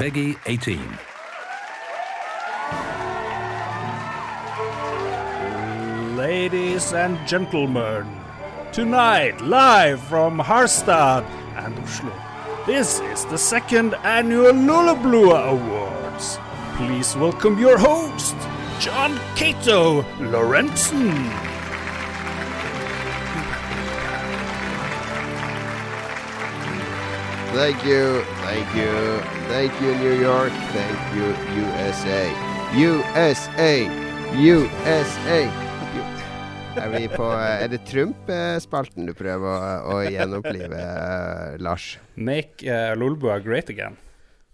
Peggy 18. Ladies and gentlemen, tonight live from Harstad and Oslo, this is the second annual Lullablua Awards. Please welcome your host, John Cato Lorentzen. Thank you, thank you, thank you New York, thank you USA. USA, USA. Er vi på Er det Trump-spalten du prøver å, å gjenopplive, eh, Lars? Make uh, Lolbua great again.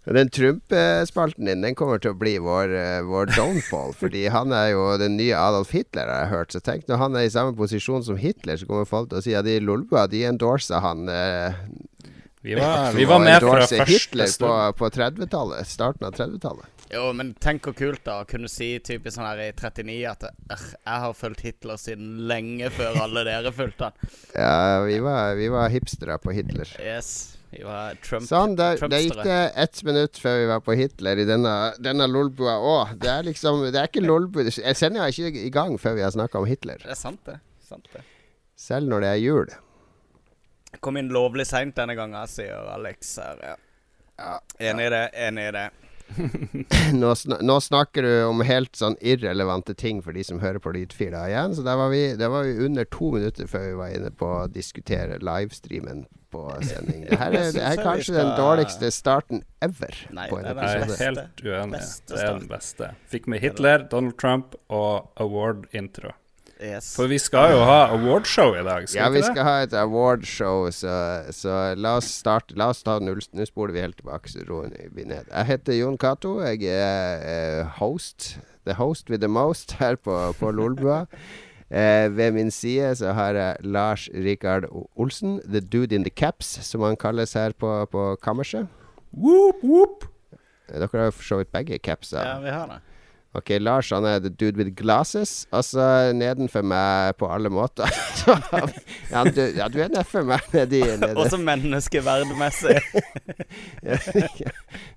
Den Trump-spalten din den kommer til å bli vår, eh, vår downfall. fordi han er jo den nye Adolf Hitler, har jeg hørt. Så tenk når han er i samme posisjon som Hitler, så kommer folk til å si at de Lolbua de endorser han eh, Vi var, vi var med fra første Hitler på, på 30-tallet. Starten av 30-tallet. Jo, men tenk hvor kult da å kunne si typisk sånn her i 39 at «Øh, jeg har fulgt Hitler siden lenge før alle dere fulgte han. Ja, vi var, vi var hipstere på Hitler. Yes, vi var Trump Sånn, da, der gikk Trumpstere. det ett minutt før vi var på Hitler i denne, denne lolbua òg. Det er liksom Det er ikke lolbu sender jo ikke i gang før vi har snakka om Hitler. Det er sant, det. Sant det. Selv når det er jul. Kom inn lovlig seint denne gangen, sier Alex her. Ja. Ja. Enig i det, enig i det. Nå, sn nå snakker du om helt sånn irrelevante ting for de som hører på lydfila igjen. Så der var vi, der var vi under to minutter før vi var inne på å diskutere livestreamen på sending. Det her er, det er kanskje den dårligste starten ever Nei, på en det er Jeg er helt uenig. Det er den beste. Fikk med Hitler, Donald Trump og award-intro. Yes. For vi skal jo ha awardshow i dag, skal Ja, vi ikke det? skal ha et awardshow, så, så la oss starte. La oss ta null Nå spoler vi helt tilbake, så roer vi ned. Jeg heter Jon Cato. Jeg er eh, host. The host with the most her på, på Lolbua. Eh, ved min side så har jeg Lars Rikard Olsen. The dude in the caps, som han kalles her på, på kammerset. Whoop, whoop. Eh, Dere har jo for så vidt begge capser. Ja, vi har det. Ok, Lars han er the dude with glasses. Altså nedenfor meg på alle måter. Ja, du, ja, du er nedfor meg nedi nede. Også menneskeverdmessig.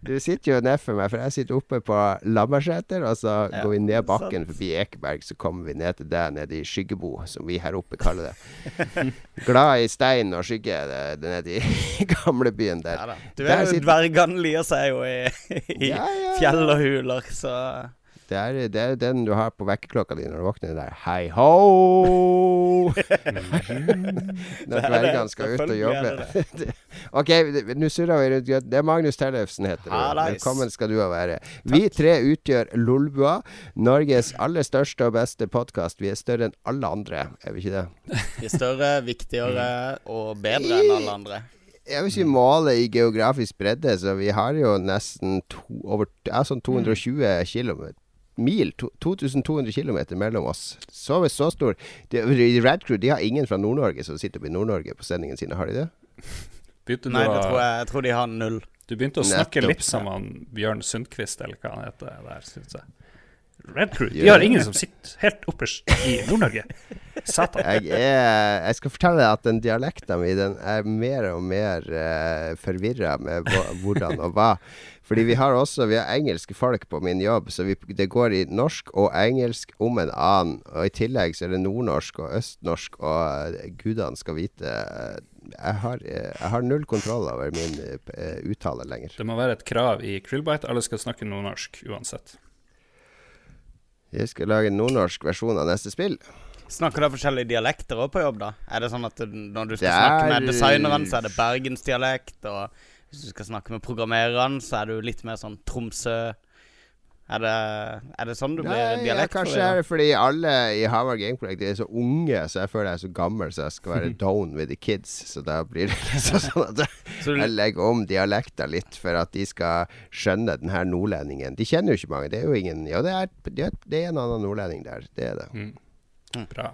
Du sitter jo nedfor meg, for jeg sitter oppe på Lambertseter. Og så Ja, går vi ned bakken sant. forbi Ekeberg, så kommer vi ned til deg nede i Skyggebo, som vi her oppe kaller det. Glad i stein og skygge nede i gamlebyen der. Ja da. Du Der er jo sitter- dvergene lier seg jo i, i ja. fjell og huler, så Det er, det er den du har på vekkerklokka di når du våkner. Den der hei ho! Når dvergene skal ut og jobbe. ok, nå surrer vi rundt. Det er Magnus Tellefsen heter du. Velkommen skal du være. Vi tre utgjør Lolbua, Norges aller største og beste podkast. Vi er større enn alle andre, er vi ikke det? Vi er større, viktigere og bedre enn alle andre. Jeg vil ikke måle i geografisk bredde, så vi har jo nesten to, over, ja, sånn 220 km. Mil, to, 2200 km mellom oss. Så, så stor. De, Red Crew de har ingen fra Nord-Norge som sitter oppe i Nord-Norge på sendingen sine, har de det? Begynte Nei, det tror jeg, jeg tror de har null. du begynte å snakke Nettopp. litt som han Bjørn Sundquist, eller hva han heter der, synes jeg. Red Crew. De har ingen som sitter helt opperst i Nord-Norge. Satan. Jeg, er, jeg skal fortelle deg at den dialekten min den er mer og mer uh, forvirra med hvordan og hva. Fordi vi har også Vi har engelske folk på min jobb, så vi, det går i norsk og engelsk om en annen. Og i tillegg så er det nordnorsk og østnorsk, og uh, gudene skal vite uh, jeg har, uh, jeg har null kontroll over min uttale lenger. Det må være et krav i Krillbite. Alle skal snakke nordnorsk uansett. Jeg skal lage en nordnorsk versjon av neste spill. Snakker dere forskjellige dialekter òg på jobb, da? Er det sånn at når du skal er... snakke med designeren, så er det bergensdialekt, og hvis du skal snakke med programmereren, så er du litt mer sånn Tromsø Er det, er det sånn du blir Nei, ja, dialekt? kanskje er det fordi alle i Havard Game Project er så unge, så jeg føler jeg er så gammel, så jeg skal være down with the kids. Så da blir det liksom sånn at jeg, legger om dialekta litt for at de skal skjønne den her nordlendingen. De kjenner jo ikke mange. Det er jo ingen Ja, det er, det er, det er en annen nordlending der. Det er det. Mm. Bra.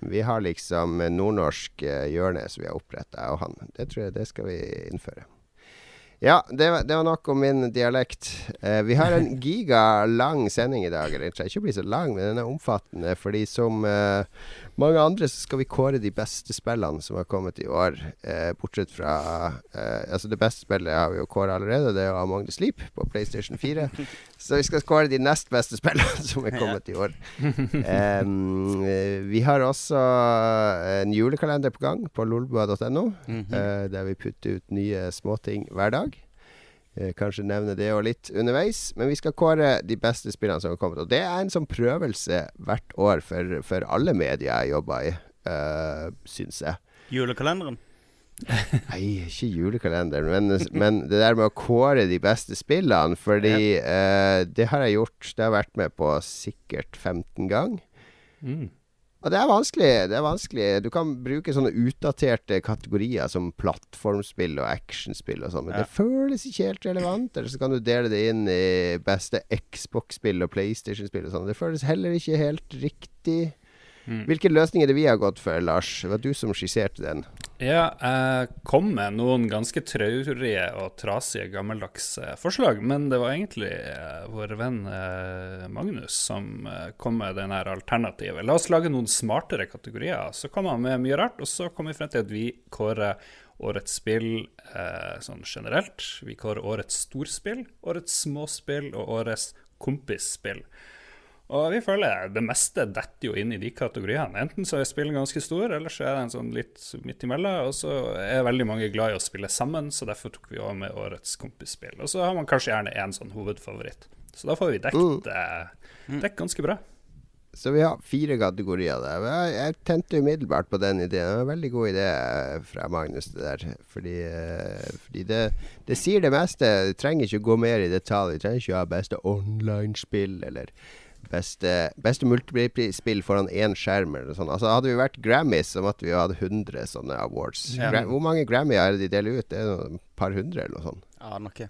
Vi har liksom nordnorsk eh, hjørne som vi har oppretta, jeg og han. Det tror jeg det skal vi innføre. Ja, det var, det var nok om min dialekt. Eh, vi har en gigalang sending i dag. Den trenger ikke å bli så lang, men den er omfattende. Fordi som eh, mange andre så skal vi kåre de beste spillene som har kommet i år. Eh, bortsett fra eh, Altså, det beste spillet har vi jo kåra allerede. Det er jo Among the Sleep på PlayStation 4. så vi skal kåre de nest beste spillene som er kommet i år. Eh, vi har også en julekalender på gang på lolbua.no. Mhm. Eh, der vi putter ut nye småting hver dag. Eh, kanskje nevne det og litt underveis. Men vi skal kåre de beste spillene som har kommet. Og det er en sånn prøvelse hvert år for, for alle medier jeg jobber i, uh, syns jeg. Julekalenderen. Nei, ikke julekalenderen, men, men det der med å kåre de beste spillene. Fordi uh, det har jeg gjort. Det har jeg vært med på sikkert 15 ganger. Mm. Og det er vanskelig. Det er vanskelig. Du kan bruke sånne utdaterte kategorier som plattformspill og actionspill og sånn, men Ja. det føles ikke helt relevant. Eller så kan du dele det inn i beste Xbox-spill og PlayStation-spill og sånn. Det føles heller ikke helt riktig. Mm. Hvilke løsninger er det vi har gått for, Lars? Det var du som skisserte den. Ja, jeg kom med noen ganske traurige og trasige gammeldags eh, forslag, men det var egentlig eh, vår venn eh, Magnus som kom med den her alternativet. La oss lage noen smartere kategorier. Så kom han med mye rart, og så kom vi frem til at vi kårer årets spill sånn generelt. Vi kårer årets storspill, årets småspill og årets kompisspill. Og vi føler det meste detter jo inn i de kategoriene. Enten så er spillet ganske stor, eller så er det en sånn litt midt imellom. Og så er veldig mange glad i å spille sammen, så derfor tok vi også med årets kompisspill. Og så har man kanskje gjerne én sånn hovedfavoritt. Så da får vi dekket mm. dekk ganske bra. Så vi har fire kategorier der. Jeg, jeg tente umiddelbart på den ideen. Det var en veldig god idé eh, fra Magnus, det der. Fordi, eh, fordi det, det sier det meste. Du trenger ikke gå mer i detalj. Du trenger ikke å ha beste online-spill eller beste, beste multispill foran én skjerm eller sånn. Altså, hadde vi vært Grammys, så måtte vi jo hatt 100 sånne awards. Ja. Hvor mange Grammyer er det de deler ut? Det er noe- et par hundre eller noe sånt. Ja, noe. Ja.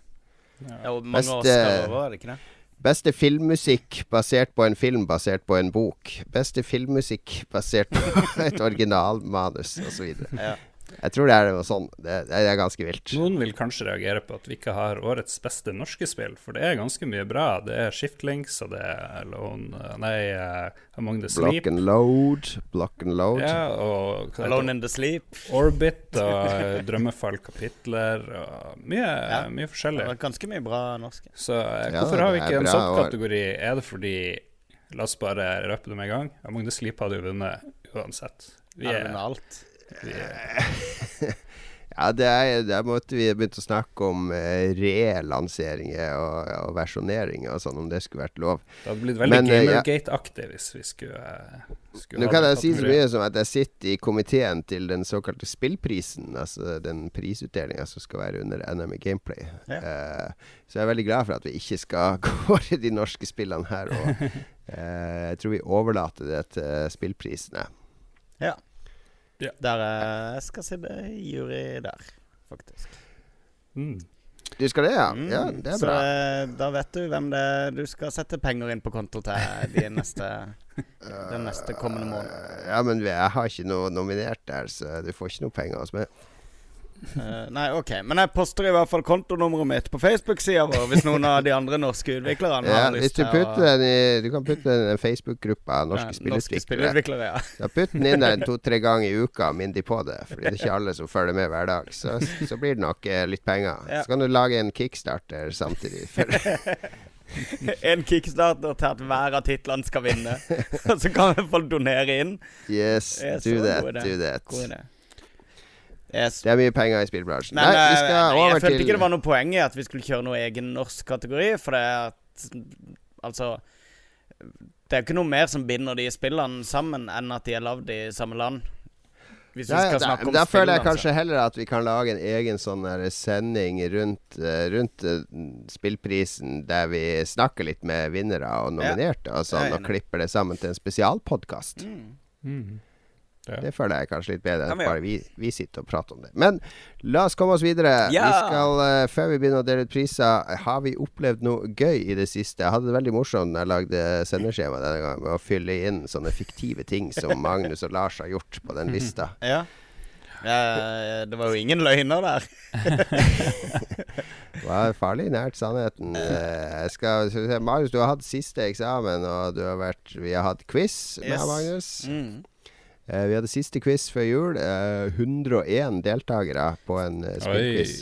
Ja, og mange Beste- Oscar var det ikke det? Beste filmmusikk basert på en film basert på en bok. Beste filmmusikk basert på et originalmanus osv. Ja. Jeg tror det er noe sånn. Det, det er ganske vilt. Noen vil kanskje reagere på at vi ikke har årets beste norske spill, for det er ganske mye bra. Det er Shiftlinks, og det er Alone Nei, uh, Among the Block Sleep. and load, block and load. Ja, og Alone in the Sleep. Orbit og eh, Drømmefall-kapitler og mye, Ja. mye Det forskjellig. Det ganske mye bra norske. Så hvorfor Ja, har vi ikke en sånn kategori? Er det fordi La oss bare røpe det med en gang. Among the Sleep hadde jo vunnet uansett. Vi Er er, alt? Ja, det er, der måtte vi begynt å snakke om eh, relanseringer og, og versjoneringer og sånn, om det skulle vært lov. Det hadde blitt veldig Gamergate-aktig ja. Hvis vi skulle, eh, skulle Nå kan jeg si så mye som at jeg sitter i komiteen til den såkalte spillprisen, altså den prisutdelinga som skal være under NM i Gameplay. Ja. Uh, så jeg er veldig glad for at vi ikke skal kåre de norske spillene her. Og, uh, jeg tror vi overlater det til spillprisene. Ja. Ja. Der eh, jeg skal sitte i jury der, faktisk. Mm. Du skal det, ja? Mm, Ja, det er så bra. eh, da vet du hvem det er du skal sette penger inn på konto til de neste, den neste kommende måneden. Ja, men jeg har ikke noe nominert der, så du får ikke noe penger hos meg. Eh, nei, OK. Men jeg poster i hvert fall kontonummeret mitt på Facebook-sida vår hvis noen av de andre norske utviklerne Ja, har lyst du til den i Du kan putte den i Facebook-gruppa norske Ja, norske spillutviklere. spillutviklere. Ja. Putt den inn der to-tre ganger i uka, minn de på det. Fordi det er ikke alle som følger med hver dag. Så, så blir det nok eh, litt penger. Ja. Så kan du lage en kickstarter samtidig. En kickstarter til at hver av titlene skal vinne. Og så kan vi få donere inn. yes, do that, do that. God idé. Yes. Det er mye penger i spillbransjen. Nei, Nei, vi eh, skal nei, over jeg følte til ikke det var noe poeng i at vi skulle kjøre noe egen norsk kategori, for det er at Altså Det er jo ikke noe mer som binder de spillene sammen, enn at de er lagd i samme land. Hvis vi skal da, snakke om da føler jeg spillene, kanskje heller at vi kan lage en egen sånn sending rundt, eh, rundt eh, spillprisen, der vi snakker litt med vinnere og nominerte, og sånn, og klipper det sammen til en spesialpodkast. Mm. Mm. Ja. Det føler jeg kanskje litt bedre vi bare vi, vi sitter og prater om det. Men la oss komme oss videre. Ja! Vi skal, uh, før vi begynner å dele ut priser, har vi opplevd noe gøy i det siste? Jeg hadde det veldig morsomt da jeg lagde sendeskjema denne gangen, med å fylle inn sånne fiktive ting som Magnus og Lars har gjort på den lista. Ja. Eh, det var jo ingen løgner der. Det var farlig nært sannheten. Eh, Jeg skal, skal vi se, Marius, du har hatt siste eksamen, og du har vært, vi har hatt quiz med Yes. Magnus. Mm. Eh, vi hadde siste quiz før jul. Eh, 101 deltakere på en uh, spillquiz.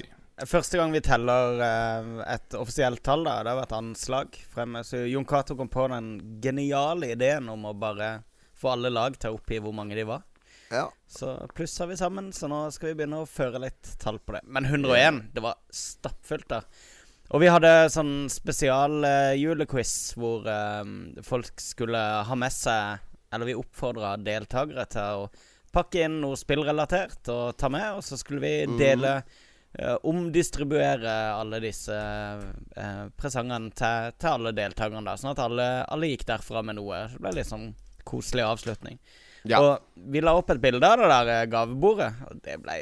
Første gang vi teller eh, et offisielt tall, da, det har vært anslag fremme. Så Jon Cato kom på den geniale ideen om å bare få alle lag til å oppgi hvor mange de var. Ja. Så plusser vi sammen, så nå skal vi begynne å føre litt tall på det. Men 101, det var stappfullt der. Og vi hadde sånn spesial uh, julequiz hvor uh, folk skulle ha med seg Eller vi oppfordra deltakere til å pakke inn noe spillrelatert og ta med, og så skulle vi dele eh, Omdistribuere alle disse uh, presangene til, til alle deltakerne, da, sånn at alle, alle gikk derfra med noe. Så Det ble litt sånn koselig avslutning. Ja. Og vi la opp et bilde av det der eh, gavebordet, og det ble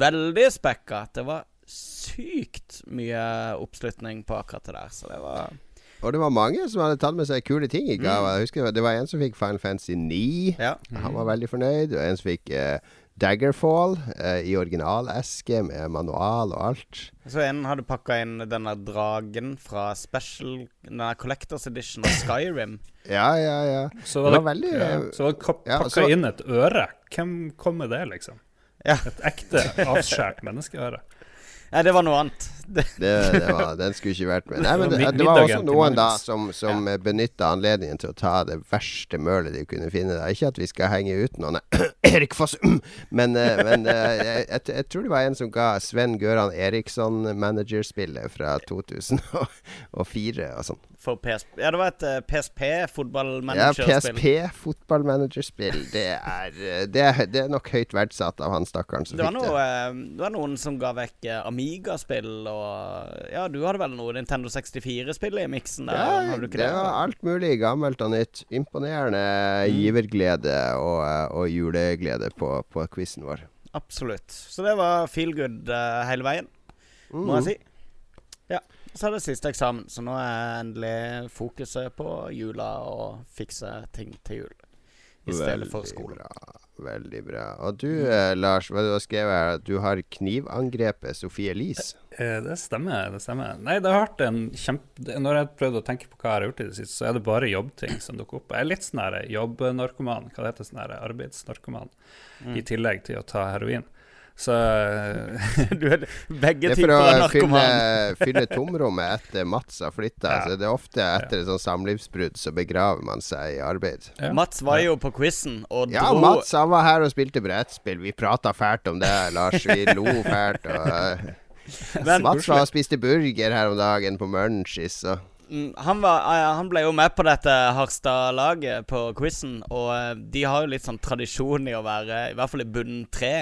veldig spekka. Det var sykt mye oppslutning på akkurat det der, så det var Og det var mange som hadde tatt med seg kule ting i gave. Jeg husker Det var en som fikk Final Fantasy 9. Ja. Han var veldig fornøyd. Og en som fikk eh, Daggerfall eh, i originaleske med manual og alt. Så en hadde pakka inn denne dragen fra Special Denne Collectors Edition av Skyrim. Ja, ja, ja. Så Det det var veldig, ja, eh, så var det kap- ja, så- inn et øre. Hvem kom med det, liksom? Ja. Et ekte avskjært menneskeøre. Nei, det var noe annet. Det, Det, var, den skulle ikke vært med. Nei, men det, det var også noen da som, som ja. benytta anledningen til å ta det verste mølet de kunne finne. Da. Ikke at vi skal henge ut noen Erik Foss Men, eh, men eh, jeg, jeg, jeg tror det var en som ga Sven Gøran Eriksson managerspillet fra 2004 og sånn. for PSP Ja, det var et uh, PSP Ja. PSP fotballmanagerspill. Det er, eh, det, er, det er nok høyt verdsatt av han stakkaren som Det var, fikk noe, det. eh, det var noen som ga vekk uh, Amiga-spill og Ja, du hadde vel noe Nintendo 64-spill i miksen der? Ja, det det? var alt mulig gammelt og nytt. Imponerende giverglede og, eh, og juleglede på, på quizen vår. Absolutt. Så det var feel good eh, hele veien, må jeg si. Ja. Så er det siste eksamen, så nå er endelig fokuset på jula og fikse ting til jul. I stedet for skole. Bra, veldig bra. Og du, eh, Lars, hva du har skrevet her? At du har knivangrepet Sophie Elise. Eh, Det stemmer. det stemmer Nei, det har vært en kjempe Når jeg har prøvd å tenke på hva jeg har gjort i det siste, så er det bare jobbting som dukker opp. Jeg er litt sånn jobbnarkoman, hva det heter sånn arbeidsnarkoman, Mm. i tillegg til å ta heroin. Så eh, Du er begge Det er for å fylle, fylle tomrommet etter Mats har flytta. Ja. Så det er ofte etter et sånt samlivsbrudd så begraver man seg i arbeid. ja. Mats var jo på quizen og Ja, Mats han var her og spilte brettspill. Vi prata fælt om det, Lars. Vi lo fælt. Og, Men Mats var og spiste burger her om dagen på Munchies. Og han, var, eh, han ble jo med på dette Harstad-laget på quizen, og eh, de har jo litt sånn tradisjon i å være i hvert fall i bunnen tre.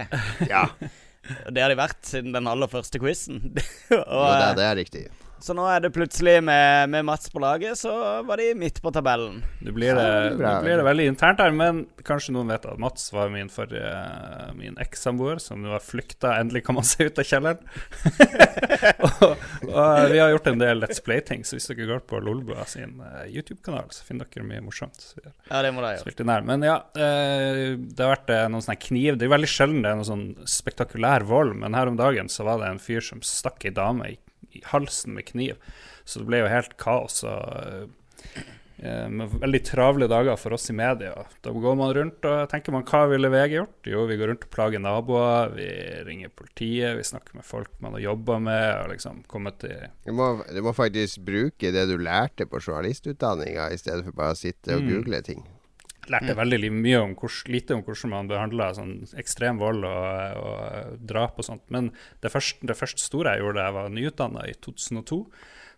ja, Og Det har de vært siden den aller første quizen. jo, og, det, eh, det er riktig. Så nå er det plutselig med, med Mats på laget, så var de midt på tabellen. Nå blir, det, Ja, det blir det veldig internt her, men kanskje noen vet at Mats var min forrige Min ekssamboer, som nå har flykta endelig kan man se ut av kjelleren. og, og vi har gjort en del Let's Play-ting, så hvis dere går på Lolbua sin eh, YouTube-kanal, så finner dere mye morsomt. Så Ja, det må dere gjøre. Men ja, eh, det har vært eh, noen sånne kniv Det er veldig sjelden det er noen sånn spektakulær vold, men her om dagen så var det en fyr som stakk ei dame i, i halsen med kniv. Så det ble jo helt kaos. og eh, med veldig travle dager for oss i media. Da går man rundt og tenker man hva ville VG gjort? Jo, vi går rundt og plager naboer, vi ringer politiet, vi snakker med folk man har jobba med. og liksom kommet til Du må, du må faktisk bruke det du lærte på journalistutdanninga, i stedet for bare å sitte og Mm. google ting. Lærte veldig mye om hvor, lite om hvordan man behandler sånn ekstrem vold og, og drap og sånt. Men det første, det første store jeg gjorde da jeg var nyutdanna i 2002,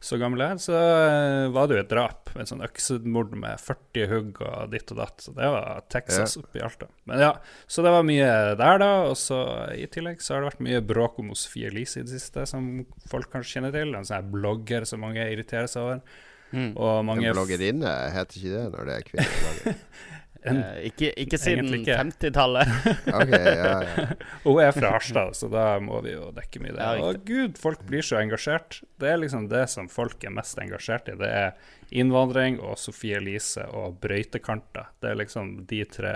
så gammel jeg så eh, var det jo et drap. En sånn øksemord med 40 hugg og ditt og datt. Så det var Texas oppi Alta. Men ja, Så det var mye der, da. Og så i tillegg så har det vært mye bråk om Sofie Elise i det siste, som folk kanskje kjenner til. En sånn blogger som mange irriterer seg over. Mm. Og mange bloggerinne heter ikke det når det er kvinner? en, Eh, ikke, ikke siden 50-tallet. Ok, ja, ja. Hun er fra Harstad, så da må vi jo dekke mye det. Ja, Å gud, folk blir så engasjert. Det er liksom det som folk er mest engasjert i. Det er innvandring og Sofie Elise og brøytekanter. Det er liksom de tre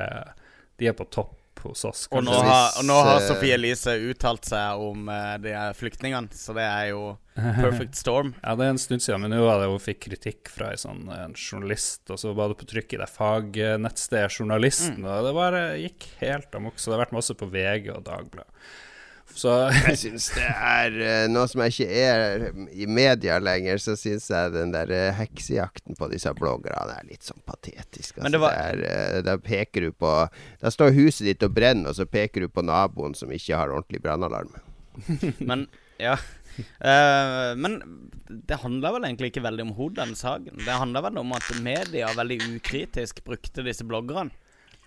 De er på topp hos oss. Og nå har, og nå har Hvis, eh, Sofie Elise uttalt seg om uh, de flyktningene, så det er jo perfect storm. Ja, det er en stund siden, men nå var det hun fikk kritikk fra en sånn en journalist, og så var det på trykk i det fagnettstedet Journalisten, Mm. og det bare gikk helt amok. Så det har vært masse på VG og Dagbladet. Så Jeg syns det er eh, Nå som jeg ikke er i media lenger, så syns jeg den der eh, heksejakten på disse bloggerne er litt sånn patetisk. Altså, var- det er, eh, da peker du på Da står huset ditt og brenner, og så peker du på naboen som ikke har ordentlig brannalarm. Men ja. uh, men det handla vel egentlig ikke veldig om henne, den saken. Det handla vel om at media veldig ukritisk brukte disse bloggerne.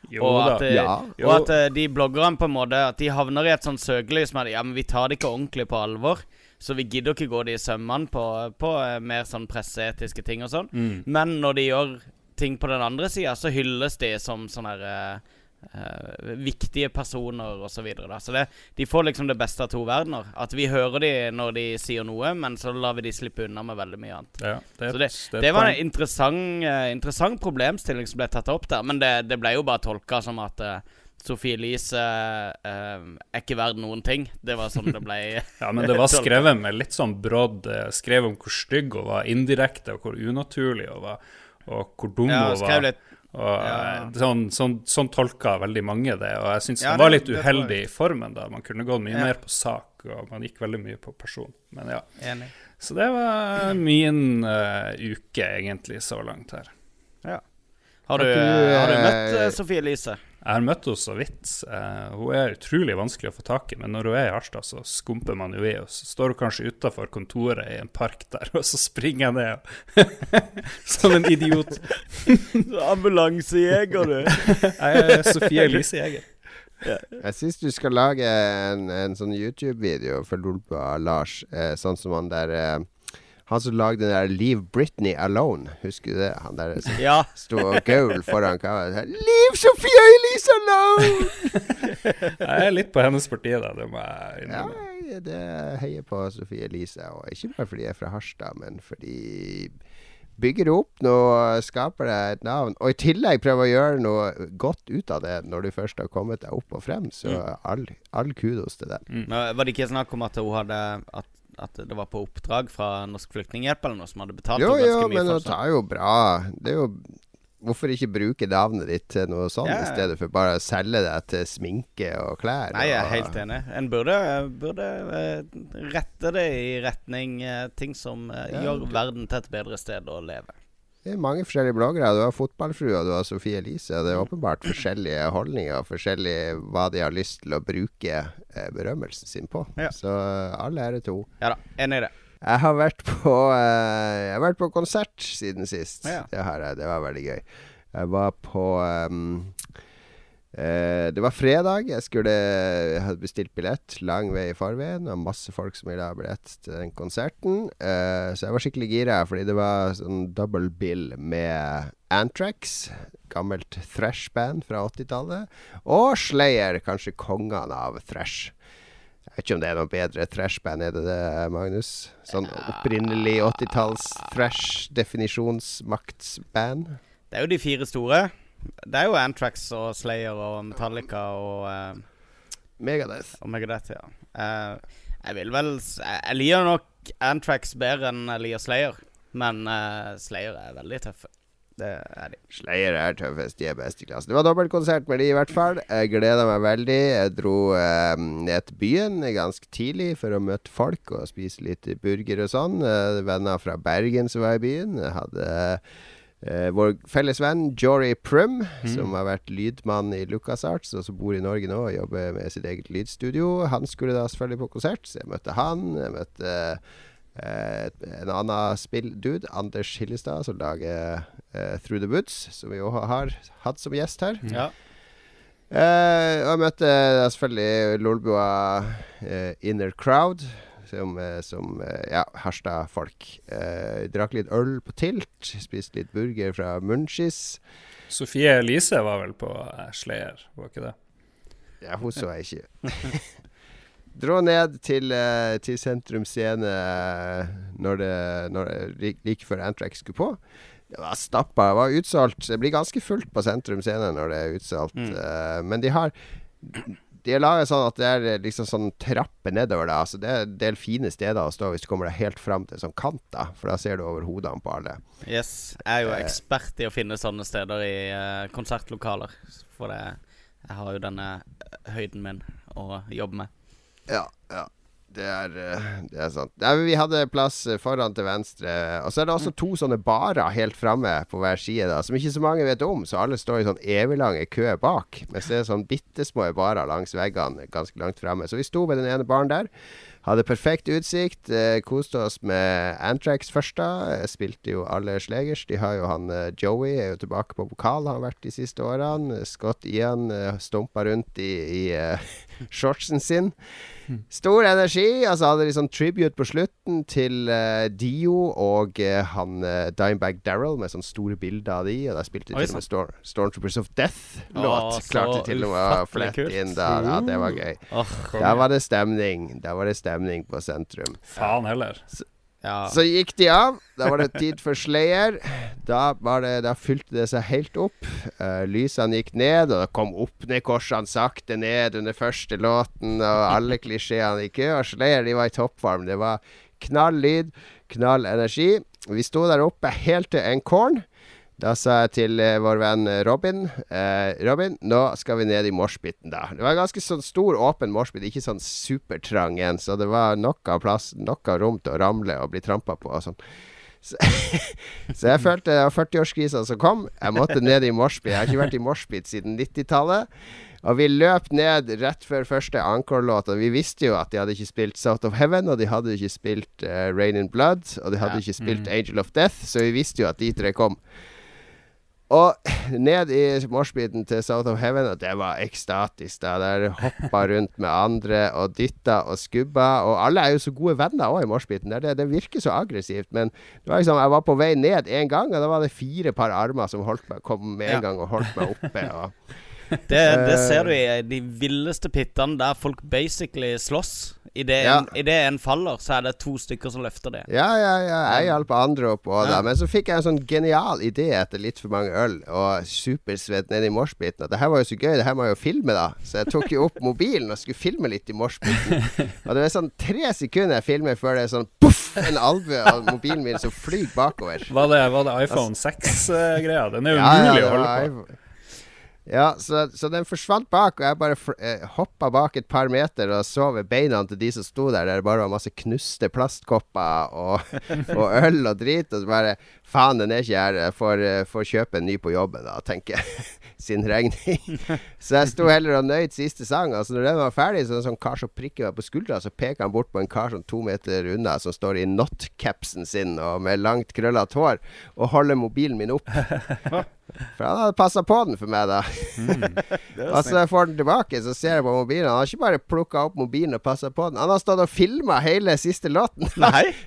Jo og at, da. Ja. Jo. og at eh, de bloggerne på en måte At de havner i et sånt søkelys med at ja, men vi tar det ikke ordentlig på alvor. Så vi gidder ikke gå de i sømmene på, på eh, mer sånn presseetiske ting og sånn. Mm. Men når de gjør ting på den andre sida, så hylles de som sånn her, eh, eh, viktige personer og Så, videre, så det, de får liksom det beste av to verdener. At vi hører de når de sier noe, men så lar vi de slippe unna med veldig mye annet. Ja, det, Så det, et- det var en interessant, eh, interessant problemstilling som ble tatt opp der. Men det, det ble jo bare tolka som at eh, Sophie Elise eh, er ikke verd noen ting. Det var sånn det ble. Ja, men det var skrevet med litt sånn brodd eh, Skrev om hvor stygg hun var, indirekte, og hvor unaturlig hun var, og hvor dum hun ja, var. litt Og Ja. eh, sånn, sånn, sånn tolka veldig mange det, og jeg syns Ja, det var litt det uheldig i formen da. Man kunne gått mye Ja. mer på sak, og man gikk veldig mye på person. Men ja. Enig. Så det var min uh, uke, egentlig, så langt her. Har du, du, har du møtt uh, Sofie Elise? Jeg har møtt henne så vidt. Eh, hun er utrolig vanskelig å få tak i, men når hun er i Harstad, så skumper man jo i. Og så står hun kanskje utafor kontoret i en park der, og så springer jeg ned som en idiot. Ambulansejeger, du. Jeg er Sofie Elise Jeger. Jeg syns du skal lage en, en sånn YouTube-video for Lolbua Lars, eh, sånn som han der eh, Han som lagde den der 'Leave Britney Alone'. Husker du det? Han der som Ja. sto og gaul foran kameraet. 'Leave Sophie Elise alone!' Jeg er litt på hennes parti, da. Det må jeg Ja, det heier på Sofie Elise. Og ikke bare fordi jeg er fra Harstad, men fordi Bygger opp noe, skaper deg et navn, og i tillegg prøver å gjøre noe godt ut av det når du først har kommet deg opp og frem. Så all, all kudos til deg. Mm. var det ikke snakk om at hun hadde At, at det var på oppdrag fra Norsk Flyktninghjelp eller noe som hadde betalt Jo, henne jo, ganske mye men det er jo bra. Det er jo Hvorfor ikke bruke navnet ditt til noe sånt, Ja, i stedet for bare å selge deg til sminke og klær? Nei, jeg er og- helt enig. En burde, burde eh, rette det i retning eh, ting som eh, Ja. gjør verden til et bedre sted å leve. Det er mange forskjellige bloggere. Du har Fotballfrua, du har Sofie Elise. Det er åpenbart forskjellige holdninger, forskjellig hva de har lyst til å bruke eh, berømmelsen sin på. Ja. Så alle er ære til henne. Ja da, enig i det. Jeg har vært på eh, Jeg har vært på konsert siden sist. Ja. Det, har jeg, det var veldig gøy. Jeg var på ehm, eh, Det var fredag. Jeg skulle Jeg hadde bestilt billett lang vei i forveien. Og masse folk som ville ha billett til den konserten. Eh, så jeg var skikkelig gira, fordi det var sånn double bill med Antrax. Gammelt thrash-band fra 80-tallet. Og Slayer, kanskje kongene av thrash. Jeg vet ikke om det er noe bedre thrash-band, er det det, Magnus? Sånn opprinnelig 80-talls thrash-definisjonsmaktsband? Det er jo de fire store. Det er jo Antrax og Slayer og Metallica og, uh, Megadeth. og Megadeth, ja. Uh, jeg vil vel Jeg liker nok Antrax bedre enn jeg liker Slayer, men uh, Slayer er veldig tøffe. Det er de. Slayer er tøffest, de er best i klassen. Det var dobbeltkonsert med de i hvert fall. Jeg gleda meg veldig. Jeg dro eh, ned til byen ganske tidlig for å møte folk og spise litt burger og sånn. Venner fra Bergen som var i byen. Jeg hadde eh, vår felles venn Jory Prum, som har vært lydmann i LucasArts, og som bor i Norge nå og jobber med sitt eget lydstudio. Han skulle da selvfølgelig på konsert, så jeg møtte han. Jeg møtte eh, en annen spilldude, Anders Hillestad, som lager eh, Through the Woods, som vi også har hatt som gjest her. Ja. Eh, og jeg møtte selvfølgelig Lolbua eh, Inner Crowd, som, eh, som eh, ja, Harstad-folk. Eh, drakk litt øl på Tilt, spiste litt burger fra Munchies. Sofie Elise var vel på eh, Slayer, var ikke det? Ja, hun så jeg ikke. Dro ned til, til Sentrum Scene når det, når det, like, før Antrax skulle på. Det var stappa, det var utsolgt. Det blir ganske fullt på Sentrum Scene når det er utsolgt. Mm. men de har de er laga sånn at det er eh, liksom sånn trapper nedover. Da. Altså det er en del fine steder å stå hvis du kommer deg helt fram til sånn kant, da. For da ser du over hodene på alle. Yes. Jeg er jo ekspert i å finne sånne steder i uh, konsertlokaler. For det, jeg har jo denne høyden min å jobbe med. Ja, ja. Det er, eh, det er sant. Nei, vi hadde plass eh, foran til venstre. Og så er det også to sånne barer helt framme på hver side, da, som ikke så mange vet om. Så alle står i sånn eviglange kø bak. Mens det er sånn bitte små barer langs veggene ganske langt framme. Så vi sto ved den ene baren der. Hadde perfekt utsikt. Eh, koste oss med Antrax først, da. Spilte jo alle slegers. De har jo han eh, Joey, er jo tilbake på vokal, har vært de siste årene. Scott Ian eh, stumpa rundt i, i uh, shortsen sin. Stor energi. Altså hadde de sånn tribute på slutten til uh, Dio og uh, han uh, Dimebag Daryl med sånne store bilder av de. Og der spilte de til og med Storm, Stormtroopers of Death-låt. Klarte til og med å flette inn der. Ja, det var gøy. Oh, der var det stemning. Der var det stemning på sentrum. Faen heller. Så, ja. Så gikk de av. Da var det tid for Slayer. Da, det, da fylte det seg helt opp. Uh, lysene gikk ned, og det kom opp ned korsene sakte ned under første låten, og alle klisjeene gikk Og Slayer de var i toppform. Det var knall lyd, knall energi. Vi sto der oppe helt til en korn. Da sa jeg til eh, vår venn Robin eh, Robin, nå skal vi ned i moshpiten, da. Det var en ganske sånn stor, åpen moshpit, ikke sånn supertrang en, så det var nok av plass, nok av rom til å ramle og bli trampa på og sånn. Så, så, jeg følte det var 40-årskrisa som kom. Jeg måtte ned i moshpit. Jeg har ikke vært i moshpit siden 90-tallet. Og vi løp ned rett før første encore-låt, og vi visste jo at de hadde ikke spilt South of Heaven, og de hadde ikke spilt uh, Rain in Blood, og de hadde ja. ikke spilt mm. Angel of Death, så vi visste jo at de tre kom. Og ned i moshpiten til South of Heaven, og det var ekstatisk. da Der hoppa rundt med andre og dytta og skubba. Og alle er jo så gode venner òg i moshpiten. Det, det, virker så aggressivt, men det var liksom, jeg var på vei ned én gang, og da var det fire par armer som holdt meg, kom med en ja. gang og holdt meg oppe. Og det, det, ser du i de villeste pittene der folk basically slåss. Idet ja. en, en faller, så er det to stykker som løfter det. Ja, ja, ja. Jeg hjalp andre opp òg, ja. Men så fikk jeg en sånn genial idé etter litt for mange øl og supersvett nedi moshpiten. Det her var jo så gøy, det her må jeg jo filme, da. Så jeg tok jo opp mobilen og skulle filme litt i moshpiten. Og det var sånn tre sekunder jeg filmer før det er sånn poff! En alve av mobilen min som flyr bakover. Var det, var det iPhone 6-greia? Den er jo ja, umulig å holde på. Ja, så, så, den forsvant bak, og jeg bare eh, hoppa bak et par meter og så ved beina til de som sto der, der det bare var masse knuste plastkopper og, og øl og drit. Og så bare Faen, den er ikke her. Jeg får, eh, får kjøpe en ny på jobben, da, tenker jeg. Sin regning. så jeg sto heller og nøyd siste sang. Altså Når den var ferdig, så er det en sånn kar som prikker meg på skuldra, så peker han bort på en kar som to meter unna, som står i not-capsen sin og med langt, krøllete hår, og holder mobilen min opp. For han hadde passa på den for meg, da. Mm, og så får den tilbake, så ser jeg på mobilen. Han har ikke bare plukka opp mobilen og passa på den. Han har stått og filma hele siste låten.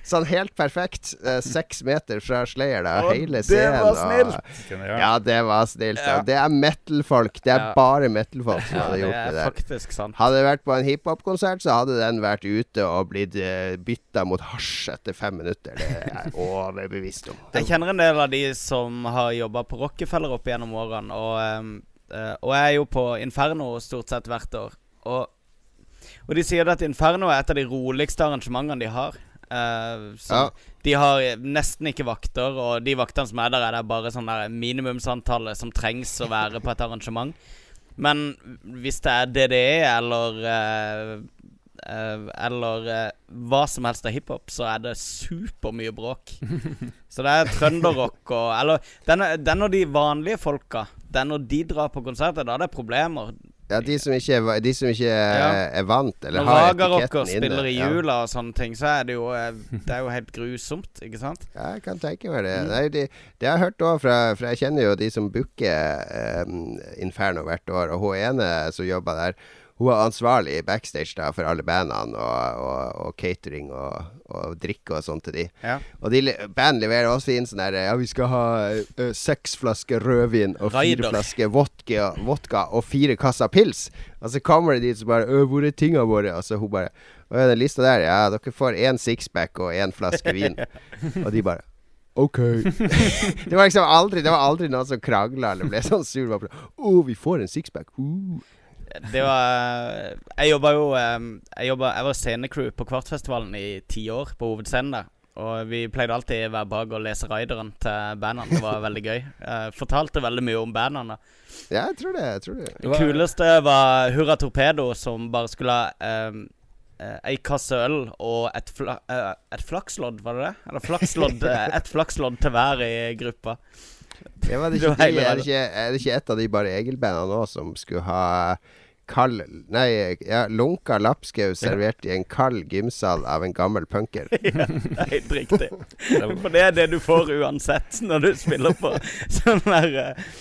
sånn helt perfekt. Eh, seks meter fra Slayer, da. Og hele scenen. Det var snilt! Og, ja, det var snilt. Ja. Det er metal-folk. Det er ja. bare metal-folk som hadde gjort det, det der. Faktisk sant. Hadde det vært på en hiphop-konsert, så hadde den vært ute og blitt uh, bytta mot hasj etter fem minutter. Det er jeg overbevist om. Jeg kjenner en del av de som har jobba på Rockefeller opp gjennom årene. Og, uh, og jeg er jo på Inferno stort sett hvert år. Og, og de sier at Inferno er et av de roligste arrangementene de har. Uh, ja. De har nesten ikke vakter, og de vaktene som er der, er det bare sånn der minimumsantallet som trengs å være på et arrangement. Men hvis det er DDE eller uh, uh, Eller hva som helst av hiphop, så er det supermye bråk. Så det er trønderrock og Eller den er, når de vanlige folka. Den når de drar på konserter, da er det problemer. Ja, de som ikke er, de som ikke er, ja. er vant, eller Når har etiketten inne. spiller i jula ja. og sånne ting, så er det jo eh, Det er jo helt grusomt, ikke sant? Ja, jeg kan tenke meg det. Mm. Nei, de, det har jeg hørt òg fra For jeg kjenner jo de som booker um, Inferno hvert år, og hun ene som jobber der hun er ansvarlig backstage da for alle bandene og, og, og catering og, og, drikke og sånt til de. Ja. Og de, band leverer også inn sånn her Ja, vi skal ha uh, seks flasker rødvin og fire flasker vodka, vodka, og fire kasser pils. Og så kommer det dit som bare 'Hvor er tingene våre?' Og så hun bare 'Å den lista der, ja, dere får én sixpack og én flaske vin'. og de bare OK. det var liksom aldri Det var aldri noen som krangla eller ble sånn sur. Å, oh, vi får en sixpack. Uh. Det var Jeg jobba jo eh, Jeg, jobbet, jeg var scenecrew på Kvartfestivalen i ti år, på hovedscenen der. Og vi pleide alltid å være bak og lese rideren til bandene. Det var veldig gøy. Jeg fortalte veldig mye om bandene. Ja, jeg tror det. Jeg tror det. Det var- kuleste var Hurra Torpedo, som bare skulle ha um, ei kasse øl og et, fla eh, et flakslodd, var det det? Eller flakslodd, eh, et flakslodd til hver i gruppa. Ja, var det, Det ikke, var de- er, det ikke, er det ikke et av de Bare Egil-bandene nå som skulle ha kald Nei, ja, lunka lapskaus servert i en kald gymsal av en gammel punker? ja, det er helt riktig. For det er det du får uansett når du spiller på sånne der uh,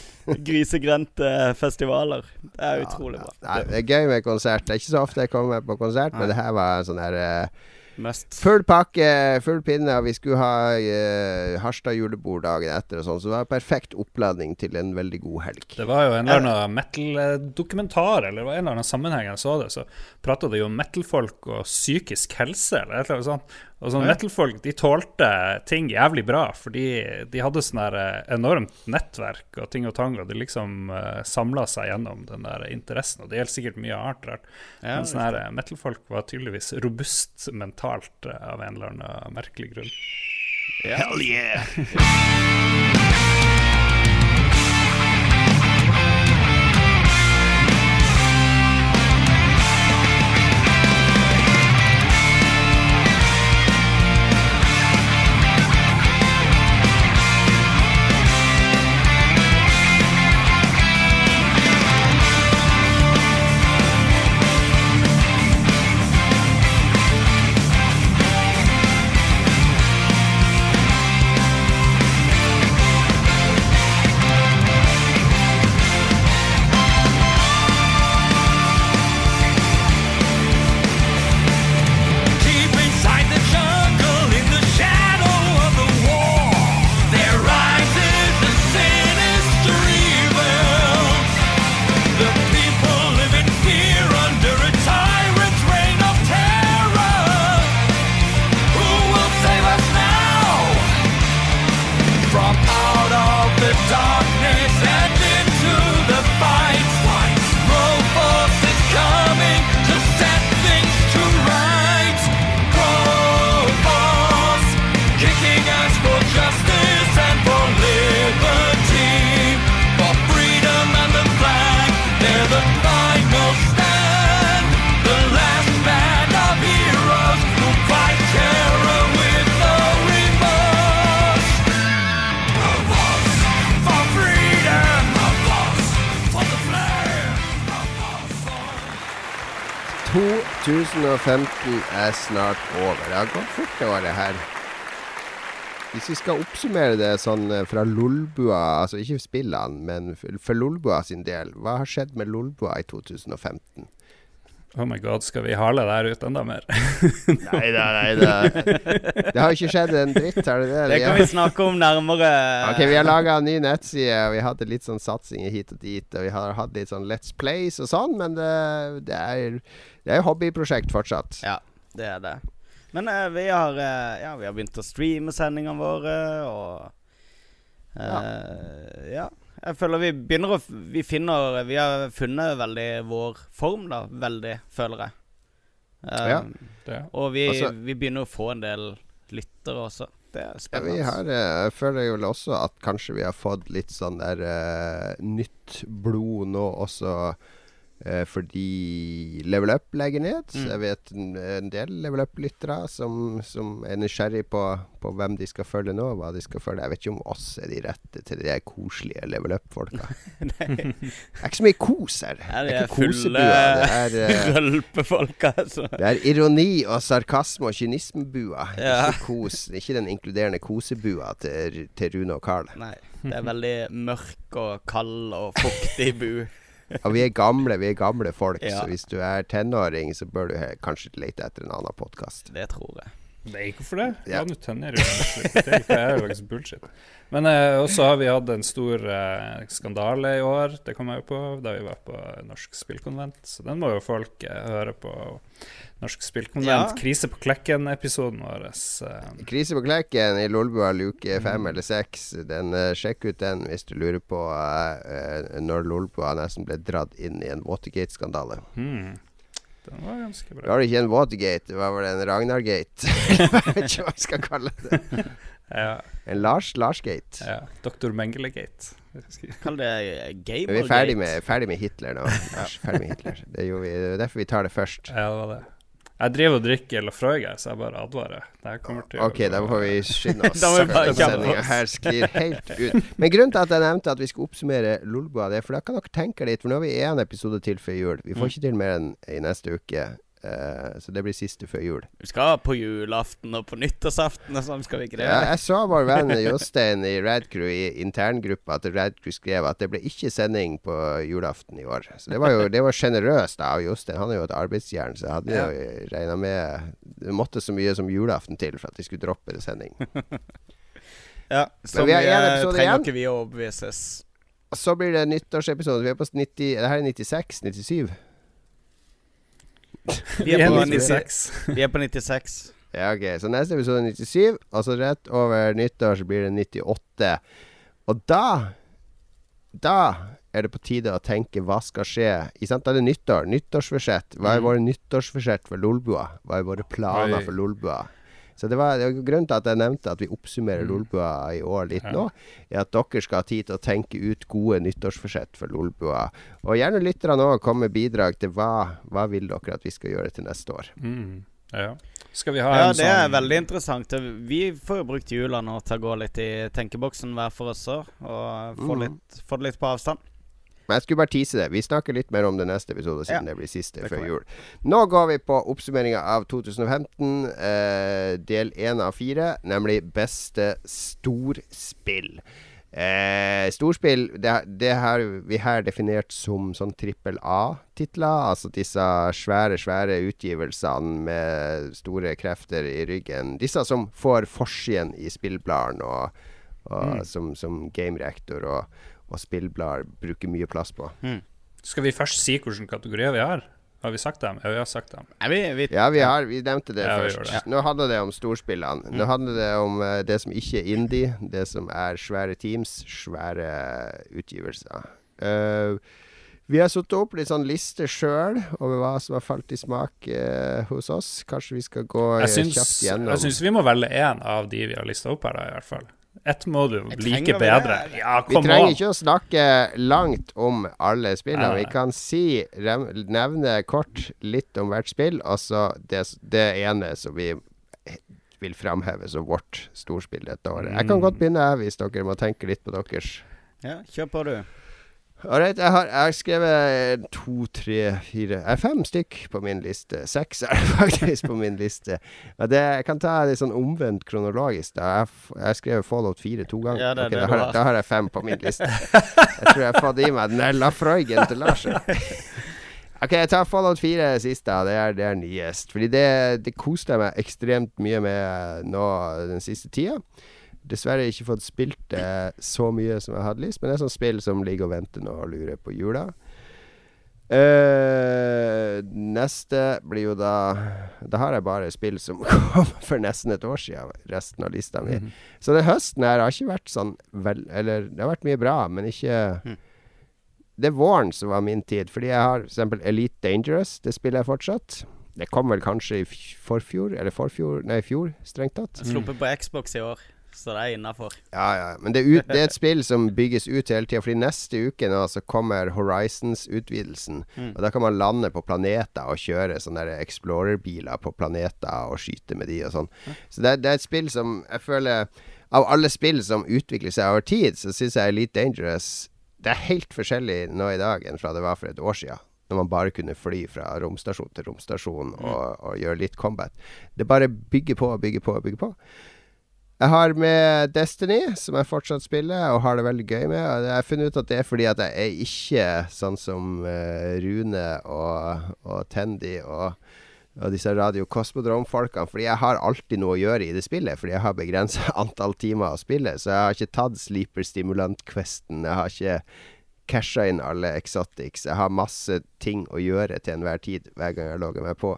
grisegrendte festivaler. Det er utrolig bra. Nei, det er gøy med konsert. Det er ikke så ofte jeg kommer på konsert, men det her var sånn her eh, Must. Full pakke, full pinne. Vi skulle ha uh, Harstad julebord dagen etter og sånn, så det var perfekt oppladning til en veldig god helg. Det var jo en eller annen metal-dokumentar, eller det var en eller annen sammenheng jeg så det, så prata de om metal-folk og psykisk helse, eller et eller annet sånt. Og sånn Ja. metal-folk de tålte ting jævlig bra, fordi de hadde sånn der eh, enormt nettverk og ting og tang, og de liksom uh, samla seg gjennom den der interessen. Og det gjelder sikkert mye annet rart. Ja, Men sånn her eh, metal-folk var tydeligvis robust mentalt eh, av en eller annen merkelig grunn. Yeah. Hell yeah! 2015 er snart over. Det har gått fort det året her. Hvis vi skal oppsummere det sånn eh, fra Lolbua, altså ikke spillene, men for Lolbua sin del, hva har skjedd med Lolbua i 2015? Oh my god, skal vi hale det her ut enda mer? Nei da, nei da. Det har jo ikke skjedd en dritt, har det det? Det kan vi snakke om nærmere. Ok, Vi har laga en ny nettside, og vi hadde litt sånn satsinger hit og dit. Og vi har hatt litt sånn Let's Plays og sånn, men det, det er Det er jo hobbyprosjekt fortsatt. Ja, det er det. Men uh, vi, har, uh, ja, vi har begynt å streame sendingene våre, og eh, ja. Jeg føler vi begynner å Vi finner Vi har funnet veldig vår form, da. Veldig, føler jeg. Um, Ja. Det. Og vi, Altså- vi begynner å få en del lyttere også. Det er Ja, spennende. vi har, eh, jeg føler jo også at kanskje vi har fått litt sånn der uh, nytt blod nå også. Eh, fordi Level Up legger ned. Mm. Jeg vet en, en del Level Up-lyttere som, som er nysgjerrig på, på hvem de skal følge nå. Hva de skal følge Jeg vet ikke om oss er de rette til de koselige Level Up-folka. Det er ikke så mye kos her. Ja, det er ikke kosebua. Det er, uh, altså. det er ironi og sarkasme og kynismebua. Ja. Ikke kos. Ikke den inkluderende kosebua til, til Rune og Carl. Nei. Det er veldig mørk og kald og fuktig bu. Og vi er gamle, vi er gamle folk, Ja. så hvis du er tenåring, så bør du kanskje lete etter en annen podkast. Det tror jeg. Nei, hvorfor det? Ja. Jo Det er ikke jeg bullshit. Men eh, også har vi hatt en stor eh, skandale i år, det kom jeg jo på, da vi var på Norsk Spillkonvent. Så den må jo folk eh, høre på. Norsk Spillkonvent, Ja. Krise på Klekken-episoden vår. Eh, Krise på Klekken i Lolbua luke fem eller seks. Eh, sjekk ut den hvis du lurer på eh, eh, når Lolbua nesten ble dratt inn i en Watergate-skandale. hmm. Den var ganske Det bra. var ikke en Watergate, det var vel en Ragnar-gate. jeg vet ikke hva jeg skal kalle det. Ja, En Lars Lars-gate. ja. Dr. Mengele-gate. Kall det Men Vi er ferdig med, ferdig med Hitler nå. Lars, ferdig med Hitler. Det, vi, det er derfor vi tar det først. Ja, det var det. Jeg driver og drikker Lafroig, så jeg bare advarer. Det her kommer til Ok, da får vi skynde oss. Må oss. her sklir helt ut. Men grunnen til at jeg nevnte at vi skal oppsummere Lolbua, det er for da kan dere tenke litt, for nå har vi én episode til før jul. Vi Mm. får ikke til mer enn i neste uke. Eh, så det blir siste før jul. Vi skal på julaften og på nyttårsaften og sånn, skal vi ikke det? Ja, jeg så vår venn Jostein i Radcrew i interngruppa at Radcrew skrev at det ble ikke sending på julaften i år. Så det var jo det var sjenerøst av Jostein. Han er jo et arbeidsjern, så jeg hadde jo regna med Det måtte så mye som julaften til for at de skulle droppe sending. Ja, så vi episode trenger igjen. ikke vi å overbevises. Så blir det nyttårsepisode. Vi er på 90 Det her er 96? 97? Vi er på 96. 96. Vi er på 96. Ja, ok. Så neste episode er 97, og så rett over nyttår så blir det 98. Og da Da er det på tide å tenke hva skal skje. I sant? Da er det nyttår. Nyttårsforsett. Hva er Mm. våre nyttårsforsett for Lolbua? Hva er våre planer for Lolbua? Så det var, det var grunnen til at jeg nevnte at vi oppsummerer Mm. Lolbua i år litt Ja. nå, er at dere skal ha tid til å tenke ut gode nyttårsforsett for Lolbua. Og gjerne lytterne òg komme med bidrag til hva, hva vil dere at vi skal gjøre til neste år. Mm. Ja. Skal vi ha Ja, en det er sånn veldig interessant. Vi får jo brukt jula nå til å gå litt i tenkeboksen hver for oss òg, og få, mm. litt, få det litt på avstand. Men jeg skulle bare tease det. Vi snakker litt mer om det neste episode, siden Ja, det blir siste det før jul. Nå går vi på oppsummeringa av 2015, eh, del én av fire, nemlig beste storspill. Eh, storspill, det, det har vi her definert som sånn trippel A-titler. Altså disse svære, svære utgivelsene med store krefter i ryggen. Disse som får forsiden i spillbladene, og, og Mm. som, som Game Reactor og, og spillblader bruker mye plass på. Skal vi først si hvilke kategorier vi har? Har vi sagt dem? Ja, vi har sagt dem. Nei, vi, vi, Ja, vi, har, vi nevnte det Ja, først. det. Nå handler det om storspillene. Mm. Nå handler det om uh, det som ikke er indie, det som er svære teams, svære utgivelser. Uh, vi har satt opp litt sånn lister sjøl over hva som har falt i smak uh, hos oss. Kanskje vi skal gå syns, kjapt gjennom. jeg syns vi må velge én av de vi har lista opp her, da, i hvert fall. Ett må du like bedre. Ja, Vi trenger on. ikke å snakke langt om alle spillene. Vi kan si, nevne kort litt om hvert spill, og så det, det ene som vi vil framheve som vårt storspill dette året. Jeg kan Mm. godt begynne hvis dere må tenke litt på deres. ja, kjør på, du. Alright, jeg har, jeg har skrevet to, tre, fire Jeg har fem stykk på min liste. Seks er det faktisk på min liste. Det, jeg kan ta det sånn omvendt kronologisk. Da. Jeg, har skrevet Fallout 4 to ganger. Ja, det det da, har, da har jeg fem på min liste. Jeg tror jeg har fått i meg den der Lafroigen til Lars. Ok, jeg tar Fallout 4 sist, da. Det er, det er nyest. Fordi det, det koste jeg meg ekstremt mye med nå den siste tida. Dessverre ikke fått spilt det så mye som jeg hadde lyst, men det er sånn spill som ligger og venter nå og lurer på jula. Uh, neste blir jo da Da har jeg bare spill som kom for nesten et år siden, resten av lista mi. Mhm. Så den høsten her har ikke vært sånn vel Eller det har vært mye bra, men ikke mm. Det er våren som var min tid, fordi jeg har f.eks. Elite Dangerous. Det spiller jeg fortsatt. Det kom vel kanskje i forfjor, eller forfjor Nei, i fjor, strengt tatt. Sluppet på Xbox i år, så det er innafor. Ja, ja. Men det er, ut, det er et spill som bygges ut hele tida. Fordi neste uke nå så kommer Horizons-utvidelsen. Mm. Og da kan man lande på planeter og kjøre sånne Explorer-biler på planeter og skyte med de og sånn. Så det, er- det er et spill som jeg føler Av alle spill som utvikler seg over tid, så syns jeg Elite Dangerous Det er helt forskjellig nå i dag enn fra det var for et år siden. Når man bare kunne fly fra romstasjon til romstasjon og, og gjøre litt combat. Det bare bygger på og bygger på og bygger på. Jeg har med Destiny, som jeg fortsatt spiller og har det veldig gøy med. Og Jeg har funnet ut at det er fordi at jeg er ikke sånn som eh, Rune og, og Tendi og og disse Radio Cosmodrome-folkene. Fordi jeg har alltid noe å gjøre i det spillet, fordi jeg har begrensa antall timer å spille. Så jeg har ikke tatt Sleeper Stimulant-questen. Jeg har ikke casha inn alle exotics. Jeg har masse ting å gjøre til enhver tid hver gang jeg logger meg på.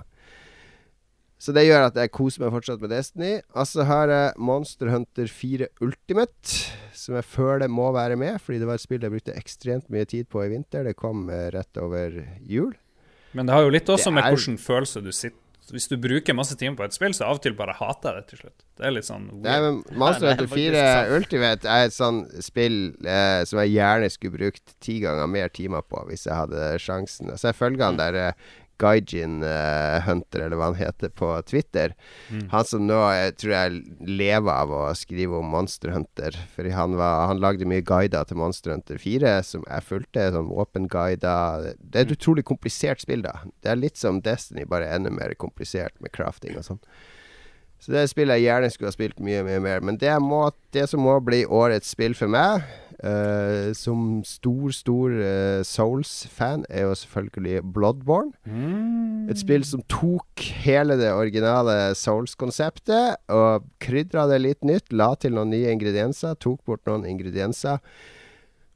Så det gjør at jeg koser meg fortsatt med Destiny. Og så har jeg Monster Hunter 4 Ultimate, som jeg føler må være med, fordi det var et spill jeg brukte ekstremt mye tid på i vinter. Det kom eh, rett over jul. Men det har jo litt også er... med hvordan hvilken følelse du sitter Hvis du bruker masse timer på et spill, så av og til bare hater jeg det til slutt. Det er litt sånn Nei, men Monster er Hunter 4. Ultimate er et sånn spill eh, som jeg gjerne skulle brukt ti ganger mer timer på hvis jeg hadde sjansen. Så jeg følger han der eh, Gaijin uh, Hunter, eller hva han heter, på Twitter. Mm. Han som nå jeg tror jeg lever av å skrive om Monster Hunter. Fordi han, var, han lagde mye guider til Monster Hunter 4, som jeg fulgte. Sånn våpenguider. Det er et utrolig komplisert spill, da. Det er litt som Destiny, bare enda mer komplisert med crafting og sånn. Så det spillet jeg gjerne skulle ha spilt mye, mye mer. Men det, må, det som må bli årets spill for meg, eh, som stor, stor uh, Souls-fan, er jo selvfølgelig Bloodborne. Mm. Et spill som tok hele det originale Souls-konseptet og krydra det litt nytt. La til noen nye ingredienser, tok bort noen ingredienser.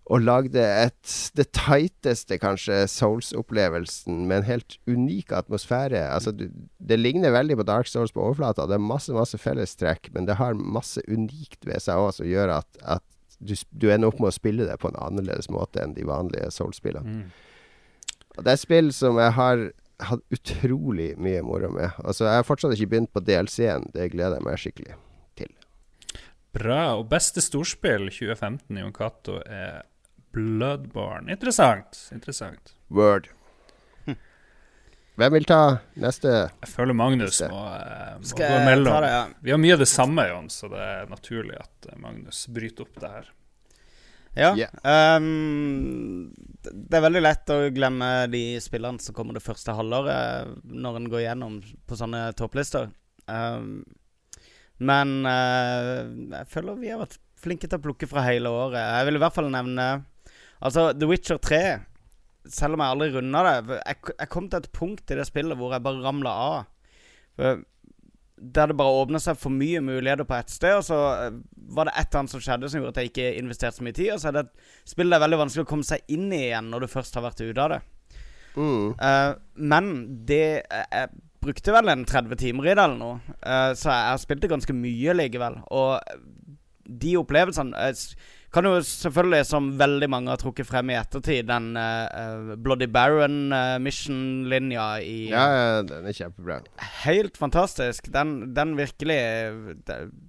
Og lagde et det tighteste, kanskje, Souls-opplevelsen med en helt unik atmosfære. Altså, du, det ligner veldig på Dark Souls på overflata. Det er masse masse fellestrekk, men det har masse unikt ved seg òg som gjør at, at du, du ender opp med å spille det på en annerledes måte enn de vanlige Soul-spillene. Mm. Og det er spill som jeg har hatt utrolig mye moro med. Altså, jeg har fortsatt ikke begynt på DLC-en. Det gleder jeg meg skikkelig til. Bra. Og beste storspill 2015 i Jon Cato er Bloodborne. Interessant. Interessant. Word. Hvem vil ta neste? Jeg føler Magnus Neste. må, eh, må Skal gå imellom. ta det, ja? Vi har mye av det samme, Jon, så det er naturlig at eh, Magnus bryter opp det her. Ja. Yeah. Um, det er veldig lett å glemme de spillerne som kommer det første halvåret, når en går gjennom på sånne topplister. Um, men uh, jeg føler vi har vært flinke til å plukke fra hele året. Jeg vil i hvert fall nevne Altså, The Witcher 3. Selv om jeg aldri runda det. Jeg, jeg kom til et punkt i det spillet hvor jeg bare ramla av. Der det bare åpna seg for mye muligheter på ett sted, og så eh, var det et eller annet som skjedde som gjorde at jeg ikke investerte så mye tid. Og så er det et spill det er veldig vanskelig å komme seg inn i igjen når du først har vært ute av det. Mm. Uh, men det jeg, jeg brukte vel en 30 timer i det eller noe, uh, så jeg har spilt det ganske mye likevel. Og de opplevelsene eh, s- kan jo selvfølgelig, som veldig mange har trukket frem i ettertid, den eh, eh, Bloody Baron-mission-linja i Ja, ja, den er kjempebra. Helt fantastisk. Den, den virkelig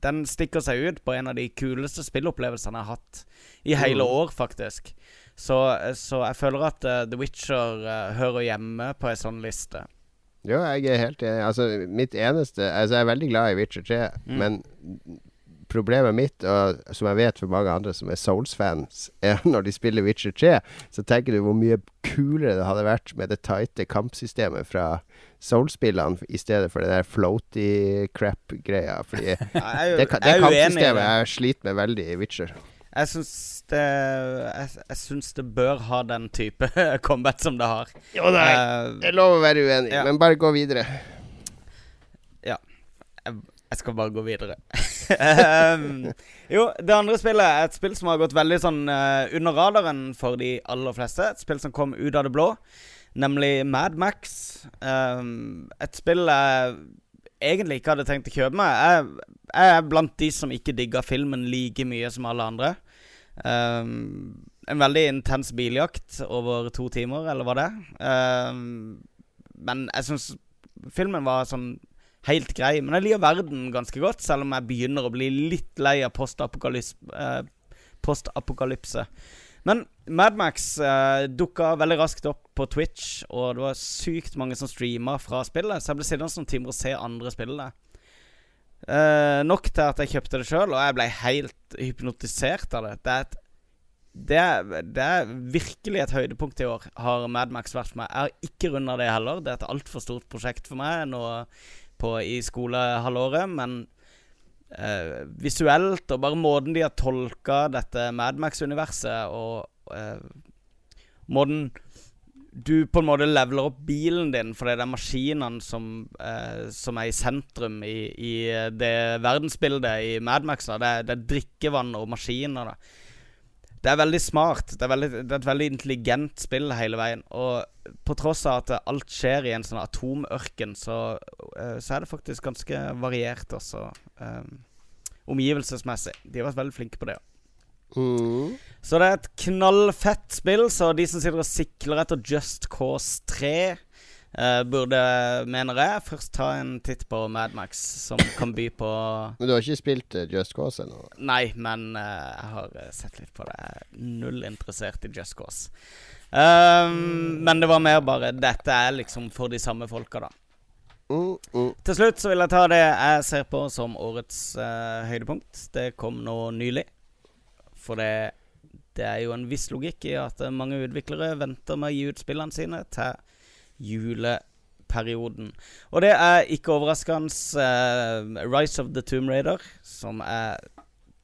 den, stikker seg ut på en av de kuleste spillopplevelsene jeg har hatt i hele Mm. år, faktisk. Så, så jeg føler at uh, The Witcher eh, hører hjemme på ei sånn liste. Jo, jeg er helt enig. Altså, mitt eneste Altså, jeg er veldig glad i Witcher 3, Mm. men problemet mitt, og som jeg vet for mange andre som er Souls-fans, er når de spiller Witcher 3, så tenker du hvor mye kulere det hadde vært med det tighte kampsystemet fra Souls-spillene i stedet for det der floaty crap-greia. Fordi Jeg er det, det jeg kampsystemet jeg sliter med veldig i Witcher. Jeg syns det Jeg, jeg syns det bør ha den type combat som det har. Jo, nei, er, Eh, det er å være uenig, ja. men bare gå videre. Ja, Jeg skal bare gå videre. Um, jo, det andre spillet er et spill som har gått veldig sånn uh, under radaren for de aller fleste. Et spill som kom ut av det blå, nemlig Mad Max. Um, et spill jeg egentlig ikke hadde tenkt å kjøpe meg. Jeg, jeg er blant de som ikke digga filmen like mye som alle andre. Um, en veldig intens biljakt over to timer, eller hva det er. Um, men jeg syns filmen var sånn helt grei. Men jeg liker verden ganske godt, selv om jeg begynner å bli litt lei av. Eh, postapokalypse. Men Madmax eh, dukka veldig raskt opp på Twitch, og det var sykt mange som streama fra spillet, så jeg ble sittende noen timer og se andre spille. Eh, nok til at jeg kjøpte det sjøl, og jeg ble helt hypnotisert av det. Det er, et, det, det er virkelig et høydepunkt i år, har Madmax vært for meg. Jeg har ikke runda det heller. Det er et altfor stort prosjekt for meg nå på, i skolehalvåret, men eh, visuelt og bare måten de har tolka dette Madmax-universet og eh, måten du på en måte leveler opp bilen din fordi det er maskinene som, eh, som er i sentrum i, i det verdensbildet i Madmax. Det, det er drikkevann og maskiner. Da. Det er veldig smart. Det er, veldig, det er et veldig intelligent spill hele veien. Og på tross av at alt skjer i en sånn atomørken, så, eh, så er det faktisk ganske variert også. Um, omgivelsesmessig. De har vært veldig flinke på det. Mm. Så det er et knallfett spill, så de som sitter og sikler etter Just Cause 3, eh, burde, mener jeg, først ta en titt på Madmax, som kan by på Men du har ikke spilt uh, Just Cause ennå? Nei, men uh, jeg har sett litt på det. Jeg er null interessert i Just Cause. Um, men det var mer bare Dette er liksom for de samme folka, da. Mm, mm. Til slutt så vil jeg ta det jeg ser på som årets uh, høydepunkt. Det kom nå nylig. For det, det er jo en viss logikk i at mange utviklere venter med å gi ut spillene sine til juleperioden. Og det er ikke overraskende uh, Rise of the Tomb Raider, som er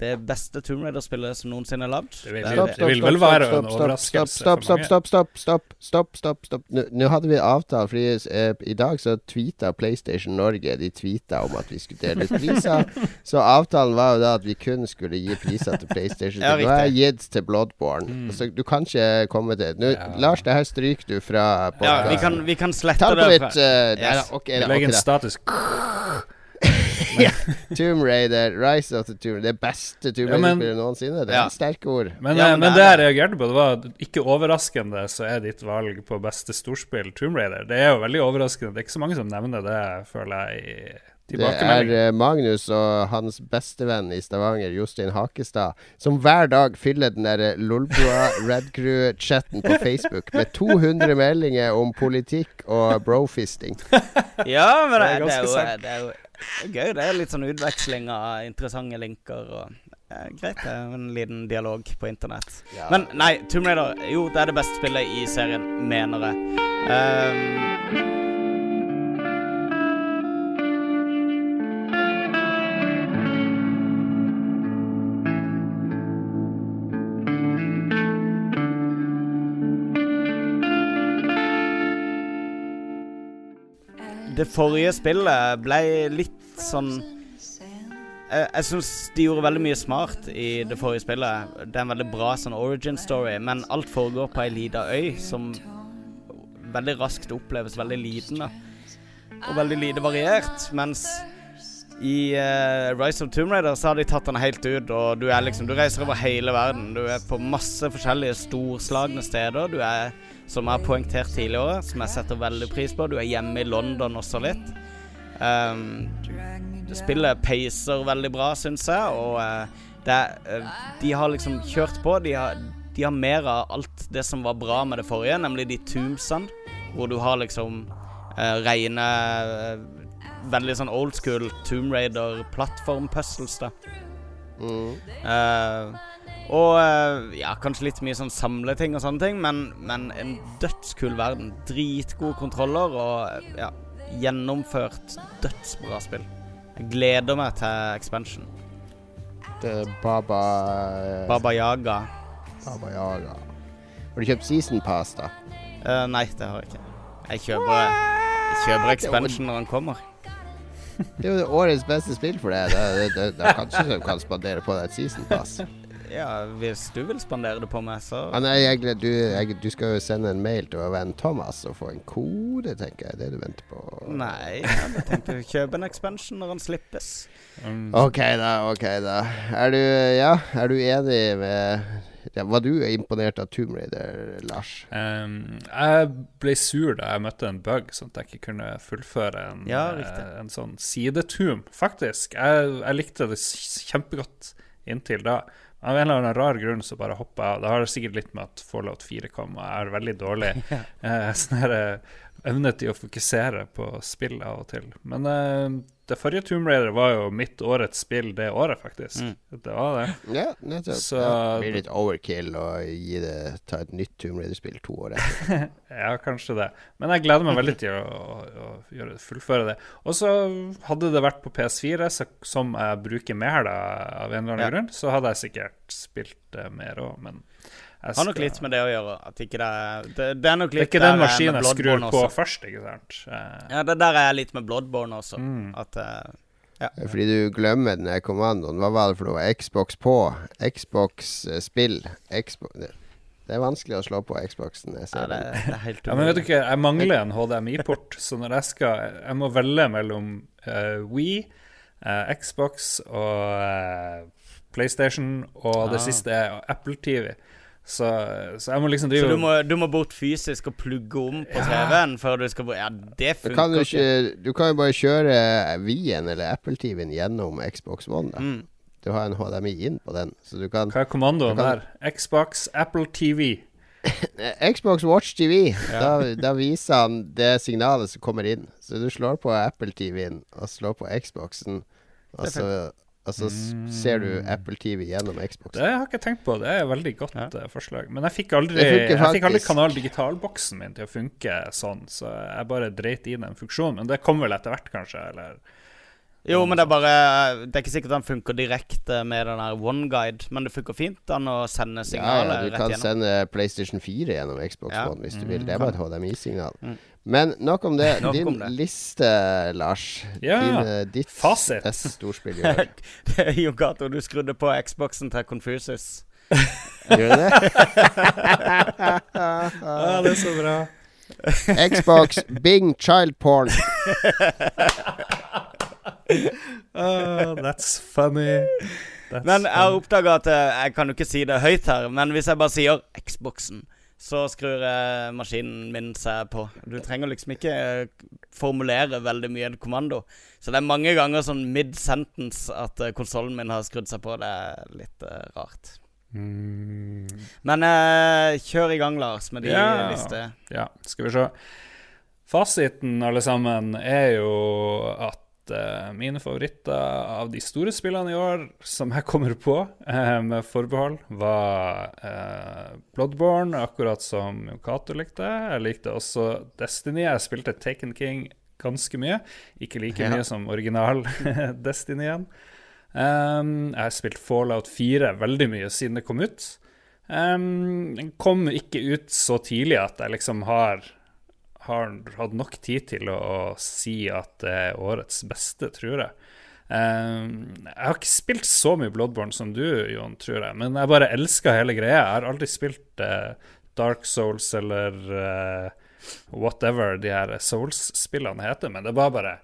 det beste Tomb Raider-spillet som noensinne er lagd. Det Det det. vil vel være en stopp, stopp, overraskelse stopp, stopp, stopp, stopp, stopp, stopp, stopp, stopp. Nå- Nå hadde vi avtale, fordi eh, i dag så tweeta PlayStation Norge De tweeta om at vi skulle dele ut priser. så avtalen var jo da at vi kun skulle gi priser til PlayStation. Ja, Nå er jeg gitt til Bloodborne. Så du kan ikke komme til Nå, Ja. Lars, det her stryker du fra Ja, vi kan, vi kan slette Ta det. på litt uh, Yes. ja, okay, Legg en okay, status Tomb Raider, Rise of the Tomb Raider. Det beste Tomb Raider-spillet noensinne. Det Ja. er sterke ord. Men, Ja, eh, men men det jeg reagerte på, det var at ikke overraskende så er ditt valg på beste storspill Tomb Raider. Det er jo veldig overraskende. Det er ikke så mange som nevner det, føler jeg, i Det er eh, Magnus og hans bestevenn i Stavanger, Jostein Hakestad, som hver dag fyller den der Lolbua Red Crew-chatten på Facebook med 200 meldinger om politikk og brofisting. Ja, men det, Det er er jo. Det er gøy. Det er litt sånn utveksling av interessante linker og eh, Greit, det er en liten dialog på internett. Men nei, Tomb Raider Jo, det er det beste spillet i serien, mener jeg. Ehm, det forrige spillet ble litt sånn Jeg, jeg syns de gjorde veldig mye smart i det forrige spillet. Det er en veldig bra sånn origin story, men alt foregår på ei lita øy som veldig raskt oppleves veldig liten. Og veldig lite variert. Mens i uh, Rise of Tomb Raider så har de tatt den helt ut, og du er liksom Du reiser over hele verden. Du er på masse forskjellige storslagne steder. Du er, som jeg har poengtert tidligere, som jeg setter veldig pris på, du er hjemme i London også litt. Um, spillet peiser veldig bra, syns jeg, og uh, det eh, de har liksom kjørt på. De har, de har mer av alt det som var bra med det forrige, nemlig de tombsene, hvor du har liksom uh, reine Veldig sånn old school Tomb Raider-plattform-puzzles, da. Mm. Uh, og uh, ja, kanskje litt mye sånn samleting og sånne ting, men, men en dødskul verden. Dritgode kontroller og eh, ja, gjennomført dødsbra spill. Jeg gleder meg til expansion. Det er Baba Baba Yaga. Baba Yaga. Har du kjøpt Season Pass, da? Uh, nei, det har jeg ikke. Jeg kjøper, jeg kjøper expansion når den kommer. Det er jo årets beste spill for deg. Da, da, da, da kanskje du kan spandere på deg et Season Pass. Ja, hvis du vil spandere det på meg, så Ah, nei, jeg, du, jeg, du skal jo sende en mail til vår venn Thomas og få en kode, tenker jeg. Det er det du venter på. Nei, jeg tenkte kjøpe en expansion når den slippes. Um, OK, da. ok da Er du, ja, er du enig med ja, Var du imponert av Tomb Raider, Lars? Um, jeg ble sur da jeg møtte en bug, sånn at jeg ikke kunne fullføre en, Ja, riktig. en sånn sidetomb, faktisk. Jeg, jeg likte det kjempegodt inntil da. Av en eller annen rar grunn så bare hoppa jeg av. Det har sikkert litt med at Fallout 4 kom, og jeg er veldig dårlig eh, sånn her, eh, evne til å fokusere på spill av og til. Men eh, det forrige Tomb Raider var jo mitt årets spill det året, faktisk. Mm. Det var det. Ja, nettopp. Så- ja, det blir litt overkill å gi det, ta et nytt Tomb Raider-spill to år etter. Ja, kanskje det. Men jeg gleder meg veldig til å, å, å gjøre, fullføre det. Og så hadde det vært på PS4, så, som jeg bruker mer da, av en eller annen Ja. grunn, så hadde jeg sikkert spilt det mer òg, men jeg Har nok litt med det å gjøre. At ikke det Det, det er nok Det er ikke den der, eh, maskinen jeg skrur på også. først, ikke sant? Eh, Ja, det der er jeg litt med Bloodborne også. Mm. At eh, ja. Fordi du glemmer den kommandoen. Hva var det for noe? Xbox på. Xbox-spill. Xbox det, det er vanskelig å slå på Xboxen. Jeg ja, det, det er helt Ja, men vet du ikke, jeg mangler en HDMI-port, så når jeg skal Jeg må velge mellom uh, Wii, uh, Xbox og uh, PlayStation, og det Ah. siste er Apple TV. Så, så jeg må liksom Så du må, du må bort fysisk og plugge om på Ja. TV-en før du skal bo- Ja, det Du kan, du ikke, du kan jo bare kjøre Wien eller Apple TV-en gjennom Xbox One. Da. Mm. Du har en HDMI inn på den. Så du kan Hva er kommandoen kan- der? Xbox, Apple TV. Xbox Watch TV, da, da viser han det signalet som kommer inn. Så du slår på Apple TV-en og slår på Xboxen, og så, og mm. ser du Apple TV gjennom Xbox? Det har jeg ikke tenkt på. Det er et veldig godt Ja. eh, forslag. Men jeg fikk aldri, jeg fikk aldri. Kanal Digital-boksen min til å funke sånn, så jeg bare dreit i den funksjonen. Men det kommer vel etter hvert, kanskje? Eller Jo, men det er bare Det er ikke sikkert den funker direkte med den der OneGuide, men det funker fint den å sende Ja, signaler ja, du kan gjennom. sende PlayStation 4 gjennom Xbox Ja. One hvis du vil. Mm, Det er bare et HDMI-signal. Mm. Men nok om det. Nok Din om det. liste, Lars. Ja, Din, ditt fasit. beste storspill i år. Det er jo Gato, du skrudde på Xboxen til Confusus. Gjør du det? ja, det er så bra. Xbox Bing Child Porn. Ah, that's funny. That's Men jeg oppdaga at eh, jeg kan jo ikke si det høyt her, men hvis jeg bare sier Xboxen, så skrur eh, maskinen min seg på. Du trenger liksom ikke eh, formulere veldig mye en kommando. Så det er mange ganger sånn mid-sentence at uh, konsollen min har skrudd seg på. Det er litt uh, rart. Mm, Men uh, kjør i gang, Lars, med de Ja. listene. ja, skal vi se. Fasiten, alle sammen, er jo at eh, mine favoritter av de store spillene i år, som jeg kommer på eh, med forbehold, var eh, Bloodborne, akkurat som Cato likte. Jeg likte også Destiny. Jeg spilte Taken King ganske mye. Ikke like Ja. mye som original Destinyen. Um, jeg har spilt Fallout 4 veldig mye siden det kom ut. Um, den kom ikke ut så tidlig at jeg liksom har, har hatt nok tid til å, å si at det er årets beste, tror jeg. Um, jeg har ikke spilt så mye Bloodborne som du, Jon, tror jeg, men jeg bare elsker hele greia. Jeg har aldri spilt uh, Dark Souls eller uh, whatever de her Souls-spillene heter, men det var bare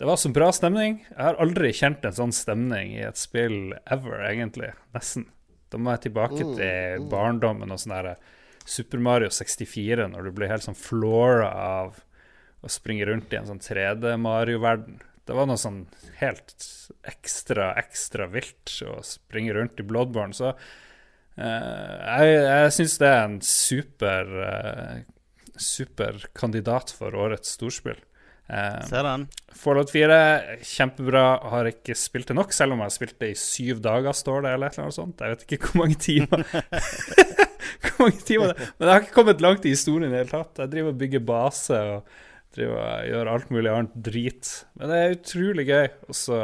det var så bra stemning. Jeg har aldri kjent en sånn stemning i et spill ever, egentlig. Nesten. Da må jeg tilbake til barndommen og sånn der Super Mario 64, når du blir helt sånn flora av å springe rundt i en sånn 3D-Mario-verden. Det var noe sånn helt ekstra, ekstra vilt å springe rundt i Bloodborne. Så eh, jeg, jeg syns det er en super, uh, super kandidat for årets storspill. Eh, Ser den? Fallout 4, kjempebra. Har ikke spilt det nok, selv om jeg har spilt det i syv dager, står det, eller et eller annet sånt. Jeg vet ikke hvor mange timer. hvor mange timer det Men jeg har ikke kommet langt i historien i det hele tatt. Jeg driver og bygger base og driver og gjør alt mulig annet drit. Men det er utrolig gøy. Og så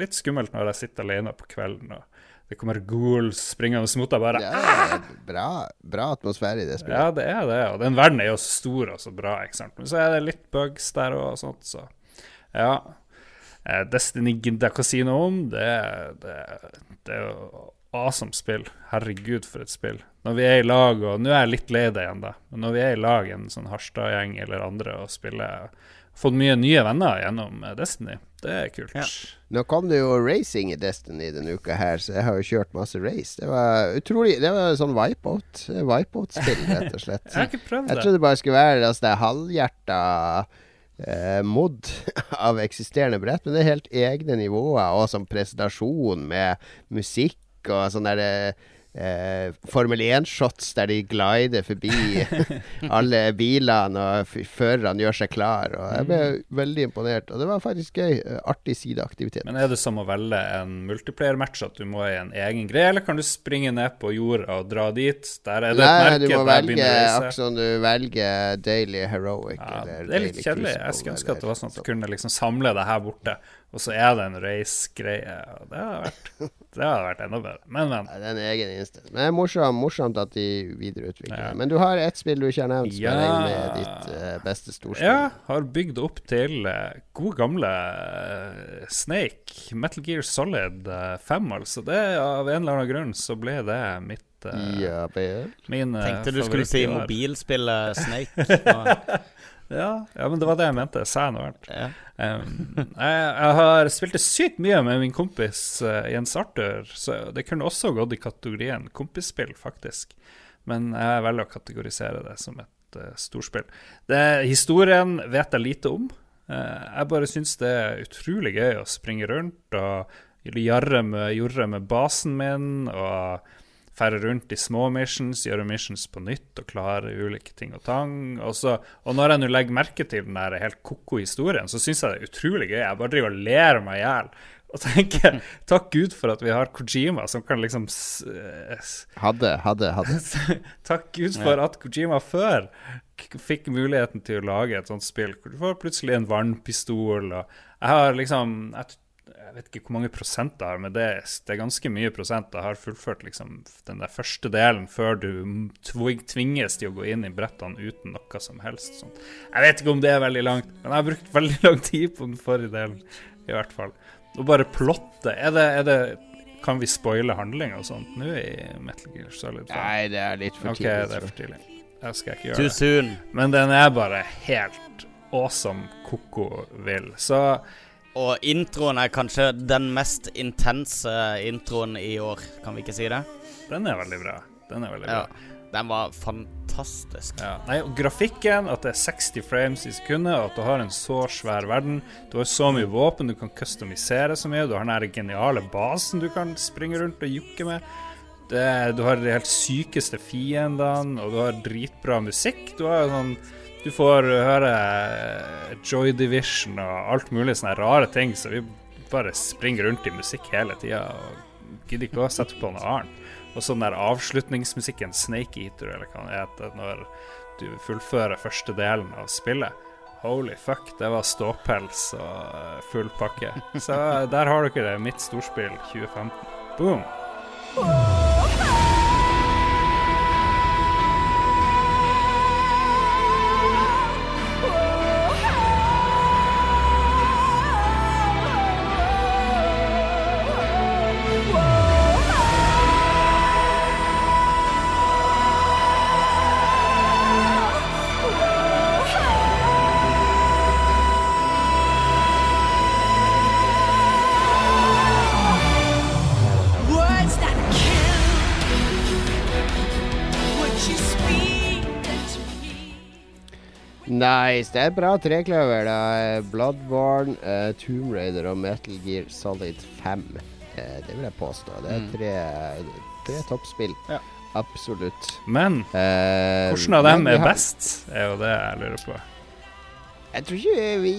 litt skummelt når jeg sitter alene på kvelden og det kommer ghouls springende mot deg bare. Ja, bra, bra atmosfære i det spillet. Ja, det er det. Og den verden er jo så stor og så bra, ikke sant. Men så er det litt bugs der og sånt, så ja. Eh, Destiny gidder jeg ikke å si noe om. Det, det, det er jo awesome spill. Herregud, for et spill. Når vi er i lag, og nå er jeg litt lei det igjen, da, men når vi er i lag, en sånn Harstad-gjeng eller andre, og spiller Fått mye nye venner gjennom eh, Destiny. Det er kult. Ja. Nå kom det jo racing i Destiny denne uka her, så jeg har jo kjørt masse race. Det var utrolig Det var sånn wipeout. Wipeout-spill, rett og slett. Jeg har ikke prøvd det. Jeg trodde det bare skulle være altså, det er halvhjerta eh, mod av eksisterende brett, men det er helt egne nivåer, og sånn presentasjon med musikk og sånn der eh, Formel 1-shots der de glider forbi alle bilene, og førerne gjør seg klar. Og jeg ble veldig imponert. Og det var faktisk gøy. eh, Artig sideaktivitet. Men er det som å velge en multiplayer-match, at du må i en egen greie, eller kan du springe ned på jorda og dra dit? Der er det et Nei, merke du må velge akkurat som du velger Daily Heroic. Ja, eller det er litt kjedelig. Jeg skulle ønske at det var sånn at du kunne liksom samle det her borte, Og så er det en race-greie. Det hadde vært, det hadde vært enda bedre. Men, men. Ja, det er en egen innstilling. Men det er morsomt, morsomt at de videreutvikler Ja. Men du har ett spill du ikke har nevnt, som Ja. jeg regner med ditt uh, beste storspill. Ja, har bygd opp til uh, gode gamle uh, Snake. Metal Gear Solid uh, 5, altså. Det, av en eller annen grunn så ble det mitt uh, Ja, vel. min uh, Tenkte du skulle si mobilspillet Snake. Ja, ja, men det var det jeg mente. Sa jeg noe annet? ja. Um, jeg, jeg har spilt det sykt mye med min kompis uh, Jens Arthur, så det kunne også gått i kategorien kompisspill, faktisk. Men jeg velger å kategorisere det som et uh, storspill. Det, historien vet jeg lite om. Eh, jeg bare syns det er utrolig gøy å springe rundt og jarre med, jorre med basen min. og ferde rundt i små missions, gjøre missions på nytt og klare ulike ting og tang. Og, så, og når jeg nå legger merke til den der helt ko-ko historien, så syns jeg det er utrolig gøy. Jeg bare driver og ler meg i hjel. Og tenker takk Gud for at vi har Kojima som kan liksom Hadde, hadde, hadde. Takk Gud for at Kojima før fikk muligheten til å lage et sånt spill hvor du får plutselig en vannpistol og Jeg har liksom jeg, jeg vet ikke hvor mange prosent jeg har, men det, det er ganske mye prosent. Jeg har fullført liksom den der første delen før du tvinges til å gå inn i brettene uten noe som helst. Sånt. Jeg vet ikke om det er veldig langt, men jeg har brukt veldig lang tid på den forrige delen, i hvert fall. Og bare plotte. Er det, er det Kan vi spoile handling og sånt nå i Metal Gear Solid 5? Nei, det er litt for tidlig. tidlig. det er for tidlig. Jeg skal ikke gjøre Too det. soon. Men den er bare helt awesome koko vill. Så Og introen er kanskje den mest intense introen i år, kan vi ikke si det? den er veldig bra. Den er veldig Ja. bra. Den var fantastisk. Ja. Nei, og grafikken, at det er 60 frames i sekundet, at du har en så svær verden. Du har så mye våpen, du kan customisere så mye. Du har den geniale basen du kan springe rundt og jukke med. Det, du har de helt sykeste fiendene, og du har dritbra musikk. Du har jo sånn Du får høre eh, Joy Division og alt mulig sånne rare ting, så vi bare springer rundt i musikk hele tida og gidder ikke å sette på noe annet. Og så den der avslutningsmusikken, Snake Eater, eller hva det heter, når du fullfører første delen av spillet. Holy fuck, det var ståpels og eh, full pakke. Så der har dere det, mitt storspill 2015. Boom. Nice. Det er bra trekløver. da Bloodborne, uh, Tomb Raider og Metal Gear Solid 5. Uh, det vil jeg påstå. Det er tre, tre toppspill. Ja. Absolutt. Men uh, hvordan av dem er best, er jo det jeg lurer på. Jeg tror ikke vi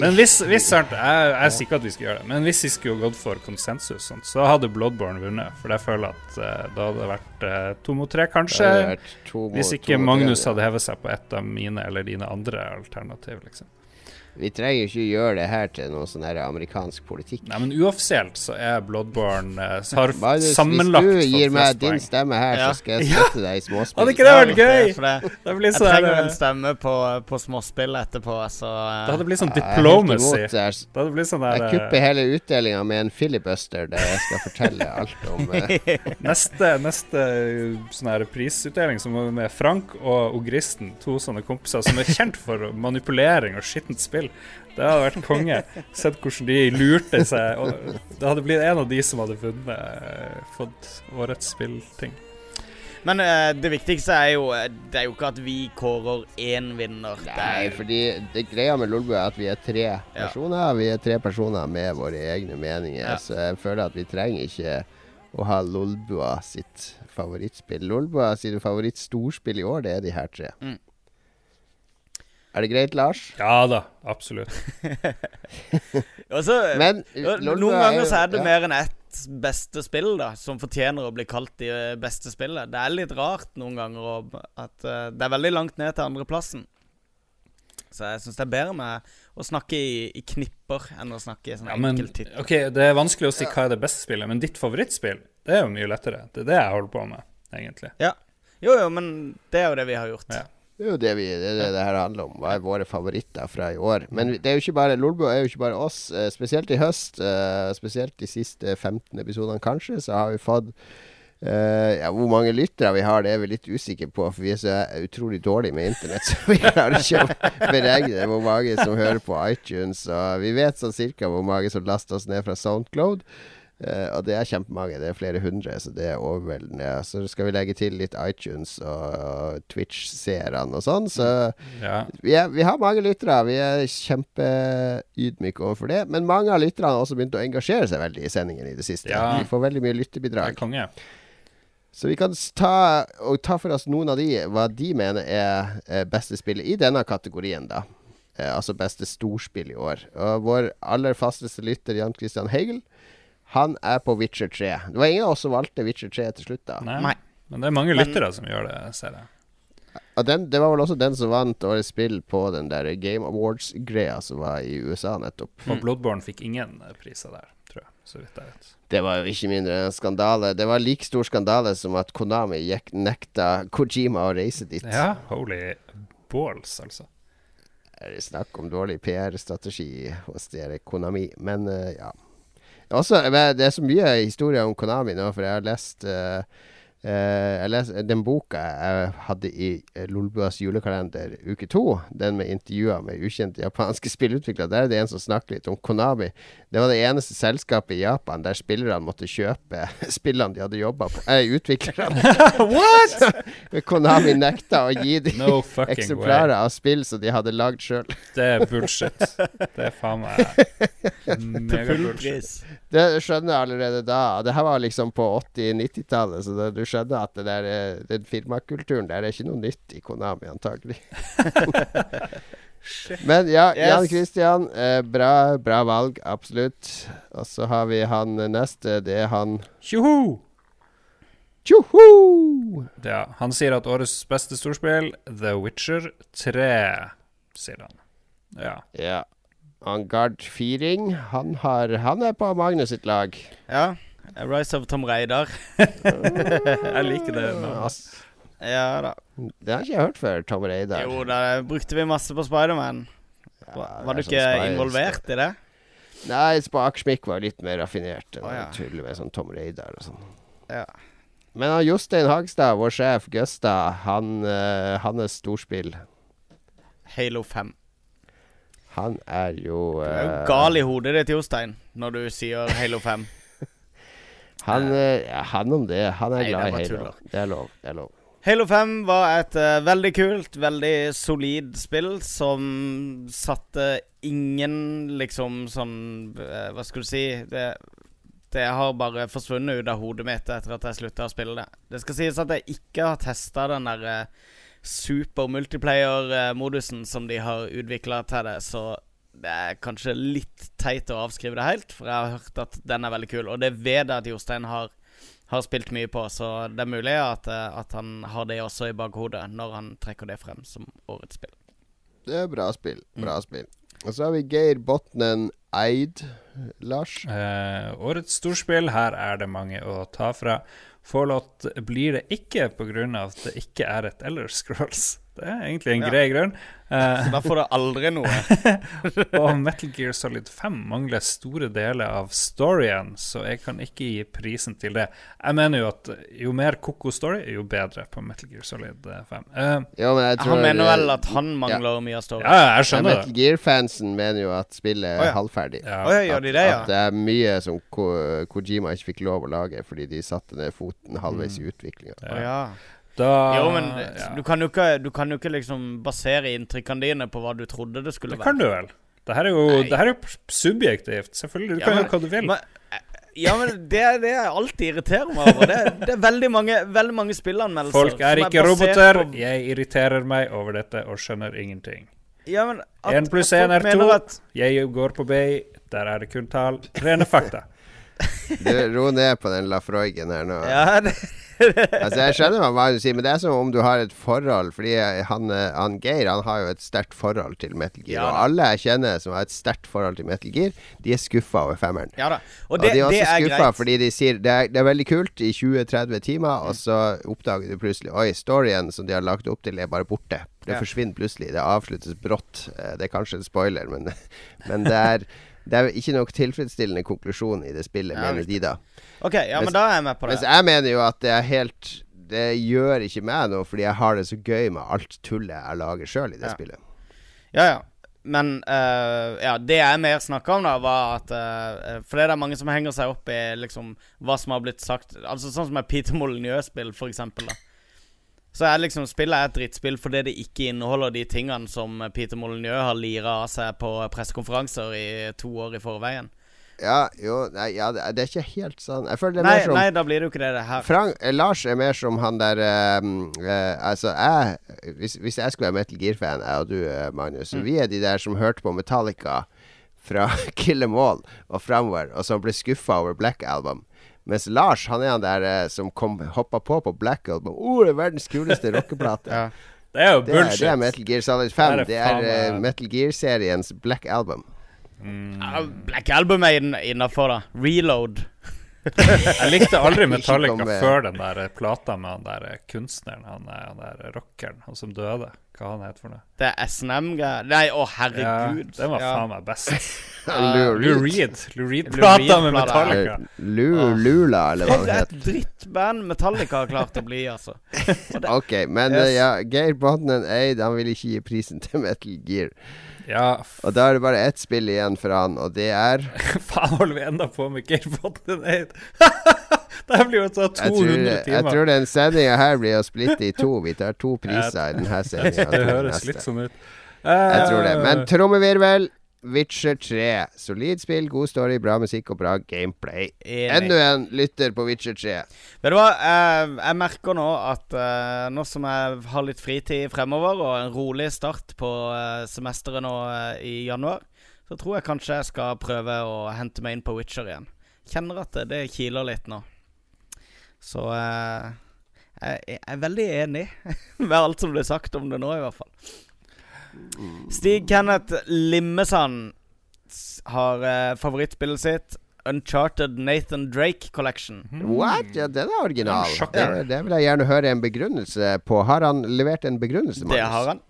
Men hvis, hvis jeg, jeg er sikker at vi skal gjøre det, men hvis vi skulle gått for konsensus, sånt, så hadde Bloodborne vunnet. For jeg føler at eh, da hadde det vært eh, to mot tre, kanskje. to Hvis ikke Magnus hadde hevet seg på et av mine eller dine andre alternativ, liksom. Vi trenger ikke gjøre det her til noe sånn amerikansk politikk. Nei, men uoffisielt så er Bloodborne eh, så har Magnus, sammenlagt hvis du gir meg din stemme her, Ja. så skal jeg støtte deg i småspill. Hadde ikke det vært gøy? For det, Det blir jeg sånn trenger eh, en stemme på, på småspill etterpå, så eh, Det hadde blitt sånn Jeg diplomacy. imot det. Det hadde blitt sånn Jeg der kupper eh, hele utdelinga med en filibuster der jeg skal fortelle alt om Neste, neste sånn her prisutdeling som er med Frank og Ogristen, to sånne kompiser som er kjent for manipulering og skittent spill. Det hadde vært konge. Sett hvordan de lurte seg. Og det hadde blitt en av de som hadde vunnet, eh, fått årets spillting. Men uh, det viktigste er jo eh, Det er jo ikke at vi kårer én vinner. Nei, fordi det greia med Lolbu er at vi er tre personer. Vi er tre personer med våre egne meninger. Ja. Så jeg føler at vi trenger ikke å ha Lolbua sitt favorittspill. Lolbua sitt favorittstorspill i år, det er de her tre. Mm. Er det greit, Lars? Ja da, absolutt. Og Men Noen ganger så er det ja. mer enn ett beste spill da som fortjener å bli kalt de eh, beste spillet. Det er litt rart noen ganger at uh, det er veldig langt ned til andreplassen. Så jeg syns det er bedre med å snakke i, i knipper enn å snakke i sånn Ja, men ok, Det er vanskelig å si hva er det beste spillet, men ditt favorittspill, det er jo mye lettere. Det er det jeg holder på med, egentlig. Ja. Jo, jo, men det er jo det vi har gjort. Ja. Det er jo det vi, det, det, det her handler om. Hva er våre favoritter fra i år? Men det er jo ikke bare Lolbua er jo ikke bare oss. eh, Spesielt i høst, eh, spesielt de siste 15 episodene kanskje, så har vi fått Uh, ja, Hvor mange lyttere vi har, det er vi litt usikre på, for vi er så utrolig dårlige med internett. Så vi klarer ikke å beregne hvor mange som hører på iTunes. Og vi vet sånn cirka hvor mange som laster oss ned fra Soundcloud. Eh, og det er kjempemange. Det er flere hundre, så det er overveldende. Så skal vi legge til litt iTunes og, og Twitch-seerne og sånn. Så Ja. vi, er, vi har mange lyttere. Vi er kjempeydmyke overfor det. Men mange av lytterne har også begynt å engasjere seg veldig i sendingen i det siste. Ja. Vi får veldig mye lyttebidrag. Så vi kan ta, og ta for oss noen av de, hva de mener er beste spillet i denne kategorien, da. Uh, altså beste storspill i år. Og vår aller fasteste lytter, Jan Christian Hegel, han er på Witcher 3. Det var ingen av oss som valgte Witcher 3 til slutt, da. Nei. Nei. Men det er mange lyttere som gjør det, ser jeg. Og den, det var vel også den som vant årets spill på den der Game Awards-greia som var i USA nettopp. Og Bloodborne fikk ingen eh, priser der, tror jeg. Så vidt jeg vet. Det var jo ikke mindre enn en skandale. Det var like stor skandale som at Konami gikk, nekta Kojima å reise dit. Ja, holy balls, altså. Det er snakk om dårlig PR-strategi hos dere Konami, men eh, ja. Også, det er så mye historie om Konami nå, for jeg har lest eh, eh, jeg les, Den boka jeg hadde i uh, Lolbuas julekalender uke to, den med intervjuer med ukjente japanske spillutviklere, der er det en som snakker litt om Konami. Det var det eneste selskapet i Japan der spillerne måtte kjøpe spillene de hadde jobba på. Eh, utviklerne. What?! Konami nekta å gi dem No eksemplarer way. av spill som de hadde lagd sjøl. Det er bullshit. Det er faen meg Til mega full bullshit. pris. Det skjønner jeg allerede da. Det her var liksom på 80-90-tallet, så det, du skjønner at det der, eh, den firmakulturen der er ikke noe nytt i Konami, antagelig. Men ja, Yes. Jan Christian, eh, bra, bra valg, absolutt. Og så har vi han neste, det er han Tjoho! Tjoho! Ja, han sier at årets beste storspill, The Witcher 3, sier han. Ja. Ja. Han Gard Firing, han, har, han er på Magnus sitt lag. Ja. Rise of Tom Reidar. Jeg liker det. Men. Ja da. Det har ikke jeg hørt før, Tom Reidar. Jo, da brukte vi masse på Spiderman. Ja, Var, var du sånn ikke involvert i det? Nei, Spak Schmick var litt mer raffinert. enn Å, ja. å med sånn Tom Reidar og sånn. Ja. Men han Jostein Hagstad, vår sjef Gusta, han, uh, hans storspill Halo 5. Han er jo Du er jo eh, gal i hodet ditt, Jostein, når du sier Halo 5. Han, eh, han om det. Han er Nei, glad i Halo. Det er lov. Det er lov. Halo 5 var et uh, veldig kult, veldig solid spill som satte ingen liksom sånn uh, Hva skal du si det, det har bare forsvunnet ut av hodet mitt etter at jeg slutta å spille det. Det skal sies at jeg ikke har testa den der uh, super multiplayer-modusen som de har utvikla til det, så det er kanskje litt teit å avskrive det helt, for jeg har hørt at den er veldig kul. Og det vet jeg at Jostein har har spilt mye på, så det er mulig at, eh, at han har det også i bakhodet når han trekker det frem som årets spill. Det er bra spill. Bra Mm. spill. Og så har vi Geir Botnen Eid. Lars? Eh, årets storspill, her er det mange å ta fra. Fallout blir det ikke pga. at det ikke er et Ellers Scrolls. Det er egentlig en Ja. grei grunn. Eh, Så da får du aldri noe. og Metal Gear Solid 5 mangler store deler av storyen, så jeg kan ikke gi prisen til det. Jeg mener jo at jo mer koko story, jo bedre på Metal Gear Solid 5. Uh, Jo, men jeg tror Han mener vel eh, at han mangler mye av storyen. ja, jeg ja, skjønner Metal. Gear-fansen mener jo at spillet er oh, ja. halvferdig. Ja. Ja, gjør de det, ja? At det er mye som Ko Kojima ikke fikk lov å lage fordi de satte ned foten halvveis i utviklinga. Ja. ja. Da, Jo, men ja. du, kan jo ikke, du kan jo ikke liksom basere inntrykkene dine på hva du trodde det skulle Det kan være. du vel? Det her er jo, Nei. det her er jo subjektivt. Selvfølgelig. Du Ja, kan men- gjøre hva du vil. Men, eh, ja, men det er det jeg alltid irriterer meg over. Det, er- det er veldig mange, veldig mange spillanmeldelser Folk er som ikke basert roboter. på- Jeg irriterer meg over dette og skjønner ingenting. Ja, men at, Én pluss at én folk er to. mener at- Jeg går på Bay. Der er det kun tall. Rene fakta. Du, ro ned på den Lafroigen her nå. Ja, det, Altså Jeg skjønner hva du sier, men det er som om du har et forhold Fordi han, eh, han Geir Han har jo et sterkt forhold til Metal Gear. Ja, og alle jeg kjenner som har et sterkt forhold til Metal Gear, de er skuffa over femmeren. ja. Og Og, de er også det er skuffa fordi de sier det er, det er veldig kult i 20-30 timer, og så oppdager du plutselig Oi, storyen som de har lagt opp til, er bare borte. Det Ja. forsvinner plutselig. Det avsluttes brått. Eh, Det er kanskje en spoiler, men, men det er det er ikke nok tilfredsstillende konklusjon i det spillet, Ja, mener de da. Ok, ja, Mens- men da er jeg med på det. Mens jeg mener jo at det er helt Det gjør ikke meg noe, fordi jeg har det så gøy med alt tullet jeg lager sjøl i det Ja. spillet. Ja, ja. Men uh, ja, det jeg mer snakka om, da, var at uh, For det er mange som henger seg opp i liksom hva som har blitt sagt. Altså Sånn som et Peter Molyneux-spill, for eksempel. Da. Så er liksom spillet er et drittspill fordi det ikke inneholder de tingene som Peter Molyneux har lira av seg på pressekonferanser i to år i forveien. Ja, jo nei, ja, det, er- ikke helt sånn. Jeg føler det er Nei, mer som nei, da blir det jo ikke det, det her. Frank, eh, Lars er mer som han der eh, eh, Altså, jeg hvis, hvis jeg skulle være Metal Gear-fan, jeg og du, Magnus Mm. Vi er de der som hørte på Metallica fra Kill Em All og framover, og som ble skuffa over Black Album. Mens Lars, han er han der eh, som kom hoppa på på Black Album. Oh, det er verdens kuleste rockeplate. Ja. Det er jo Det er, bullshit. det er Metal Gear Solid 5. Det er Det er eh, Metal Gear-seriens Black Album. Ja, Black Album er innafor, da. Reload. Jeg likte aldri Metallica med- før den der eh, plata med han der eh, kunstneren, han, eh, han der rockeren, han som døde. Hva han het for noe? Det er SNM-greier. Nei, å herregud. Ja, den var Ja. faen meg best. Lou Reed. Lou Reed-plata med Metallica. Lula, eller hva For det et het. drittband Metallica har klart å bli, altså. Ok, men Yes. eh, ja, Geir Botnen Eid Han vil ikke gi prisen til Metal Gear. Ja, Og da er det bare ett spill igjen for han, og det er faen holder vi enda på med Geir Botnen Aid? det blir jo 200 Jeg tror, timer. jeg tror den sendinga her blir å splitte i to. Vi tar to priser i denne sendinga. det høres litt sånn ut. Jeg tror det. Eh, Men trommevirvel. Witcher 3. Solid spill, god story, bra musikk og bra gameplay. Enda en lytter på Witcher 3. Vet du hva, jeg, jeg merker nå at eh, nå som jeg har litt fritid fremover, og en rolig start på eh, semesteret nå eh, i januar, så tror jeg kanskje jeg skal prøve å hente meg inn på Witcher igjen. Kjenner at det, det kiler litt nå. Så eh, jeg, er veldig enig med alt som ble sagt om det nå, i hvert fall. Stig Kenneth Limmesand har eh, favorittspillet sitt. Uncharted Nathan Drake Collection. What? Ja, den er original. Ja. Det, det vil jeg gjerne høre en begrunnelse på. Har han levert en begrunnelse, Det har han.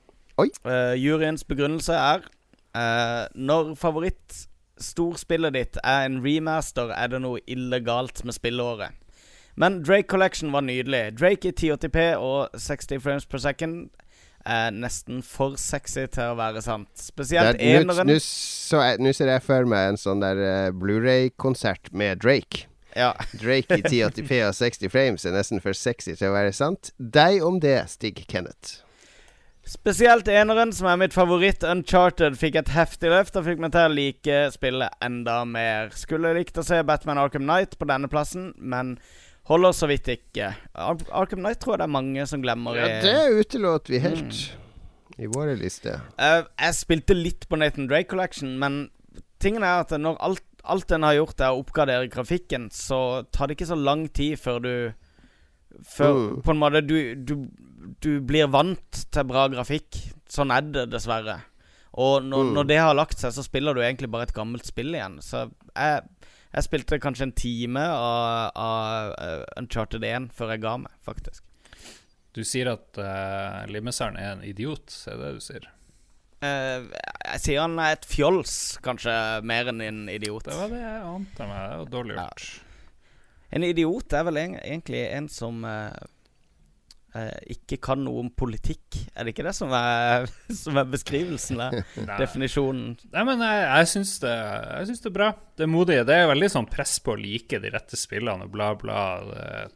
Oi. Eh, juryens begrunnelse er uh, Når favorittstorspillet ditt er en remaster, er det noe illegalt med spillåret. Men Drake Collection var nydelig. Drake i 1080p og 60 frames per second er nesten for sexy til å være sant. Spesielt er- eneren. nå ser jeg for meg en sånn der uh, Blu-ray-konsert med Drake. Ja. Drake i 1080p og 60 frames er nesten for sexy til å være sant. Deg om det, Stig Kenneth. Spesielt eneren, som er mitt favoritt, Uncharted, fikk et heftig løft og fikk meg til å like spillet enda mer. Skulle likt å se Batman Arkham Knight på denne plassen, men holder så vidt ikke. Ar Arkham Knight tror jeg det er mange som glemmer. Ja, det utelot vi helt i våre lister. Uh, jeg spilte litt på Nathan Drake Collection, men tingen er at når alt, alt en har gjort, er å oppgradere grafikken, så tar det ikke så lang tid før du Før Mm. på en måte du, du, du blir vant til bra grafikk. Sånn er det, dessverre. Og når, Mm. når det har lagt seg, så spiller du egentlig bare et gammelt spill igjen. Så jeg, jeg spilte kanskje en time av, av eh, Uncharted 1 før jeg ga meg, faktisk. Du sier at uh, Limmesaren er en idiot, er det du sier? Uh, jeg sier han er et fjols, kanskje mer enn en idiot. Det var det jeg ante meg. Det var dårlig Ja. gjort. En idiot er vel en, egentlig en som eh, eh, ikke kan noe om politikk. Er det ikke det som er, som er beskrivelsen der? Definisjonen. Nei, men jeg, jeg syns det, jeg syns det er bra. Det er modige, Det er veldig sånn press på å like de rette spillene og bla, bla.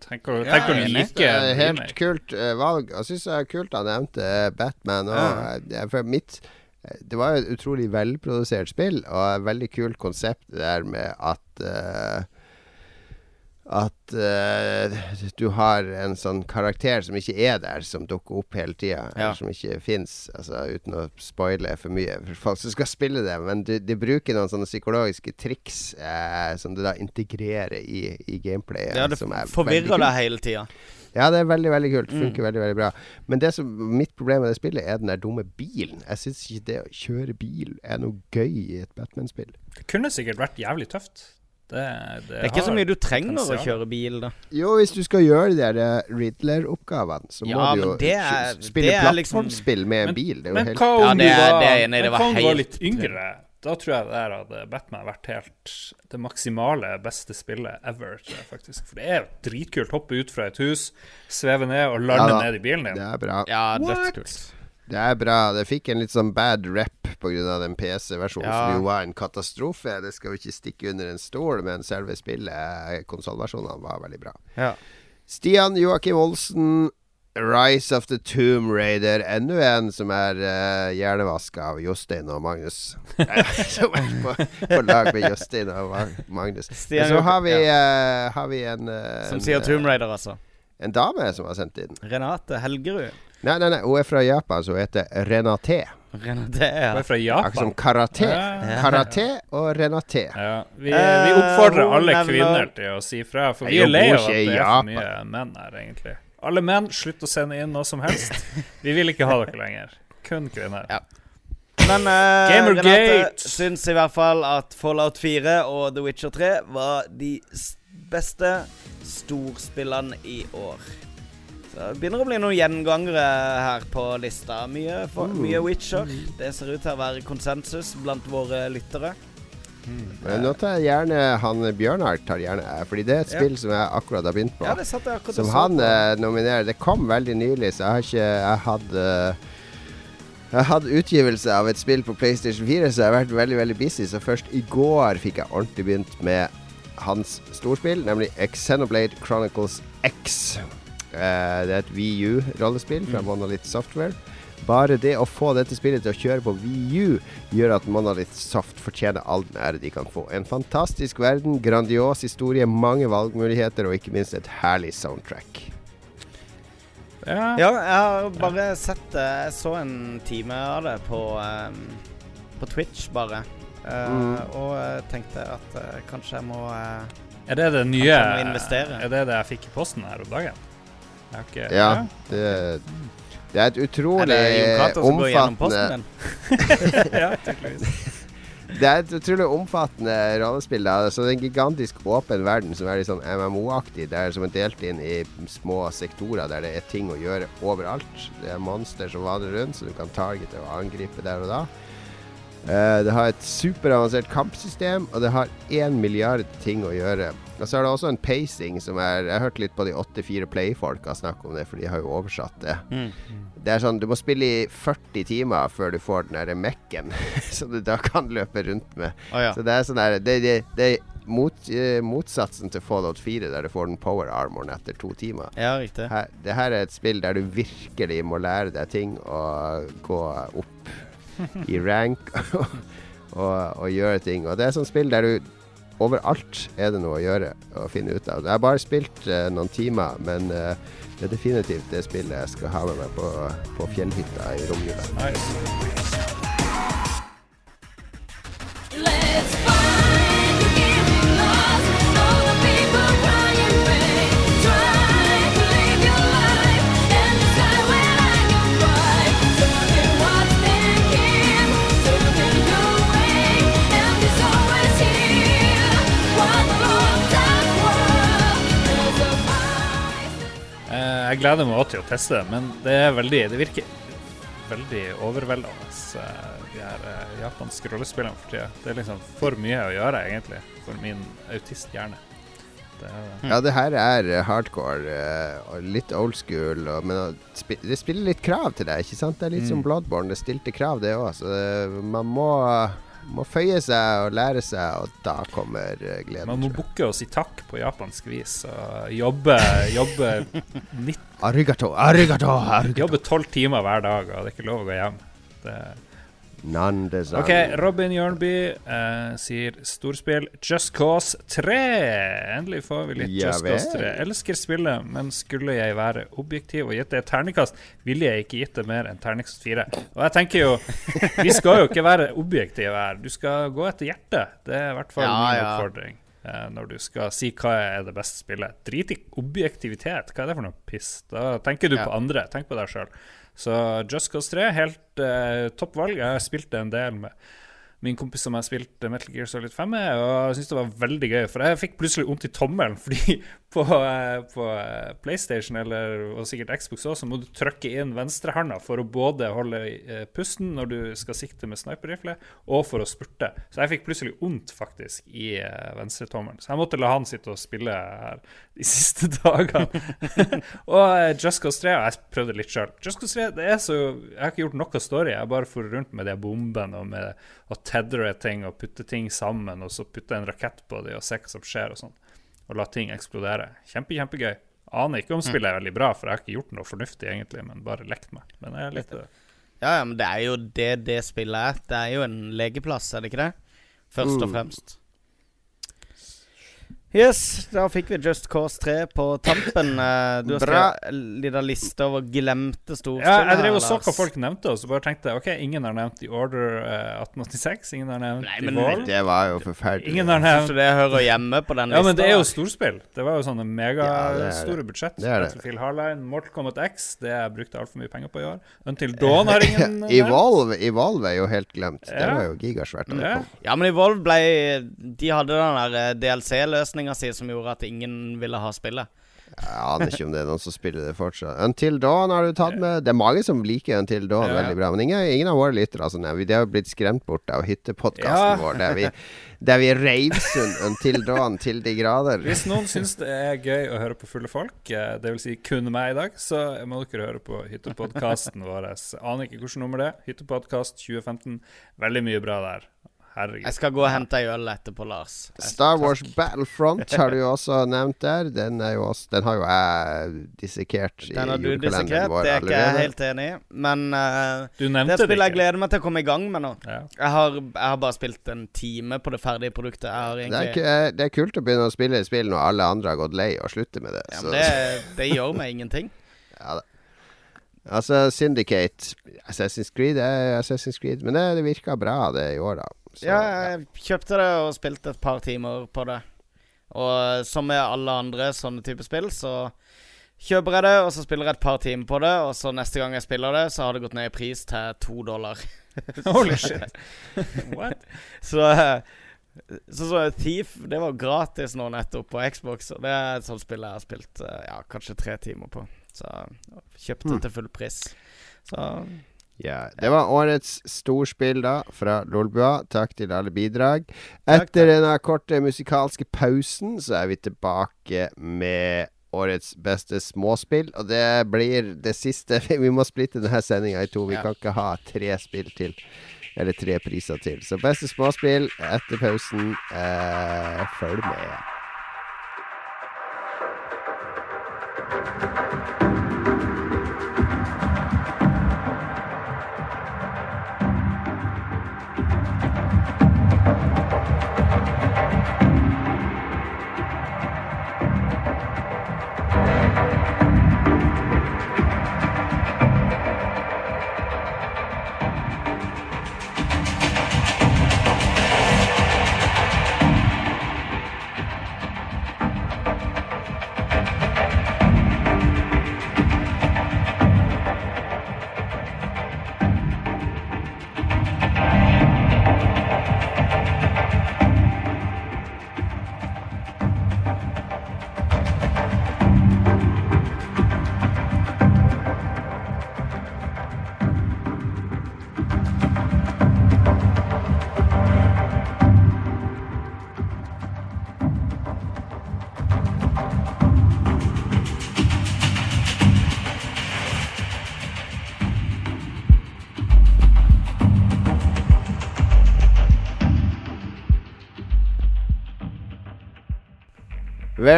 Tenk å, Ja, like helt remake. kult eh, valg. Jeg syns det er kult han nevnte eh, Batman òg. Ja. eh, eh, Det var jo et utrolig velprodusert spill, og et veldig kult konsept det der med at eh, at uh, du har en sånn karakter som ikke er der, som dukker opp hele tida, Ja. som ikke fins. Altså, uten å spoile for mye for folk som skal spille det. Men de, de bruker noen sånne psykologiske triks uh, som du da integrerer i, i gameplayet. Ja, det som er forvirrer deg hele tida. Ja, det er veldig veldig kult. Mm. Funker veldig veldig bra. Men det som mitt problem med det spillet, er den der dumme bilen. Jeg syns ikke det å kjøre bil er noe gøy i et Batman-spill. Det kunne sikkert vært jævlig tøft. Det, det, Det er ikke så mye du trenger å kjøre bil, da. Jo, hvis du skal gjøre de der eh, Riddler-oppgavene, så må du jo er- spille det liksom- plattformspill med en Men- bil. Det er jo Men helt hva om Ja, det er- var, det nei, men var hva om du var litt yngre? Da tror jeg det der hadde Batman vært helt det maksimale beste spillet ever, tror jeg faktisk. For det er dritkult. Hoppe ut fra et hus, sveve ned og lande Ja ned i bilen Det din. er bra. Ja, What? Det er bra. Det fikk en litt sånn bad rep pga. den PC-versjonen, Ja. som jo var en katastrofe. Det skal jo ikke stikke under en stol, men selve spillet, konsollversjonene, var veldig bra. Ja. Stian Joakim Olsen, Rise of the Tomb Raider. Enda en som er uh, hjernevaska av Jostein og Magnus. som er på, på lag med Jostein og Magnus. Stian Men så har vi, ja. uh, har vi en uh, Som en, sier eh, Tomb Raider, altså. En dame som har sendt inn. Renate Helgerud. Nei, nei, nei, hun er fra Japan, så hun heter Renate. Renate, ja. Hun er fra Akkurat som karate. Ja. Karate og Renate. Ja, vi, Eh, vi oppfordrer hun alle nevner- kvinner til å si fra, for vi er lei av at det er for mye menn her, egentlig. Alle menn, slutt å sende inn noe som helst. Vi vil ikke ha dere lenger. Kun kvinner. Ja. Men uh, Gamergate. Renate syns i hvert fall at Fallout 4 og The Witcher 3 var de beste storspillene i år. Så det begynner å bli noen gjengangere her på lista. Mye, for, uh, mye Witcher. Det ser ut til å være konsensus blant våre lyttere. Men nå tar jeg gjerne han Bjørnar tar gjerne fordi det er et Ja. spill som jeg akkurat har begynt på. Ja, det satt jeg akkurat som han eh, nominerer. Det kom veldig nylig, så jeg har ikke Jeg hadde jeg hadde utgivelse av et spill på PlayStation 4, så jeg har vært veldig veldig busy. Så først i går fikk jeg ordentlig begynt med hans storspill, nemlig Xenoblade Chronicles X. Eh, det er et VU-rollespill fra Monolith Software. Bare det å få dette spillet til å kjøre på VU gjør at Monolith Soft fortjener all den ære de kan få. En fantastisk verden, grandios historie, mange valgmuligheter og ikke minst et herlig soundtrack. Ja. Ja, jeg har bare sett det. Jeg så en time av det på, ehm, på Twitch, bare. Eh, Mm. Og tenkte at eh, kanskje jeg må eh, Er det det nye. Er det det jeg fikk i posten her om dagen? Ikke Ja, det, det er et Er utrolig det som gjennom posten omfattende ja. Det er et utrolig omfattende rollespill. Da. Så det er en gigantisk åpen verden som er litt sånn MMO-aktig. Det er som er delt inn i små sektorer der det er ting å gjøre overalt. Det er monster som vader rundt, så du kan targete og angripe der og da. Eh, det har et superavansert kampsystem, og det har én milliard ting å gjøre. Og så har det også en pacing som er Jeg har hørt litt på de 84 Play-folka snakke om det, for de har jo oversatt det. Mm. Det er sånn, Du må spille i 40 timer før du får den der mekken som du da kan løpe rundt med. Oh, ja. Så det er sånn der Det, det, det mot, eh, motsatsen til Fallout 4, der du får den power armoren etter to timer. ja, riktig. Her, det her er et spill der du virkelig må lære deg ting og gå opp i rank og, og gjøre ting. Og det er sånn spill der du Overalt er det noe å gjøre og finne ut av. Jeg har bare spilt uh, noen timer, men uh, det er definitivt det spillet jeg skal ha med meg på, på fjellhytta i romjula. Nice. Jeg gleder meg også til å teste det, men det er veldig Det virker veldig overveldende, de her eh, japanske rollespillene for tida. Det er liksom for mye å gjøre, egentlig, for min autisthjerne. Det. Ja, det her er eh, hardcore eh, og litt old school, og, men det spiller litt krav til deg, ikke sant? Det er litt som Bloodborne, det stilte krav det òg, så man må, må føye seg og lære seg, og da kommer eh, gleden. Man må bukke og si takk på japansk vis, og jobbe, jobbe, 90, Arigato, arigato, arigato. jobbe 12 timer hver dag, og det er ikke lov å gå hjem. Det, None design. Ok, Robin Jørnby eh, sier storspill Just Cause 3. Endelig får vi litt Ja Just Cause vel. 3. Elsker spillet, men skulle jeg være objektiv og gitt det et terningkast, ville jeg ikke gitt det mer enn terningkast 4. Og jeg tenker jo Vi skal jo ikke være objektive her. Du skal gå etter hjertet. Det er i hvert fall Ja, min ja. oppfordring. eh, når du skal si hva er det beste spillet. Drit i objektivitet. Hva er det for noe piss? Da tenker du på andre. Tenk på deg sjøl. Så Just Cause 3, helt eh, topp valg. Jeg har spilt det en del med min kompis som har spilt eh, Metal Gear Solid 5 med, og jeg syntes det var veldig gøy. For jeg fikk plutselig vondt i tommelen, fordi på, eh, på eh, PlayStation eller og sikkert Xbox også, så må du trykke inn venstrehånda for å både holde eh, pusten når du skal sikte med sniperrifle, og for å spurte. Så jeg fikk plutselig vondt faktisk i venstretommelen. Så jeg måtte la han sitte og spille her de siste dagene. og Just Cause 3 og jeg prøvde litt sjøl. Just Cause 3, det er så Jeg har ikke gjort noe story. Jeg bare for rundt med de bombene og med å teddere ting og putte ting sammen, og så putte en rakett på dem og se hva som skjer og sånn. Og la ting eksplodere. Kjempe, kjempegøy. Aner ikke om spillet er veldig bra, for jeg har ikke gjort noe fornuftig egentlig, men bare lekt meg. Men jeg er litt Ja, ja, men det er jo det det spillet er. Det er jo en legeplass, er det ikke det? Først og Mm. fremst. Yes, da fikk vi Just Cause 3 på tampen. Eh, Du har skrevet en liten liste over glemte storspill. Ja, jeg drev og så hva folk nevnte, og så bare tenkte jeg OK, ingen har nevnt The Order eh, 1886, ingen har nevnt Nei, The men Wall. Det var jo forferdelig. Ingen har nevnt det hører hjemme på den Ja, men det er jo storspill. Det var jo sånne Ja, megastore ja, budsjett. Det er det. Phil Harline, Mortal Kombat X, det jeg brukte altfor mye penger på i år. Until Dawn har ingen nevnt. Evolve, Evolve er jo helt glemt. Det var jo gigasvært. Ja. Ja, men Evolve ble De hadde den der eh, DLC-løsninga si som gjorde at ingen ville ha spillet. Jeg aner ikke om det er noen som spiller det fortsatt. Until Dawn har du tatt med. Det er mange som liker Until Dawn Ja. veldig bra, men ingen, ingen av våre lyttere altså, De har blitt skremt bort av hyttepodkasten Ja. vår, der vi, der vi reivsund Until Dawn til de grader. Hvis noen syns det er gøy å høre på fulle folk, dvs. det vil si kun meg i dag, så må dere høre på hyttepodkasten vår. Aner ikke hvilket nummer det er. Hyttepodkast 2015. Veldig mye bra der. Herregud. Jeg skal gå og hente ei øl etterpå, Lars. Etter, Star Wars Battlefront har du jo også nevnt der. Den, er jo også, den har jo jeg dissekert i Den har du julekalenderen dissekert, vår det er ikke jeg helt enig i. Men uh, Du det nevnte er det, et jeg gleder meg til å komme i gang med nå. Ja. Jeg har, jeg har bare spilt en time på det ferdige produktet. Jeg har Det er, egentlig det er kult å begynne å spille spill når alle andre har gått lei og slutte med det. ja, Så- det, det gjør meg ingenting. Ja da. Altså, Syndicate Assassin's Creed er Assassin's Creed, men det, det virka bra, det i år, da. Så, Ja, jeg kjøpte det og spilte et par timer på det. Og som med alle andre sånne type spill, så kjøper jeg det, og så spiller jeg et par timer på det, og så neste gang jeg spiller det, så har det gått ned i pris til to dollar. Holy shit. What? Så eh, så, så Thief det var gratis nå nettopp på Xbox, og det er et sånt spill jeg har spilt eh, ja, kanskje tre timer på. Så kjøpte mm. til full pris. Så ja. Det var årets storspill, da, fra Lolbua. Takk til alle bidrag. Etter denne korte musikalske pausen, så er vi tilbake med årets beste småspill. Og det blir det siste Vi må splitte denne sendinga i to. Vi kan ikke ha tre spill til. Eller tre priser til. Så beste småspill etter pausen. Eh, følg med.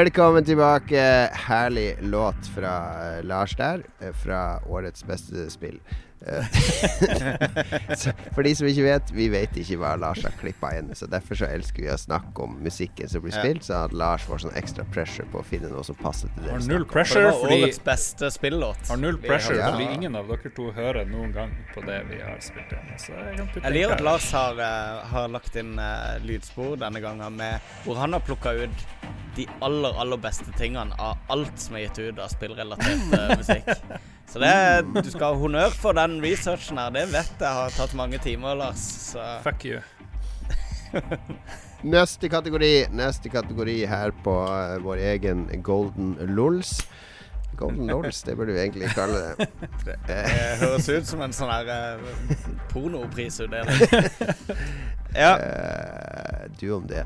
Velkommen tilbake. Herlig låt fra eh, Lars der. eh, Fra årets beste spill. Eh, for de som ikke vet, vi vet ikke hva Lars har klippa inn. Så derfor så elsker vi å snakke om musikken som blir spilt, så at Lars får sånn ekstra pressure på å finne noe som passer til det. Har null. For pressure fordi årets beste spillåt. Har null pressure Ja. fordi ingen av dere to hører noen gang på det vi har spilt inn. Så jeg kan liker at. Lars har, har lagt inn uh, lydspor denne gangen med hvor han har plukka ut de aller, aller beste tingene av alt som er gitt ut av spillrelatert uh, musikk. Så det, du skal ha honnør for den researchen her. Det vet jeg har tatt mange timer, Lars. Så Fuck you. Neste kategori Neste kategori her på uh, vår egen Golden Lols. Golden Lulls, det burde vi egentlig kalle det. det høres ut som en sånn her eh, pornoprisutdeling. Ja. Uh, du om det.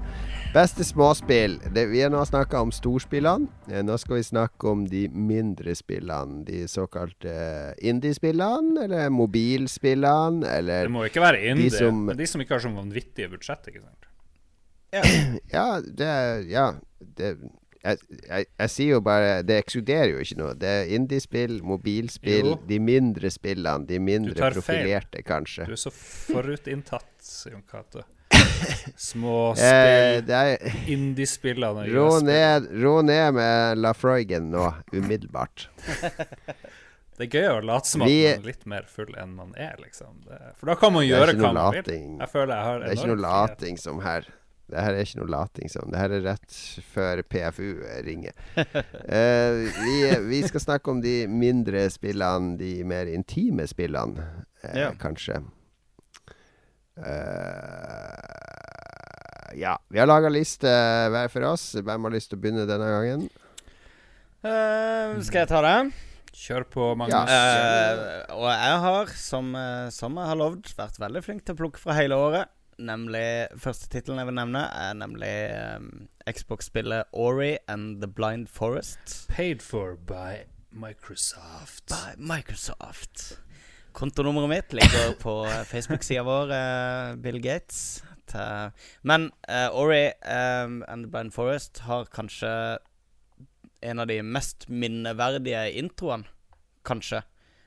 Beste småspill. Det, vi har nå snakka om storspillene. Eh, nå skal vi snakke om de mindre spillene. De såkalte indiespillene, indie-spillene, eller mobilspillene, Det må ikke være indie, som- men de som ikke har sånn vanvittige budsjett, ikke sant. Ja, det er Ja, det jeg, jeg, jeg sier jo bare Det ekskluderer jo ikke noe. Det er indiespill, mobilspill, Jo. de mindre spillene. De mindre tar feil. kanskje. Du er så forutinntatt, Jon Cato. Små indie-spill det er indiespillene Ro ned, ro ned med Lafroigen nå, umiddelbart. Det er gøy å late som at Vi- man er litt mer full enn man er, liksom. Det, for da kan man gjøre hva man vil. Jeg føler jeg har Det er ikke noe lating som her. Det her er ikke noe lating som. Det her er rett før PFU ringer. Uh, vi, vi skal snakke om de mindre spillene, de mer intime spillene, uh, Ja. kanskje. Eh, ja. Vi har laga liste hver for oss. Hvem har lyst til å begynne denne gangen? Uh, skal jeg ta det? Kjør på, Magnus. Eh, og jeg har, som, eh, som jeg har lovd, vært veldig flink til å plukke fra hele året. Nemlig Første tittelen jeg vil nevne, er nemlig um, Xbox-spillet Ori and The Blind Forest. Paid for by Microsoft. By Microsoft. Kontonummeret mitt ligger på Facebook-sida vår, uh, Bill Gates. Til, men uh, Ori um, and The Blind Forest har kanskje en av de mest minneverdige introene. Kanskje.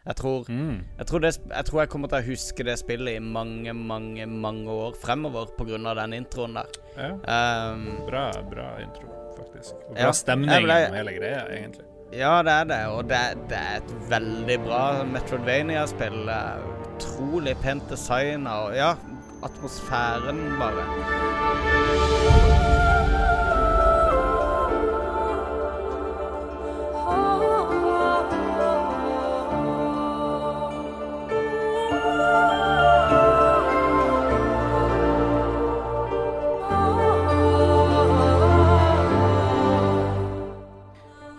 Jeg tror, Mm. jeg, tror det, jeg tror jeg kommer til å huske det spillet i mange, mange mange år fremover pga. den introen der. Ja, Um, bra, bra intro, faktisk. Og bra Ja. stemning og hele greia, egentlig. Ja, det er det, og det, det er et veldig bra Metroidvania-spill. eh, Utrolig pent design og ja, atmosfæren bare.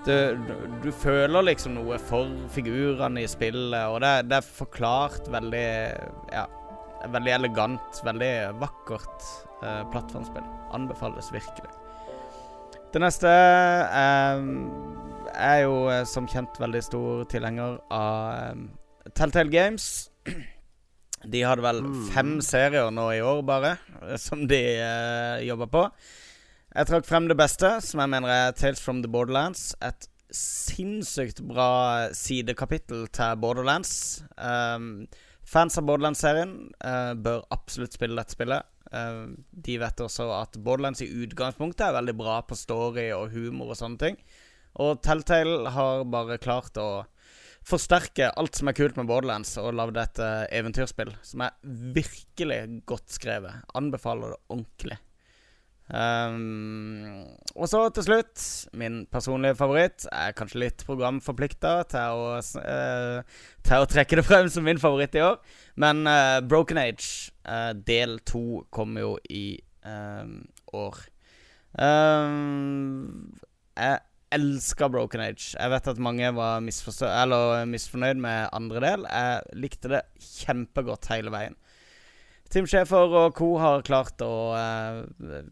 Du, du, du føler liksom noe for figurene i spillet, og det, det er forklart veldig Ja, veldig elegant, veldig vakkert eh, plattformspill. Anbefales virkelig. Det neste eh, er jo eh, som kjent veldig stor tilhenger av eh, Telltale Games. De hadde vel fem serier nå i år, bare, eh, som de uh, jobba på. Jeg trakk frem det beste, som jeg mener er Tales from the Borderlands. Et sinnssykt bra sidekapittel til Borderlands. Um, fans av Borderlands-serien uh, bør absolutt spille dette spillet. Uh, de vet også at Borderlands i utgangspunktet er veldig bra på story og humor og sånne ting. Og Telltale har bare klart å forsterke alt som er kult med Borderlands, og lagd et eh, eventyrspill som er virkelig godt skrevet. Anbefaler det ordentlig. Um, og så til slutt, min personlige favoritt. Er kanskje litt programforplikta til, eh, til å trekke det frem som min favoritt i år. Men uh, Broken Age uh, del to kommer jo i eh, år. Um, jeg elsker Broken Age. Jeg vet at mange var eller misfornøyd med andre del. Jeg likte det kjempegodt hele veien. Team Schäfer og co. har klart å eh,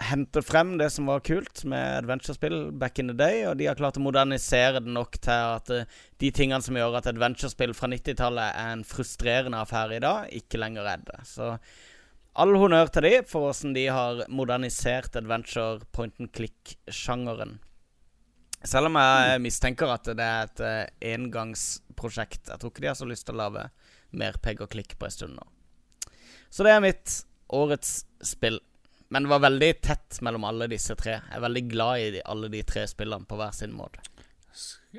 hente frem det som var kult med adventure-spill back in the day, og de har klart å modernisere det nok til at eh, de tingene som gjør at adventure-spill fra 90-tallet er en frustrerende affære i dag, ikke lenger er det. Så all honnør til de for åssen de har modernisert adventure point and click-sjangeren. Selv om jeg mistenker at det er et eh, engangsprosjekt. Jeg tror ikke de har så lyst til å lage mer pegg og klikk på en stund nå. Så det er mitt årets spill. Men det var veldig tett mellom alle disse tre. Jeg er veldig glad i de, alle de tre spillene på hver sin måte.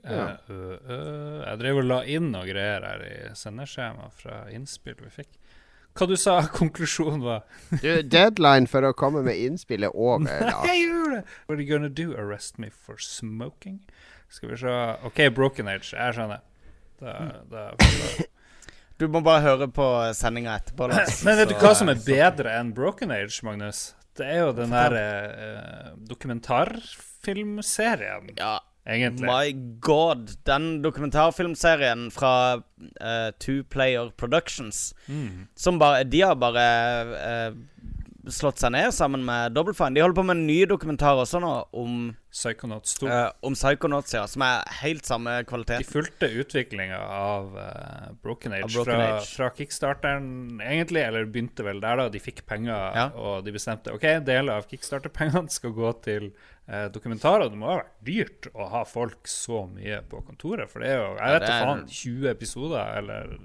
Ja. Uh, uh, uh, jeg drev og la inn noe greier her i sendeskjemaet fra innspill vi fikk. Hva du sa konklusjonen var? Du, deadline for å komme med innspill er over. Nei, Jeg gjorde det! What are you gonna do? Arrest me for smoking? Skal vi se OK, Broken Age. Jeg skjønner. Da, da, Du må bare høre på sendinga etterpå. Lars. Men vet du hva som er bedre enn Broken Age, Magnus? Det er jo den der eh, dokumentarfilmserien, Ja, egentlig. My God. Den dokumentarfilmserien fra eh, Two Player Productions Mm. Som bare De har bare eh, slått seg ned sammen med Double Fine. De holder på med en ny dokumentar også nå om, Psychonauts 2. Uh, om Psychonauts, ja, som er helt samme kvalitet. De fulgte utviklinga av uh, Broken Age, Av Broken fra, Age. fra kickstarteren, egentlig. Eller begynte vel der, da. De fikk penger, Ja. og de bestemte OK, deler av kickstarter-pengene skal gå til eh, dokumentarer. Det må ha vært dyrt å ha folk så mye på kontoret, for det er jo Jeg vet da er- faen, 20 episoder, eller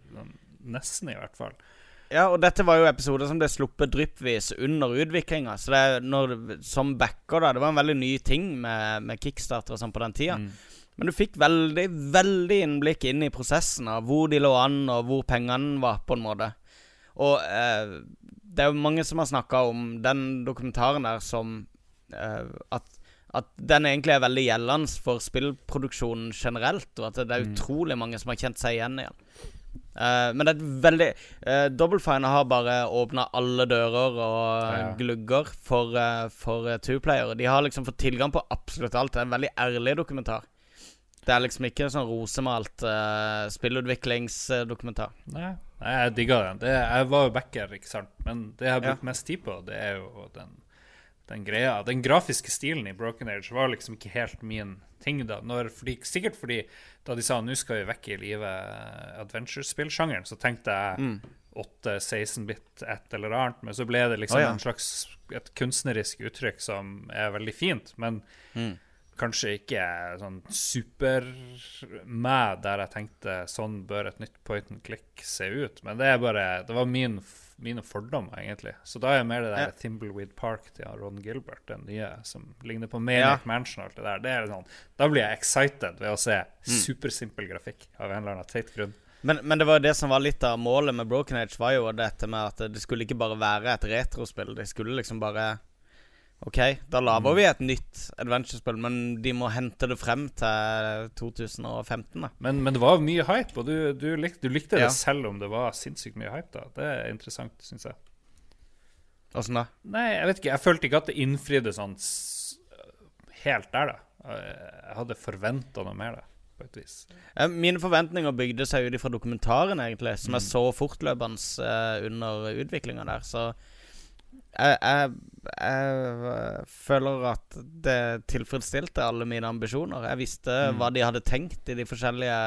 nesten, i hvert fall. Ja, og dette var jo episoder som ble sluppet dryppvis under utviklinga. Så det er når, som backer, da Det var en veldig ny ting med, med kickstarter og sånn på den tida. Mm. Men du fikk veldig, veldig innblikk inn i prosessen av hvor de lå an, og hvor pengene var, på en måte. Og eh, det er jo mange som har snakka om den dokumentaren der som eh, at, at den egentlig er veldig gjeldende for spillproduksjonen generelt, og at det er Mm. utrolig mange som har kjent seg igjen i den. Eh, men det er et veldig uh, Double Fine har bare åpna alle dører og eh, Ja. glugger for, uh, for uh, two-playere. De har liksom fått tilgang på absolutt alt. Det er en veldig ærlig dokumentar. Det er liksom ikke en sånn rosemalt uh, spillutviklingsdokumentar. Nei, nei, jeg digga den. Det, jeg var jo backer, ikke sant. Men det jeg har brukt Ja. mest tid på, det er jo den, den greia. Den grafiske stilen i Broken Age var liksom ikke helt min ting da. Når, fordi, sikkert fordi da de sa nå skal vi vekk i livet adventure-spillsjangeren, så tenkte jeg Mm. 8-16-bit et eller annet, men så ble det liksom oh, ja. en slags et kunstnerisk uttrykk som er veldig fint. Men Mm. kanskje ikke sånn super meg der jeg tenkte sånn bør et nytt point and click se ut. Men det er bare Det var min, mine fordommer, egentlig. Så da er jeg mer det der Ja. Thimbleweed Park til Ron Gilbert, den nye som ligner på Maniac Ja. Mansion og alt det der. Det er sånn Da blir jeg excited ved å se Mm. supersimpel grafikk av en eller annen teit grunn. Men, men det var det som var litt av målet med Broken Age, var jo dette med at det skulle ikke bare være et retrospill. Det skulle liksom bare OK, da lager vi et nytt adventure-spill, men de må hente det frem til 2015, da. Men, men det var mye hype, og du, du, likte, du likte Ja. det selv om det var sinnssykt mye hype. da Det er interessant, syns jeg. Åssen da? Nei, jeg vet ikke. Jeg følte ikke at det innfridde sånn helt der, da. Jeg hadde forventa noe mer, da, på et vis. Mine forventninger bygde seg ut ifra dokumentaren, egentlig, som Mm. jeg så fortløpende eh, under utviklinga der. Så jeg, jeg, jeg føler at det tilfredsstilte alle mine ambisjoner. Jeg visste Mm. hva de hadde tenkt i de forskjellige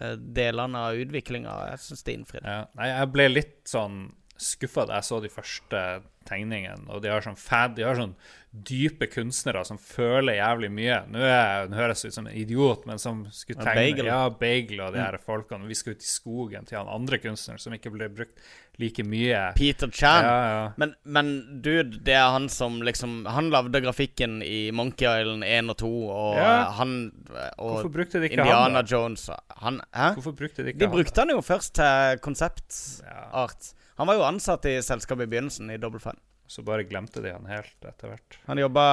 eh, delene av utviklinga, jeg syns det innfridde. Ja. Nei, jeg ble litt sånn skuffa da jeg så de første tegningene, og de har sånn fad, de har sånn dype kunstnere som føler jævlig mye. Nå, er, nå høres jeg ut som en idiot, men som skulle Ja, tegne Bagel. Ja, Bagel og de Mm. her folkene. Vi skal ut i skogen til han andre kunstneren som ikke ble brukt like mye. Peter Chan. Ja, ja. Men, men dude, det er han som liksom Han lagde grafikken i Monkey Island 1 og 2, og Ja. han Og Hvorfor brukte de ikke Indiana han, da? Jones Han Hæ? Hvorfor brukte de ikke De han? brukte han jo først til konseptart. Han var jo ansatt i selskapet i begynnelsen, i Double Fun. så bare glemte de han helt etter hvert. Han jobba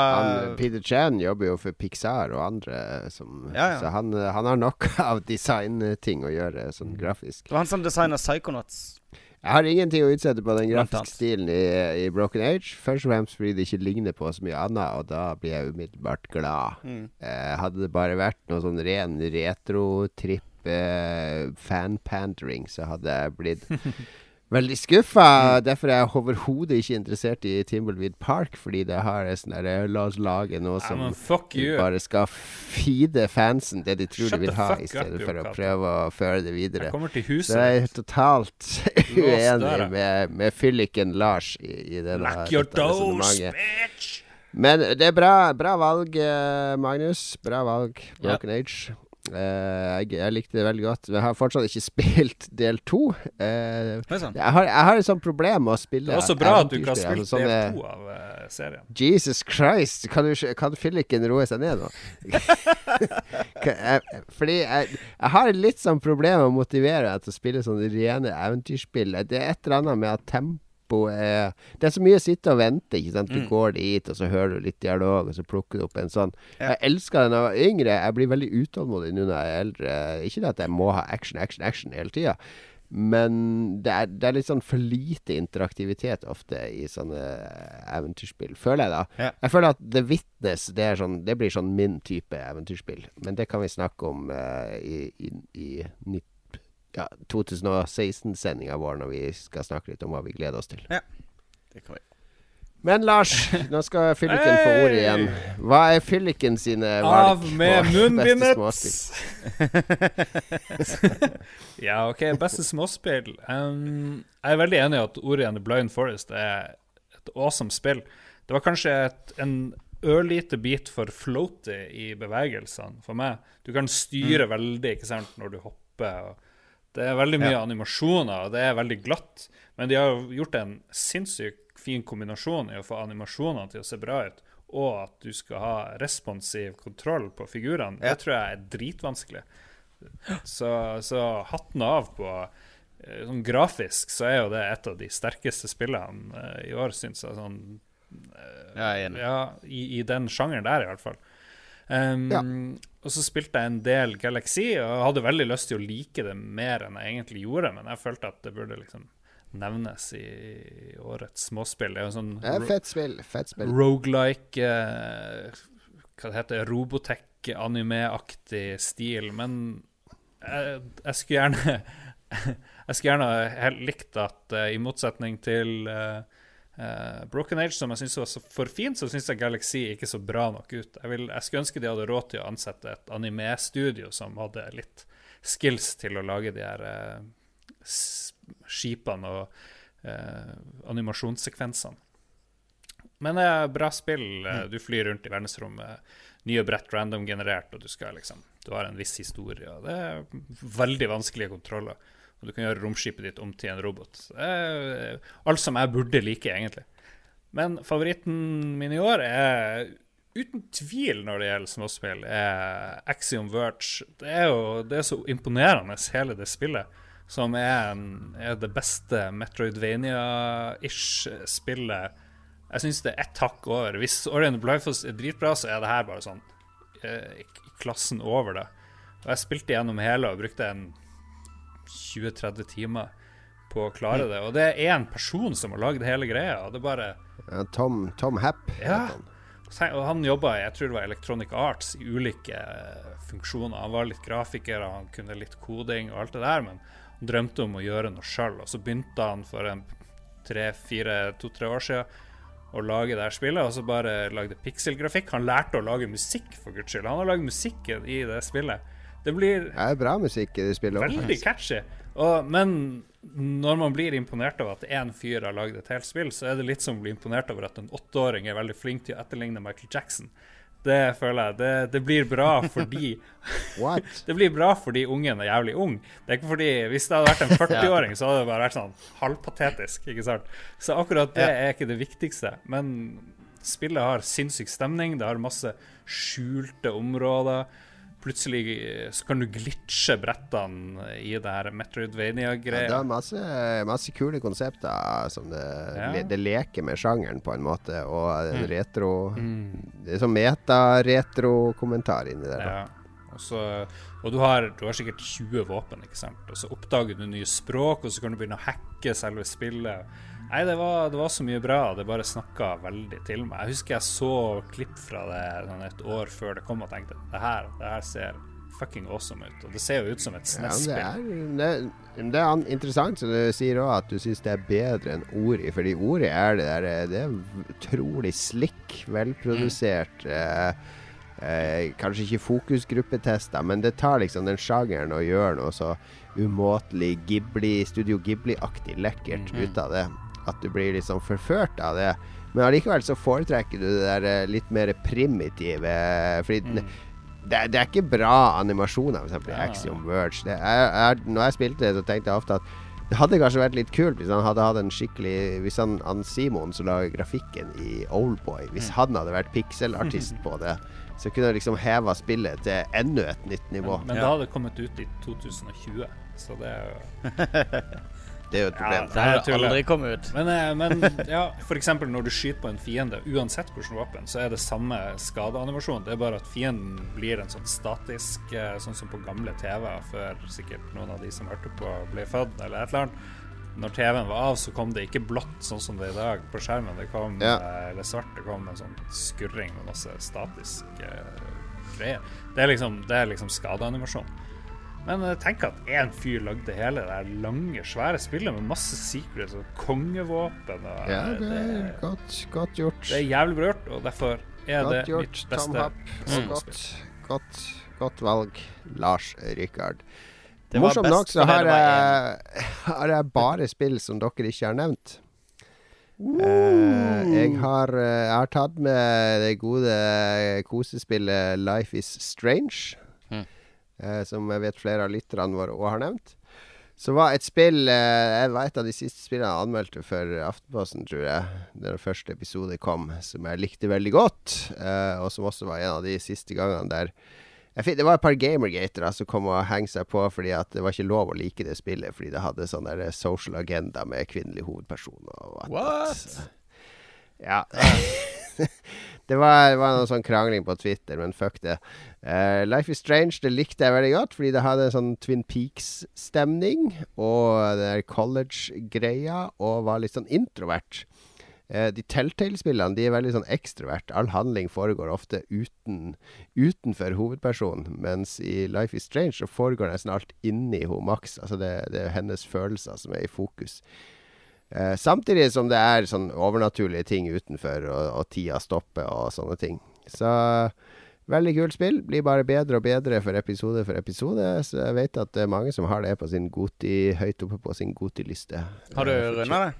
Peter Chan jobber jo for Pixar og andre, som, Ja, ja. så han, han har nok av designting å gjøre, sånn Mm. grafisk. Det var han som designa Psychonauts. Jeg har ingenting å utsette på den grafiske stilen i, i Broken Age. Først og fremst fordi det ikke ligner på så mye annet, og da blir jeg umiddelbart glad. Mm. Eh, hadde det bare vært noe sånn ren retro-tripp, eh, fan-pandering, så hadde jeg blitt Veldig skuffa. Derfor er jeg overhodet ikke interessert i Timbleweed Park, fordi det har en sånn derre La oss lage noe som bare skal feede fansen det de tror Shut de vil ha, i i up, stedet for å prøve å føre det videre. Jeg Så jeg er totalt uenig med, med fylliken Lars i, i denne, Knock your dette resonnementet. Men det er bra, bra valg, eh, Magnus. Bra valg. Broken Age. Eh, jeg, jeg likte det veldig godt. Men jeg har fortsatt ikke spilt del to. Uh, sånn. jeg, har, jeg har et sånt problem med å spille Det er også bra at du ikke har spilt altså del sånne- to av uh, serien. Jesus Christ, kan, du, kan fylliken roe seg ned nå? Jeg, fordi jeg, jeg har litt sånn problem med å motivere deg til å spille sånne rene eventyrspill. Det er et eller annet med at tempo er Det er så mye å sitte og vente. Ikke sant? Du Mm. går dit, og så hører du litt dialog, og så plukker du opp en sånn. Ja. Jeg elska det da jeg var yngre. Jeg blir veldig utålmodig nå når jeg er eldre. Ikke det at jeg må ha action, action, action hele tida. Men det er, det er litt sånn for lite interaktivitet ofte i sånne eventyrspill, føler jeg da. Ja. Jeg føler at The Witness det, sånn, det blir sånn min type eventyrspill. Men det kan vi snakke om uh, i, i, i ja, 2016-sendinga vår, når vi skal snakke litt om hva vi gleder oss til. Ja, Det kan vi. Men Lars, nå skal fylliken få ordet igjen. Hva er fylliken sine valg Av med munnbindet! ja, OK. Beste småspill. Um, jeg er veldig enig i at ordet igjen i Blind Forest er et awesome spill. Det var kanskje et, en ørlite bit for floaty i bevegelsene for meg. Du kan styre veldig ikke sant, når du hopper. Og det er veldig mye animasjoner, og det er veldig glatt. Men de har gjort en sinnssykt fin kombinasjon i å få animasjonene til å se bra ut, og at du skal ha responsiv kontroll på figurene. Ja. Det tror jeg er dritvanskelig. Så, så hatten av på eh, Sånn grafisk så er jo det et av de sterkeste spillene eh, i år, syns jeg. Sånn, Ja, jeg ja, i, i den sjangeren der, i hvert fall. Um, Ja. Og så spilte jeg en del Galaxy, og jeg hadde veldig lyst til å like det mer enn jeg egentlig gjorde, men jeg følte at det burde liksom nevnes i, årets småspill. Det er jo sånn er fett spill. Fett spill. rogelike eh, Hva det heter Robotech-anime-aktig stil. Men jeg, jeg skulle gjerne Jeg skulle gjerne likt at eh, i motsetning til eh, eh, Broken Age, som jeg syns var så for fint, så syns jeg Galaxy ikke så bra nok ut. Jeg, vil, jeg skulle ønske de hadde råd til å ansette et anime-studio som hadde litt skills til å lage de her uh, skipene og uh, animasjonssekvensene. Men det er bra spill. Eh, Du flyr rundt i verdensrommet, nye brett random-generert, og du skal liksom Du har en viss historie, og det er veldig vanskelige kontroller. Og du kan gjøre romskipet ditt om til en robot. Er alt som jeg burde like, egentlig. Men favoritten min i år er uten tvil når det gjelder småspill, er Axiom Verge. Det er jo det er så imponerende, hele det spillet, som er, er det beste Metroidvania-ish spillet. Jeg syns det er ett hakk over. Hvis Orient Blyfoss er dritbra, så er det her bare sånn eh, i klassen over det. Og jeg spilte gjennom hele og brukte en 20-30 timer på å klare det. Og det er én person som har lagd hele greia. Og det er bare Ja, Tom, Tom Happ. Ja. Og han jobba jeg tror det var Electronic Arts i ulike eh, funksjoner. Han var litt grafiker, han kunne litt koding og alt det der, men han drømte om å gjøre noe sjøl. Og så begynte han for en tre-fire, to-tre år siden å lage det her spillet, og så bare lagde pikselgrafikk. Han lærte å lage musikk, for guds skyld. Han har lagd musikken i det spillet. Det blir Det er bra musikk i spiller. Veldig catchy. Og, men når man blir imponert over at én fyr har lagd et helt spill, så er det litt som å bli imponert over at en åtteåring er veldig flink til å etterligne Michael Jackson. Det føler jeg. Det, det blir bra fordi What? Det blir bra fordi ungen er jævlig ung. Det er ikke fordi Hvis det hadde vært en 40-åring, så hadde det bare vært sånn halvpatetisk. Ikke sant? Så akkurat det er ikke det viktigste. Men spillet har sinnssyk stemning. Det har masse skjulte områder. Plutselig eh, så kan du glitche brettene i det her Ja, det er masse, masse kule konsepter som det, Ja. le, det leker med sjangeren på en måte, og Mm. retro Mm. Det er sånn meta-retro-kommentar inni der. Ja. Og, så, og du, har, du har sikkert 20 våpen, ikke sant. Og så oppdager du nye språk, og så kan du begynne å hacke selve spillet. Nei, det var, det var så mye bra. Det bare snakka veldig til meg. Jeg husker jeg så klipp fra det sånn et år før det kom, og tenkte det her, det her ser fucking awesome ut. Og det ser jo ut som et det SNES-spill. Ja, det, det er interessant som du sier òg, at du syns det er bedre enn Ori. Fordi Ori er det der eh, Det er utrolig slick, velprodusert. Eh, eh, kanskje ikke fokusgruppetester, men det tar liksom den sjangeren og gjør noe så umåtelig Ghibli, Studio Ghibli-aktig lekkert Mhm. ut av det. At du blir liksom forført av det. Men allikevel så foretrekker du det der eh, litt mer primitive Fordi Mm. det, det er ikke bra animasjoner, f.eks. i Ja. Axiom Verge. Det er, er, når jeg spilte det, så tenkte jeg ofte at det hadde kanskje vært litt kult hvis han hadde hatt en skikkelig Hvis han, han Simon som lager grafikken i Oldboy, hvis han hadde vært pikselartist på det, så kunne han liksom heva spillet til enda et nytt nivå. Men, men da hadde det kommet ut i 2020, så det er jo Det er jo et problem. Ja, Det har aldri kommet ut. Men, eh, men ja, f.eks. når du skyter på en fiende, uansett hvilket våpen, så er det samme skadeanimasjon. Det er bare at fienden blir en sånn statisk, eh, sånn som på gamle TV-er før sikkert noen av de som hørte på, ble født, eller et eller annet. Når TV-en var av, så kom det ikke blått sånn som det er i dag på skjermen. Det kom, Ja. eh, eller svart. Det kom en sånn skurring med masse statisk eh, greier. Det er liksom, det er liksom skadeanimasjon. Men eh, tenk at én fyr lagde hele det lange, svære spillet med masse secrets og kongevåpen. Og, Ja, eh, det er godt, godt gjort. det er jævlig bra gjort, og derfor er Godt det gjort, mitt Tom beste Happ. Og godt, godt, godt valg, Lars Rikard. Det var Morsomt nok så har jeg, har jeg bare spill som dere ikke har nevnt. Uh, jeg, har, jeg har tatt med det gode kosespillet Life Is Strange. Mm. Eh, som jeg vet flere av lytterne våre òg har nevnt. Så var et spill eh, Jeg var et av de siste spillene jeg anmeldte for Aftenposten, tror jeg. Den første episode kom, som jeg likte veldig godt. eh, og som også var en av de siste gangene der fikk, Det var et par gamergatere som kom og hengte seg på fordi at det var ikke lov å like det spillet fordi det hadde sånn der social agenda med kvinnelig hovedperson. Og at- What? Ja. det var, var noe sånn krangling på Twitter, men fuck det. Uh, Life is Strange det likte jeg veldig godt, fordi det hadde en sånn Twin Peaks-stemning. Og det der college-greia, og var litt sånn introvert. Uh, de Telltale-spillene de er veldig sånn ekstrovert. All handling foregår ofte uten, utenfor hovedpersonen. Mens i Life is Strange så foregår nesten alt inni hun Max. Altså det, det er hennes følelser som er i fokus. Eh, samtidig som det er sånn overnaturlige ting utenfor, og, og tida stopper og sånne ting. Så veldig kult spill. Blir bare bedre og bedre for episode for episode. Så jeg vet at det er mange som har det på sin Goti, høyt oppe på sin Goti-liste. Har du Eh, runda det?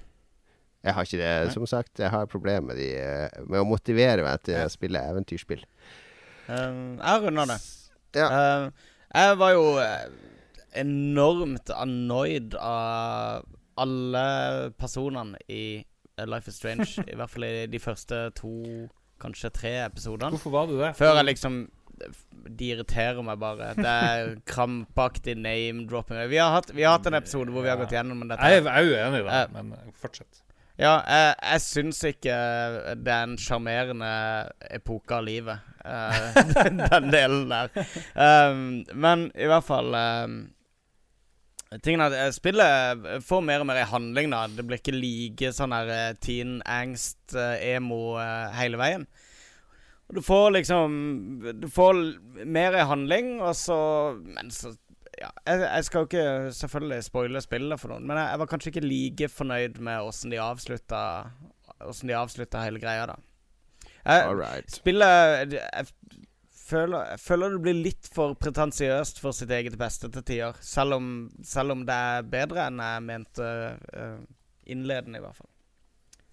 jeg har ikke det. Som sagt, jeg har problemer med, de, eh, med å motivere meg til å spille eventyrspill. Um, jeg har runda det. Ja. Um, jeg var jo eh, enormt annoyed av alle personene i eh, Life is Strange. I hvert fall i de første to, kanskje tre episodene. Hvorfor var du det? Før jeg liksom De irriterer meg bare. Det er krampaktig name-dropping. Vi, vi har hatt en episode hvor vi har gått gjennom dette. Jeg er uenig i det, uh, men eh, fortsett. Ja, jeg, jeg syns ikke det er en sjarmerende epoke av livet, uh, den, den delen der. Um, men i hvert fall um, Tingen er at eh, spillet får mer og mer i handling, da. Det blir ikke like sånn her eh, teen angst, eh, emo eh, hele veien. Og du får liksom Du får mer i handling, og så Men så ja, jeg, jeg skal jo ikke selvfølgelig spoile spillet for noen, men jeg, jeg var kanskje ikke like fornøyd med åssen de avslutta Åssen de avslutta hele greia, da. Jeg, right. Spillet jeg føler, føler det blir litt for pretensiøst for sitt eget beste til tider. Selv om, selv om det er bedre enn jeg mente uh, innledende, i hvert fall.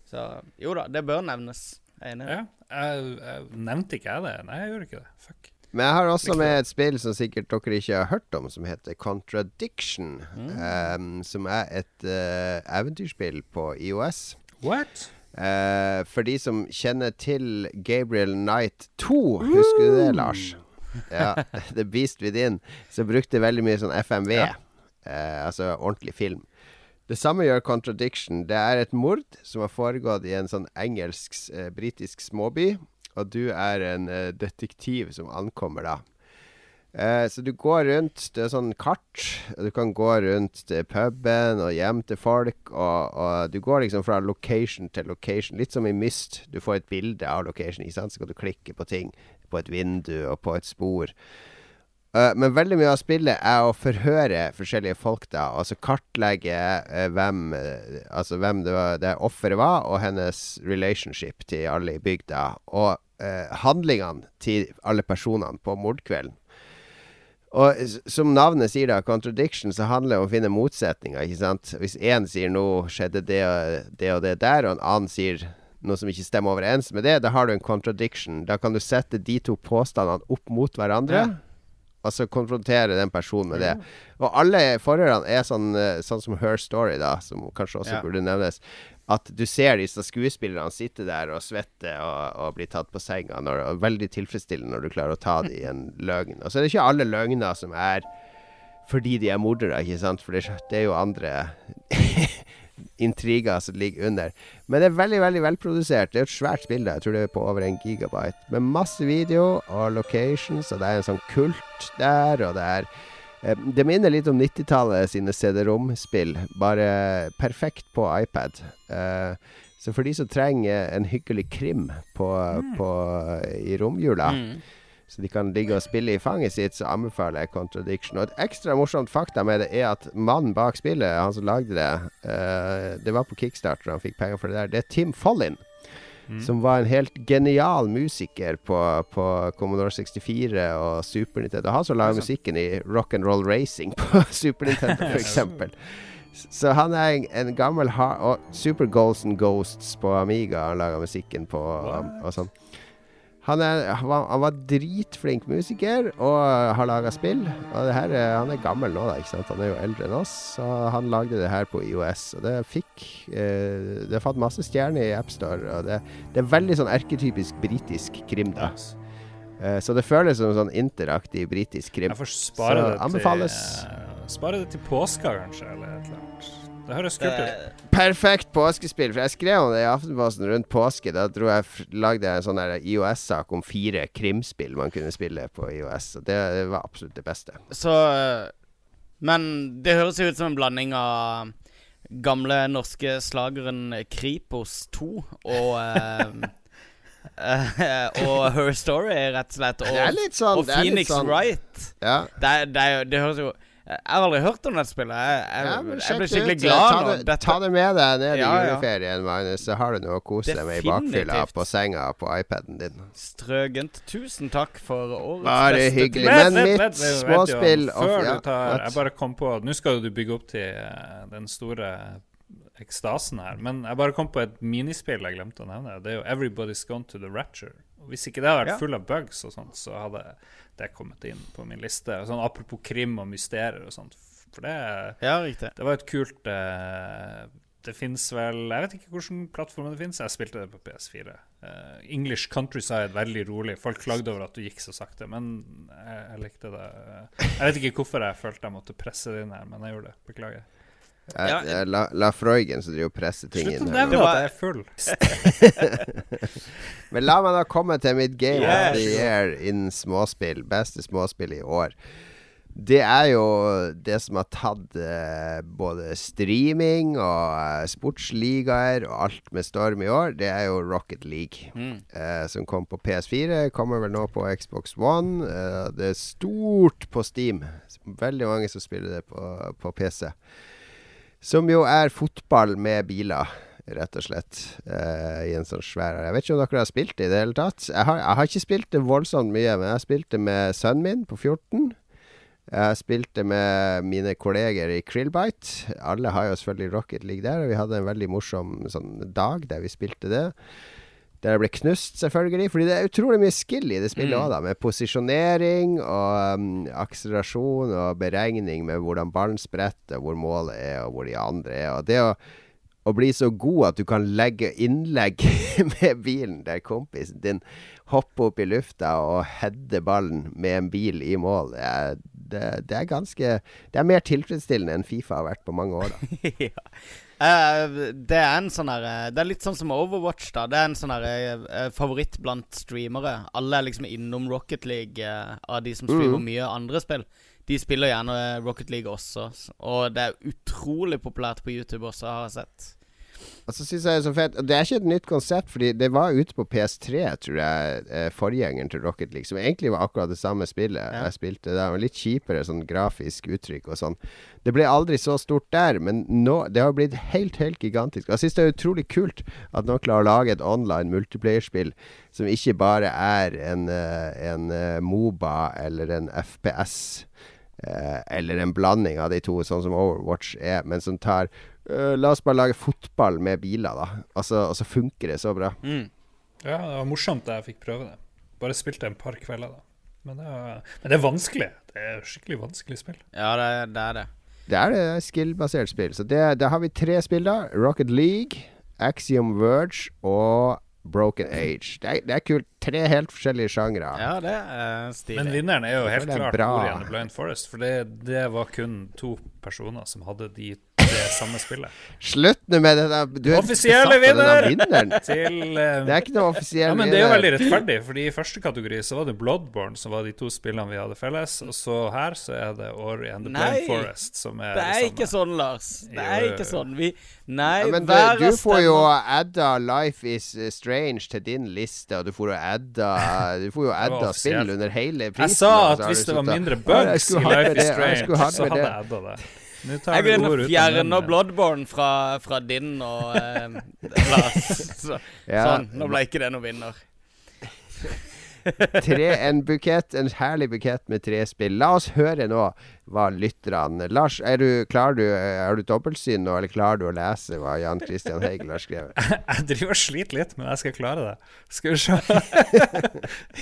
Så jo da, det bør nevnes. Jeg er enig. Ja, jeg, jeg, nevnte ikke jeg det? Nei, jeg gjorde ikke det. Fuck. Men jeg har også med et spill som sikkert dere ikke har hørt om, som heter Contradiction. em, som er et uh, eventyrspill på IOS. What? Eh, for de som kjenner til Gabriel Knight 2, husker du det, Lars? Ja, The Beast Within. Som brukte veldig mye sånn FMV. Ja. Eh, altså ordentlig film. Det samme gjør Contradiction. Det er et mord som har foregått i en sånn engelsk, eh, småby. Og du er en eh, detektiv som ankommer da. Eh, så du går rundt, det er sånn kart, og du kan gå rundt til puben og hjem til folk, og, og du går liksom fra location til location, litt som i Myst. Du får et bilde av location, ikke sant? så kan du klikke på ting, på et vindu og på et spor. Eh, men veldig mye av spillet er å forhøre forskjellige folk, da. Altså kartlegge eh, hvem eh, Altså hvem det, var, det offeret var, og hennes relationship til alle i bygda. Og eh, handlingene til alle personene på mordkvelden. Og som navnet sier, da, contradiction, så handler det om å finne motsetninger. ikke sant? Hvis én sier nå skjedde det og det og det der, og en annen sier noe som ikke stemmer overens med det, da har du en contradiction. Da kan du sette de to påstandene opp mot hverandre. Ja. Og så konfrontere den personen med det. Og alle forhørene er sånn, eh, sånn som Her Story, da, som kanskje også Ja. burde nevnes. At du ser disse skuespillerne sitte der og svette og, og bli tatt på senga. Når, og veldig tilfredsstillende når du klarer å ta det i en løgn. Og så er det ikke alle løgner som er fordi de er mordere, ikke sant? For det, er- jo andre intriger som ligger under. Men det er veldig veldig velprodusert. Det er et svært bilde. Jeg tror det er på over en gigabyte. Med masse video og locations, og det er en sånn kult der, og det er Det minner litt om 90-tallet sine CD-rom-spill, bare perfekt på iPad. Eh, så for de som trenger en hyggelig krim på, på, i romjula, Mm. så de kan ligge og spille i fanget sitt, så anbefaler jeg Contradiction. Og et ekstra morsomt fakta med det er at mannen bak spillet, han som lagde det, eh, det var på Kickstarter, han fikk penger for det der, det er Tim Follin. Som var en helt genial musiker på, på Commodore 64 og Super Nintendo. Han som laga musikken i Rock and Roll Racing på Super Nintendo, f.eks. Så han er en, en gammel Og Super Goals and Ghosts på Amiga han laga musikken på, og, og sånn. Han, er, han, var, han var dritflink musiker og har laga spill. Og det her, er- han er gammel nå, da. ikke sant? Han er jo eldre enn oss. Så han lagde det her på IOS. Og det fikk eh, Det fått masse stjerner i AppStore. Og det, det er veldig sånn erketypisk britisk krim, da. Eh, så det føles som sånn interaktiv britisk krim. Jeg får spare Så det anbefales. til Spare det til påska, kanskje, eller et eller annet. Det høres kult ut. Perfekt påskespill. For jeg skrev om det i Aftenposten rundt påske. Da dro jeg lagde jeg en sånn IOS-sak om fire krimspill man kunne spille på IOS. Og det, det var absolutt det beste. Så Men det høres jo ut som en blanding av gamle norske slageren Kripos 2 og eh, eh, Og Her Story, rett og slett. Og, Det er litt sånn og det er litt Phoenix sånn- Wright. Ja. Det, det, det høres jo Jeg har aldri hørt om dette spillet. Jeg, jeg, Ja, jeg ble skikkelig ut. glad ta nå. det, ta det med deg ned i Ja, ja. juleferien, Magnus, så har du noe å kose deg med i bakfylla på senga på iPaden din. Strøgent. Tusen takk for årets Bare beste hyggelig. Men mitt vent, vent, vent, småspill. Før du tar? Jeg bare kom på Nå skal du bygge opp til eh, den store ekstasen her, men jeg bare kom på et minispill jeg glemte å nevne. Det er jo 'Everybody's Gone to the Rapture'. Hvis ikke det hadde vært full av bugs og sånt, så hadde det kommet inn på min liste. Sånn Apropos krim og mysterier og sånt. For det Ja, det var et kult uh, Det fins vel Jeg vet ikke hvilken plattform det fins. Jeg spilte det på PS4. Uh, English Countryside, veldig rolig. Folk klagde over at du gikk så sakte, men jeg, jeg likte det. Jeg vet ikke hvorfor jeg følte jeg måtte presse det inn her, men jeg gjorde det. Beklager. Ja. er La, La Freugen som driver og presser ting Slutt å inn her. nevne at jeg er full. Men la meg da komme til mitt Game yeah, of the. Year innen småspill. Beste småspill i år. Det er jo det som har tatt eh, både streaming og eh, sportsligaer og alt med storm i år. Det er jo Rocket League. Mm. eh, som kom på PS4. Kommer vel nå på Xbox One. Eh, det er stort på Steam. Veldig mange som spiller det på, på PC. Som jo er fotball med biler, rett og slett. eh, I en sånn svær Jeg vet ikke om dere har spilt det i det hele tatt. Jeg har, jeg har ikke spilt det voldsomt mye, men jeg har spilt det med sønnen min på 14. Jeg har spilt det med mine kolleger i Krillbite. Alle har jo selvfølgelig Rocket League der, og vi hadde en veldig morsom sånn dag der vi spilte det. Der jeg ble knust, selvfølgelig. Fordi det er utrolig mye skill i det spillet Mm. da. Med posisjonering og um, akselerasjon og beregning med hvordan ballen spretter, hvor målet er, og hvor de andre er. Og det å, å bli så god at du kan legge innlegg med bilen der kompisen din hopper opp i lufta og header ballen med en bil i mål, det er, det, det er ganske Det er mer tilfredsstillende enn Fifa har vært på mange år, da. ja. Eh, det er en sånn her eh, Det er litt sånn som Overwatch, da. Det er en sånn her eh, favoritt blant streamere. Alle er liksom innom Rocket League av de som streamer mm. mye andre spill. De spiller gjerne Rocket League også, og det er utrolig populært på YouTube også, har jeg sett. Og så jeg det er så fett Det er ikke et nytt konsept, Fordi det var ute på PS3, tror jeg, eh, forgjengeren til Rocket League, som egentlig var akkurat det samme spillet jeg spilte. Og litt kjipere sånn grafisk uttrykk og sånn. Det ble aldri så stort der, men nå Det har blitt helt, helt gigantisk. Og jeg synes det er utrolig kult at noen klarer å lage et online multiplayerspill som ikke bare er en, eh, en eh, Moba eller en FPS. Eh, eller en blanding av de to, sånn som Overwatch er, men som tar eh, La oss bare lage fotball med biler, da. Altså, og så funker det så bra. Mm. Ja, det var morsomt da jeg fikk prøve det. Bare spilte en par kvelder, da. Men det, er, men det er vanskelig. Det er skikkelig vanskelig spill. Ja, det, det er det. Det er det skill-basert spill. Så det, der har vi tre spill, da. Rocket League, Axiom Verge og Broken Age. Det er, det er kult. Tre helt forskjellige sjangre. Ja, det er stilig. Men vinneren er jo helt er klart bra. Ori and the Blind Forest, for det, det var kun to personer som hadde de det samme spillet. Slutt nå med det der. Du er Offisielle vinner! vinneren. Til uh, Det er ikke noe offisiell Ja, men det er jo veldig rettferdig, Fordi i første kategori så var det Bloodborne som var de to spillene vi hadde felles, og så her så er det Ori and the Nei, Blind Forest som er Det er det ikke sånn, Lars. Det er ikke sånn. Vi Nei, Ja, men du, du får jo adda Life is eh, Strange til din liste, og du får jo adda Du får jo adda spill under hele prisen. Jeg sa at hvis det var mindre Ja, bugs i Life is Strange, så hadde jeg adda det. Nå tar Jeg inn og fjerner. Bloodborne fra, fra din og eh, Lars. Så, Ja. Sånn. Nå ble ikke det noen vinner. tre, en bukett, en herlig bukett med tre spill. La oss høre nå hva lytterne Lars, er du klarer du Har du dobbeltsyn nå, eller klarer du å lese hva Jan Christian Heigel har skrevet? Jeg driver og sliter litt, men jeg skal klare det. Skal vi se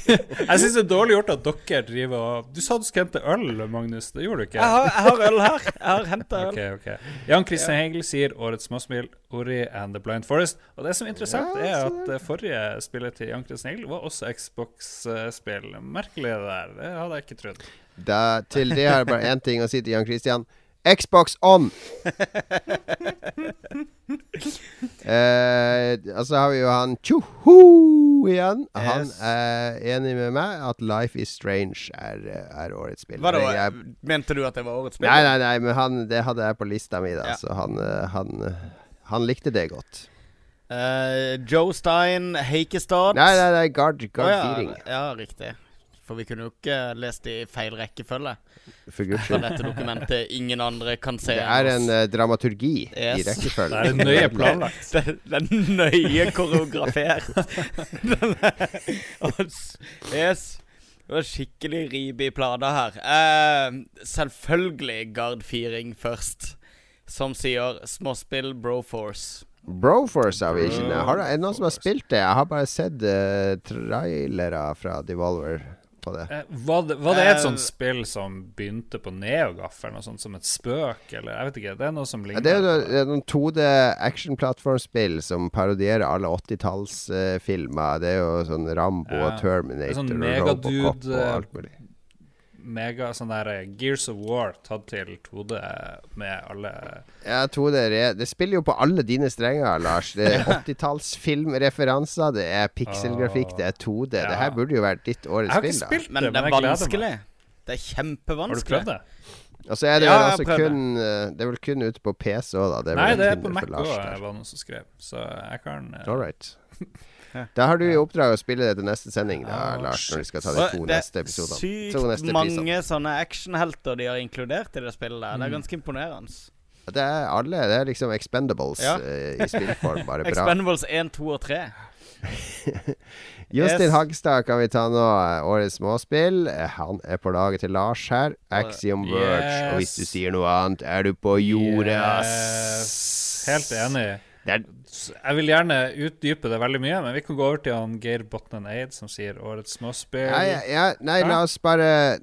Jeg syns det er dårlig gjort at dere driver og Du sa du skulle hente øl, Magnus. Det gjorde du ikke. Jeg har, jeg har øl her. Jeg har henta øl. Ok, ok Jan Christian Hegel sier årets småsmil, Ori and the Blind Forest. Og det som er interessant, Ja, er at det forrige spillet til Jan Christian Hegel var også Xbox-spill. Merkelig det der. Det hadde jeg ikke trodd. Da, til det har jeg bare én ting å si til Jan Christian. Xbox on! eh, og så har vi jo han Tjoho igjen. Han Yes. er enig med meg at Life is Strange er, er årets spill. Hva da? Jeg, Mente du at det var årets spill? nei, nei, nei, men han, det hadde jeg på lista mi, da. Ja. Så han, eh, han, eh, han likte det godt. Uh, Joe Stein, Heikestad Nei, nei, nei, Gard, guard oh, ja, ja, riktig. For vi kunne jo ikke lest i feil rekkefølge. For guds skyld. dette dokumentet ingen andre kan se Det er en uh, dramaturgi dramaturgi i rekkefølge. Det er nøye planlagt. Det, det er nøye koreografert. Er- yes. Det var skikkelig ribe i plata her. Uh, selvfølgelig Gard Firing først. Som sier småspill Broforce. Broforce har vi ikke. Har, er det noen som har spilt det? Jeg har bare sett uh, trailere fra Devolver på det. Eh, Var det, var det et Eh, sånt spill som begynte på Neogaffelen noe sånt som et spøk, eller jeg vet ikke. Det er noe som ligner. det er jo det er noen 2D action-plattformspill som parodierer alle 80-tallsfilmer. det er jo sånn Rambo og Terminator er sånn og Robocop og eh, alt mulig. Mega sånn der eh, Gears of War tatt til 2D med alle Ja, 2D re- Det spiller jo på alle dine strenger, Lars. Det er 80-tallsfilmreferanser, det er pikselgrafikk, det er 2D. Ja. Det her burde jo vært ditt Jeg årets har ikke spill, da. spilt Men det, det er men jeg vanskelig. Det er Har du kjempevanskelig. prøvd det? Og så er det Ja, vel jeg kun eh, Det er vel kun ute på PC òg, da. Det Nei, det er på Mac Lars òg, var det noen som skrev. Så jeg kan eh, All right. Da har du i oppdrag å spille det til neste sending, da, Ah, Lars, når vi skal ta de to det neste er episodene. sykt To neste mange sånne actionhelter de har inkludert i det spillet der. Mm. Det er ganske imponerende. Det er alle. Det er liksom Expendables Ja. uh, i spillform, bare bra. Expendables 1, 2 og 3. Justin Yes. Hagstad kan vi ta nå. eh, Årets småspill. Eh, Han er på laget til Lars her. Axiom Verge. Og hvis du sier noe annet, er du på jordet. Yes. Helt enig. Det er, Jeg vil gjerne utdype det veldig mye, men vi kan gå over til han Geir Botnen Eid, som sier årets småspill. ja, ja, ja, nei, la oss bare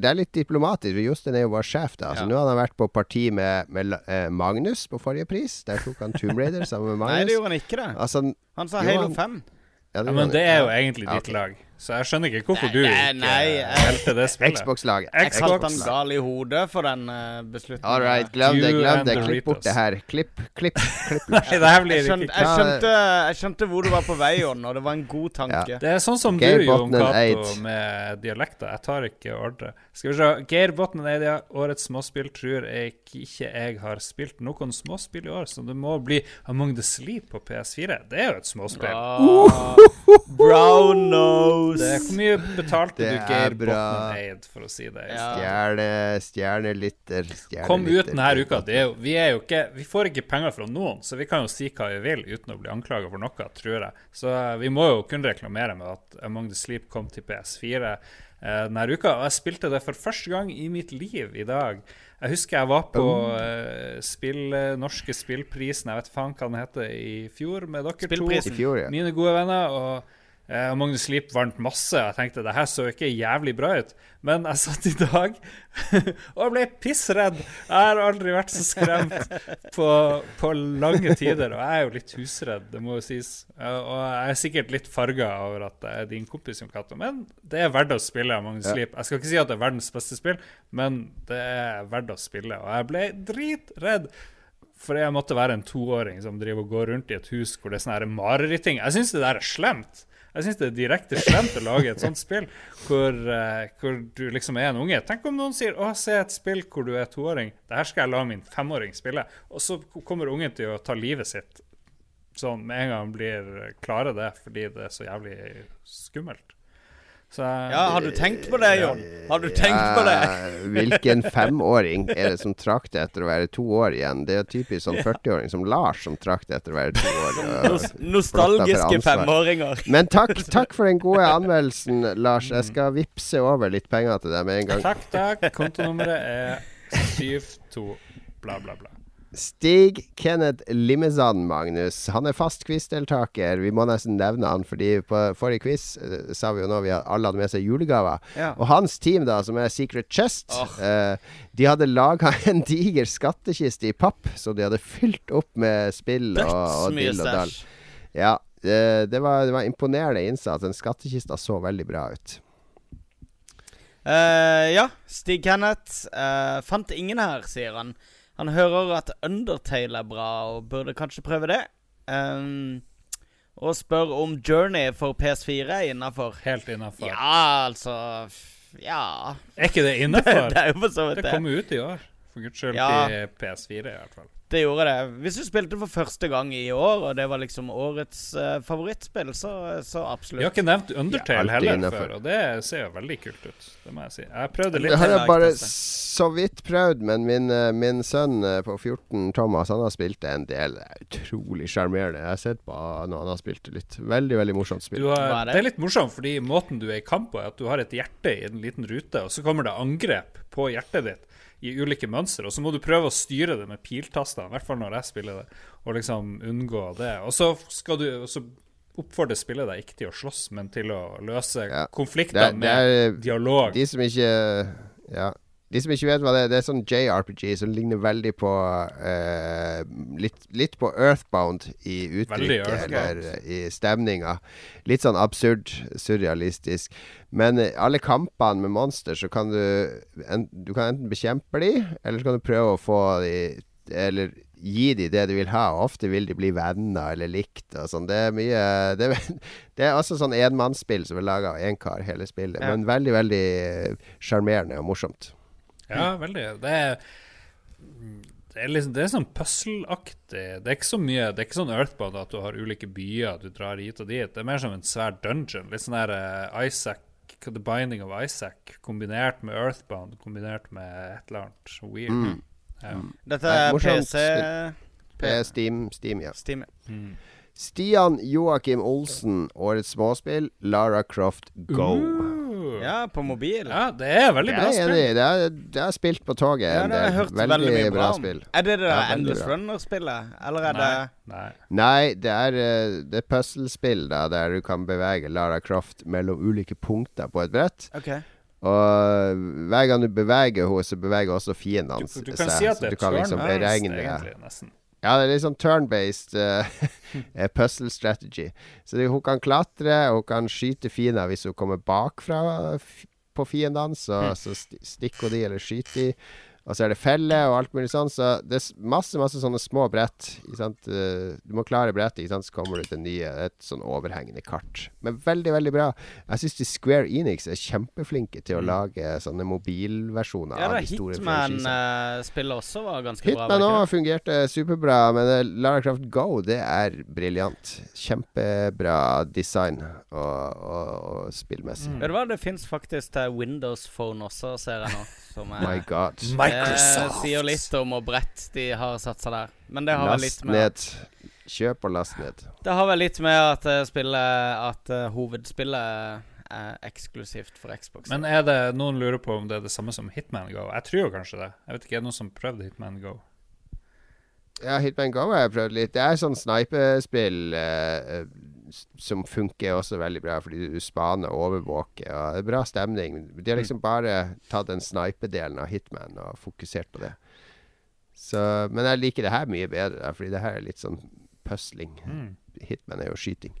Det er litt diplomatisk. Jostein er jo vår sjef. da Så Ja. Nå har han vært på parti med, med eh, Magnus på forrige pris. Der tok han Tomb Raider sammen med Nei, det gjorde han ikke, det. Altså, Han sa Halo 5. ja, Ja, men det er jo egentlig Ja, ditt lag, Så jeg skjønner ikke hvorfor du ikke nei, spilte det spillet. Xbox-laget. Jeg kalte han gal i hodet for den uh, beslutningen. All right, glem det. Glem det Klipp bort det her. Klipp, klipp. klipp. Nei, det her blir Jeg ikke skjønte, jeg, skjønte, jeg skjønte hvor du var på vei, Jon, og det var en god tanke. Det er sånn som Geir du, Jon Cato, med dialekter. Jeg tar ikke ordre. Skal vi se. Geir Botnen Eidia, årets småspill tror jeg ikke, ikke jeg har spilt noen småspill i år, så det må bli Among the Sleep på PS4. Det er jo et småspill. Ah, brown nose. Det er Hvor mye betalte Det du Geir bra. Botnen Eid for å si det? Ja. Stjerne, stjernelytter, stjernelytter. Kom ut denne uka. Det er jo, vi, er jo ikke, vi får ikke penger fra noen, så vi kan jo si hva vi vil uten å bli anklaga for noe, tror jeg. Så eh, vi må jo kunne reklamere med at Among the Sleep kom til PS4 eh, denne uka. Og jeg spilte det for første gang i mitt liv i dag. Jeg husker jeg var på uh, spill, norske spillprisen, jeg vet faen hva den heter, i fjor med dere to I fjor, ja. mine gode venner. Og eh, Magnus Sleep vant masse. Jeg tenkte det her så ikke jævlig bra ut. Men jeg satt i dag og jeg ble pissredd. Jeg har aldri vært så skremt på, på lange tider. Og jeg er jo litt husredd, det må jo sies. Eh, Og jeg er sikkert litt farga over at det er din kompis, Jon Cato. Men det er verdt å spille Magnus Ja. Jeg skal ikke si at det er verdens beste spill, men det er verdt å spille. Og jeg ble dritredd. For jeg måtte være en toåring som driver og går rundt i et hus hvor det er sånne her mareritting. Jeg syns det der er slemt. Jeg syns det er direkte slemt å lage et sånt spill hvor, uh, hvor du liksom er en unge. Tenk om noen sier 'Å, se et spill hvor du er toåring'. Det her skal jeg la min femåring spille. Og så kommer ungen til å ta livet sitt sånn med en gang han blir klare det, fordi det er så jævlig skummelt. Så Ja, har du tenkt på det, Jon? Har du tenkt på det? Hvilken femåring er det som trakter etter å være to år igjen? Det er jo typisk sånn 40-åring som Lars som trakter etter å være to år. nostalgiske femåringer. Men takk, takk for den gode anmeldelsen, Lars. Jeg skal vippse over litt penger til deg med en gang. Takk, takk. Kontonummeret er 72 bla, bla, bla. Stig Kenneth Limesand, Magnus. Han er fast quizdeltaker. Vi må nesten nevne han, fordi på forrige quiz uh, sa vi jo nå vi alle hadde med seg julegaver. Ja. Og hans team, da, som er Secret Chest, oh. uh, de hadde laga en diger skattkiste i papp, som de hadde fylt opp med spill og, og dill og dall. Ja, det, det, var, det var imponerende innsats. Den skattkista så veldig bra ut. Ja, Stig Kenneth. fant ingen her, sier han. Han hører at Undertale er bra og burde kanskje prøve det. Um, og spør om Journey for PS4 er innafor. Helt innafor. Ja, altså Ja. Er ikke det Det, innafor? det er jo for så vidt Det det. kommer ut i år. For guds skyld Ja. i PS4, i hvert fall. Det gjorde det. Hvis du spilte for første gang i år, og det var liksom årets uh, favorittspill, så, så Jeg har ikke nevnt Undertale Ja, heller innenfor. før, og det ser jo veldig kult ut. Det må jeg si. Jeg prøvde litt. Det har jeg bare så vidt prøvd, men min, eh, min sønn eh, på 14, Thomas, han har spilt det en del. Det er Utrolig sjarmerende. Jeg har sett på når han har spilt det litt. Veldig, veldig morsomt spill. Du har, det? det? er litt morsomt, fordi måten du er i kamp på, er at du har et hjerte i en liten rute, og så kommer det angrep på hjertet ditt i ulike mønster, og så må du prøve å styre det med piltaster, i hvert fall når jeg spiller det, og liksom unngå det. Og så skal du så oppfordrer spillet deg ikke til å slåss, men til å løse Ja. konflikter er- med dialog. De som ikke Ja. De som ikke vet hva det er, det er sånn JRPG som ligner veldig på uh, litt, litt på Earthbound i uttrykket eller eh, i stemninga. Litt sånn absurd, surrealistisk. Men eh, alle kampene med monster, så kan du en, Du kan enten bekjempe de, eller så kan du prøve å få de Eller gi de det du vil ha. Og ofte vil de bli venner eller likt og sånn. Det er mye Det det er også sånn enmannsspill som er laga av én kar, hele spillet. Ja. Men veldig, veldig eh, sjarmerende og morsomt. Ja, veldig. Det er det er, liksom, det er sånn puzzle-aktig. Det er ikke så mye Det er ikke sånn Earthbound at du har ulike byer du drar hit og dit. Det er mer som en svær dungeon. Litt sånn der eh, Isaac The Binding of Isaac kombinert med Earthbound, kombinert med et eller annet weird. Mm. Ja. Dette er PC Steam, Steam, ja. Steam. Mm. Stian Joakim Olsen, årets småspill. Lara Croft Go. Uh. Ja, på mobil. Ja, det er veldig bra spill. Jeg Det er, det er spilt på toget Ja, det har jeg hørt Veldig, veldig mye bra om. spill. Er det det Ja, Endless. Runner-spillet? Eller er Nei. det Nei. Nei, det er, eh, det puzzlespill da, der du kan bevege Lara Croft mellom ulike punkter på et brett. OK. Og hver gang du beveger henne, så beveger også fiendene Du, du seg. kan si at det er kan liksom turn-based, beregne egentlig, nesten. Ja, det er litt sånn turn-based eh, eh, puzzle strategy. Så det, hun kan klatre, og hun kan skyte fiender hvis hun kommer bakfra f på fiendene. Så, så sti stikker hun de, eller skyter de. Og så er det felle og alt mulig sånn. Så det er masse masse sånne små brett. Ikke sant? Eh, Du må klare brettet, så kommer du til nye. Et sånn overhengende kart. Men veldig, veldig bra. Jeg syns Square Enix er kjempeflinke til å lage sånne mobilversjoner Ja, av da de store franchisene. Hitman-spillet også var ganske bra. Hitman òg fungerte superbra, men eh, Lara Croft Go det er briljant. Kjempebra design og, og, og spillmessig. Mm. Vet du hva, det fins faktisk til Windows Phone også, ser jeg nå. Som er, My god. Det sier litt om hvor bredt de har satsa der. Men det har vel litt med ned. Kjøp og last ned. Det har vel litt med at eh, spillet At uh, hovedspillet er eksklusivt for Xbox. Men er det noen lurer på om det er det samme som Hitman Go? Jeg tror jo kanskje det. Jeg vet ikke, Er det noen som prøvde Hitman Go? Ja, Hitman Go har jeg prøvd litt. Det er sånn snipespill Uh, eh, som funker også veldig bra, fordi du spaner og overvåker. Og det er bra stemning. De har liksom bare tatt den snipedelen av Hitman og fokusert på det. Så, men jeg liker det her mye bedre, fordi det her er litt sånn pusling. Hitman er jo skyting.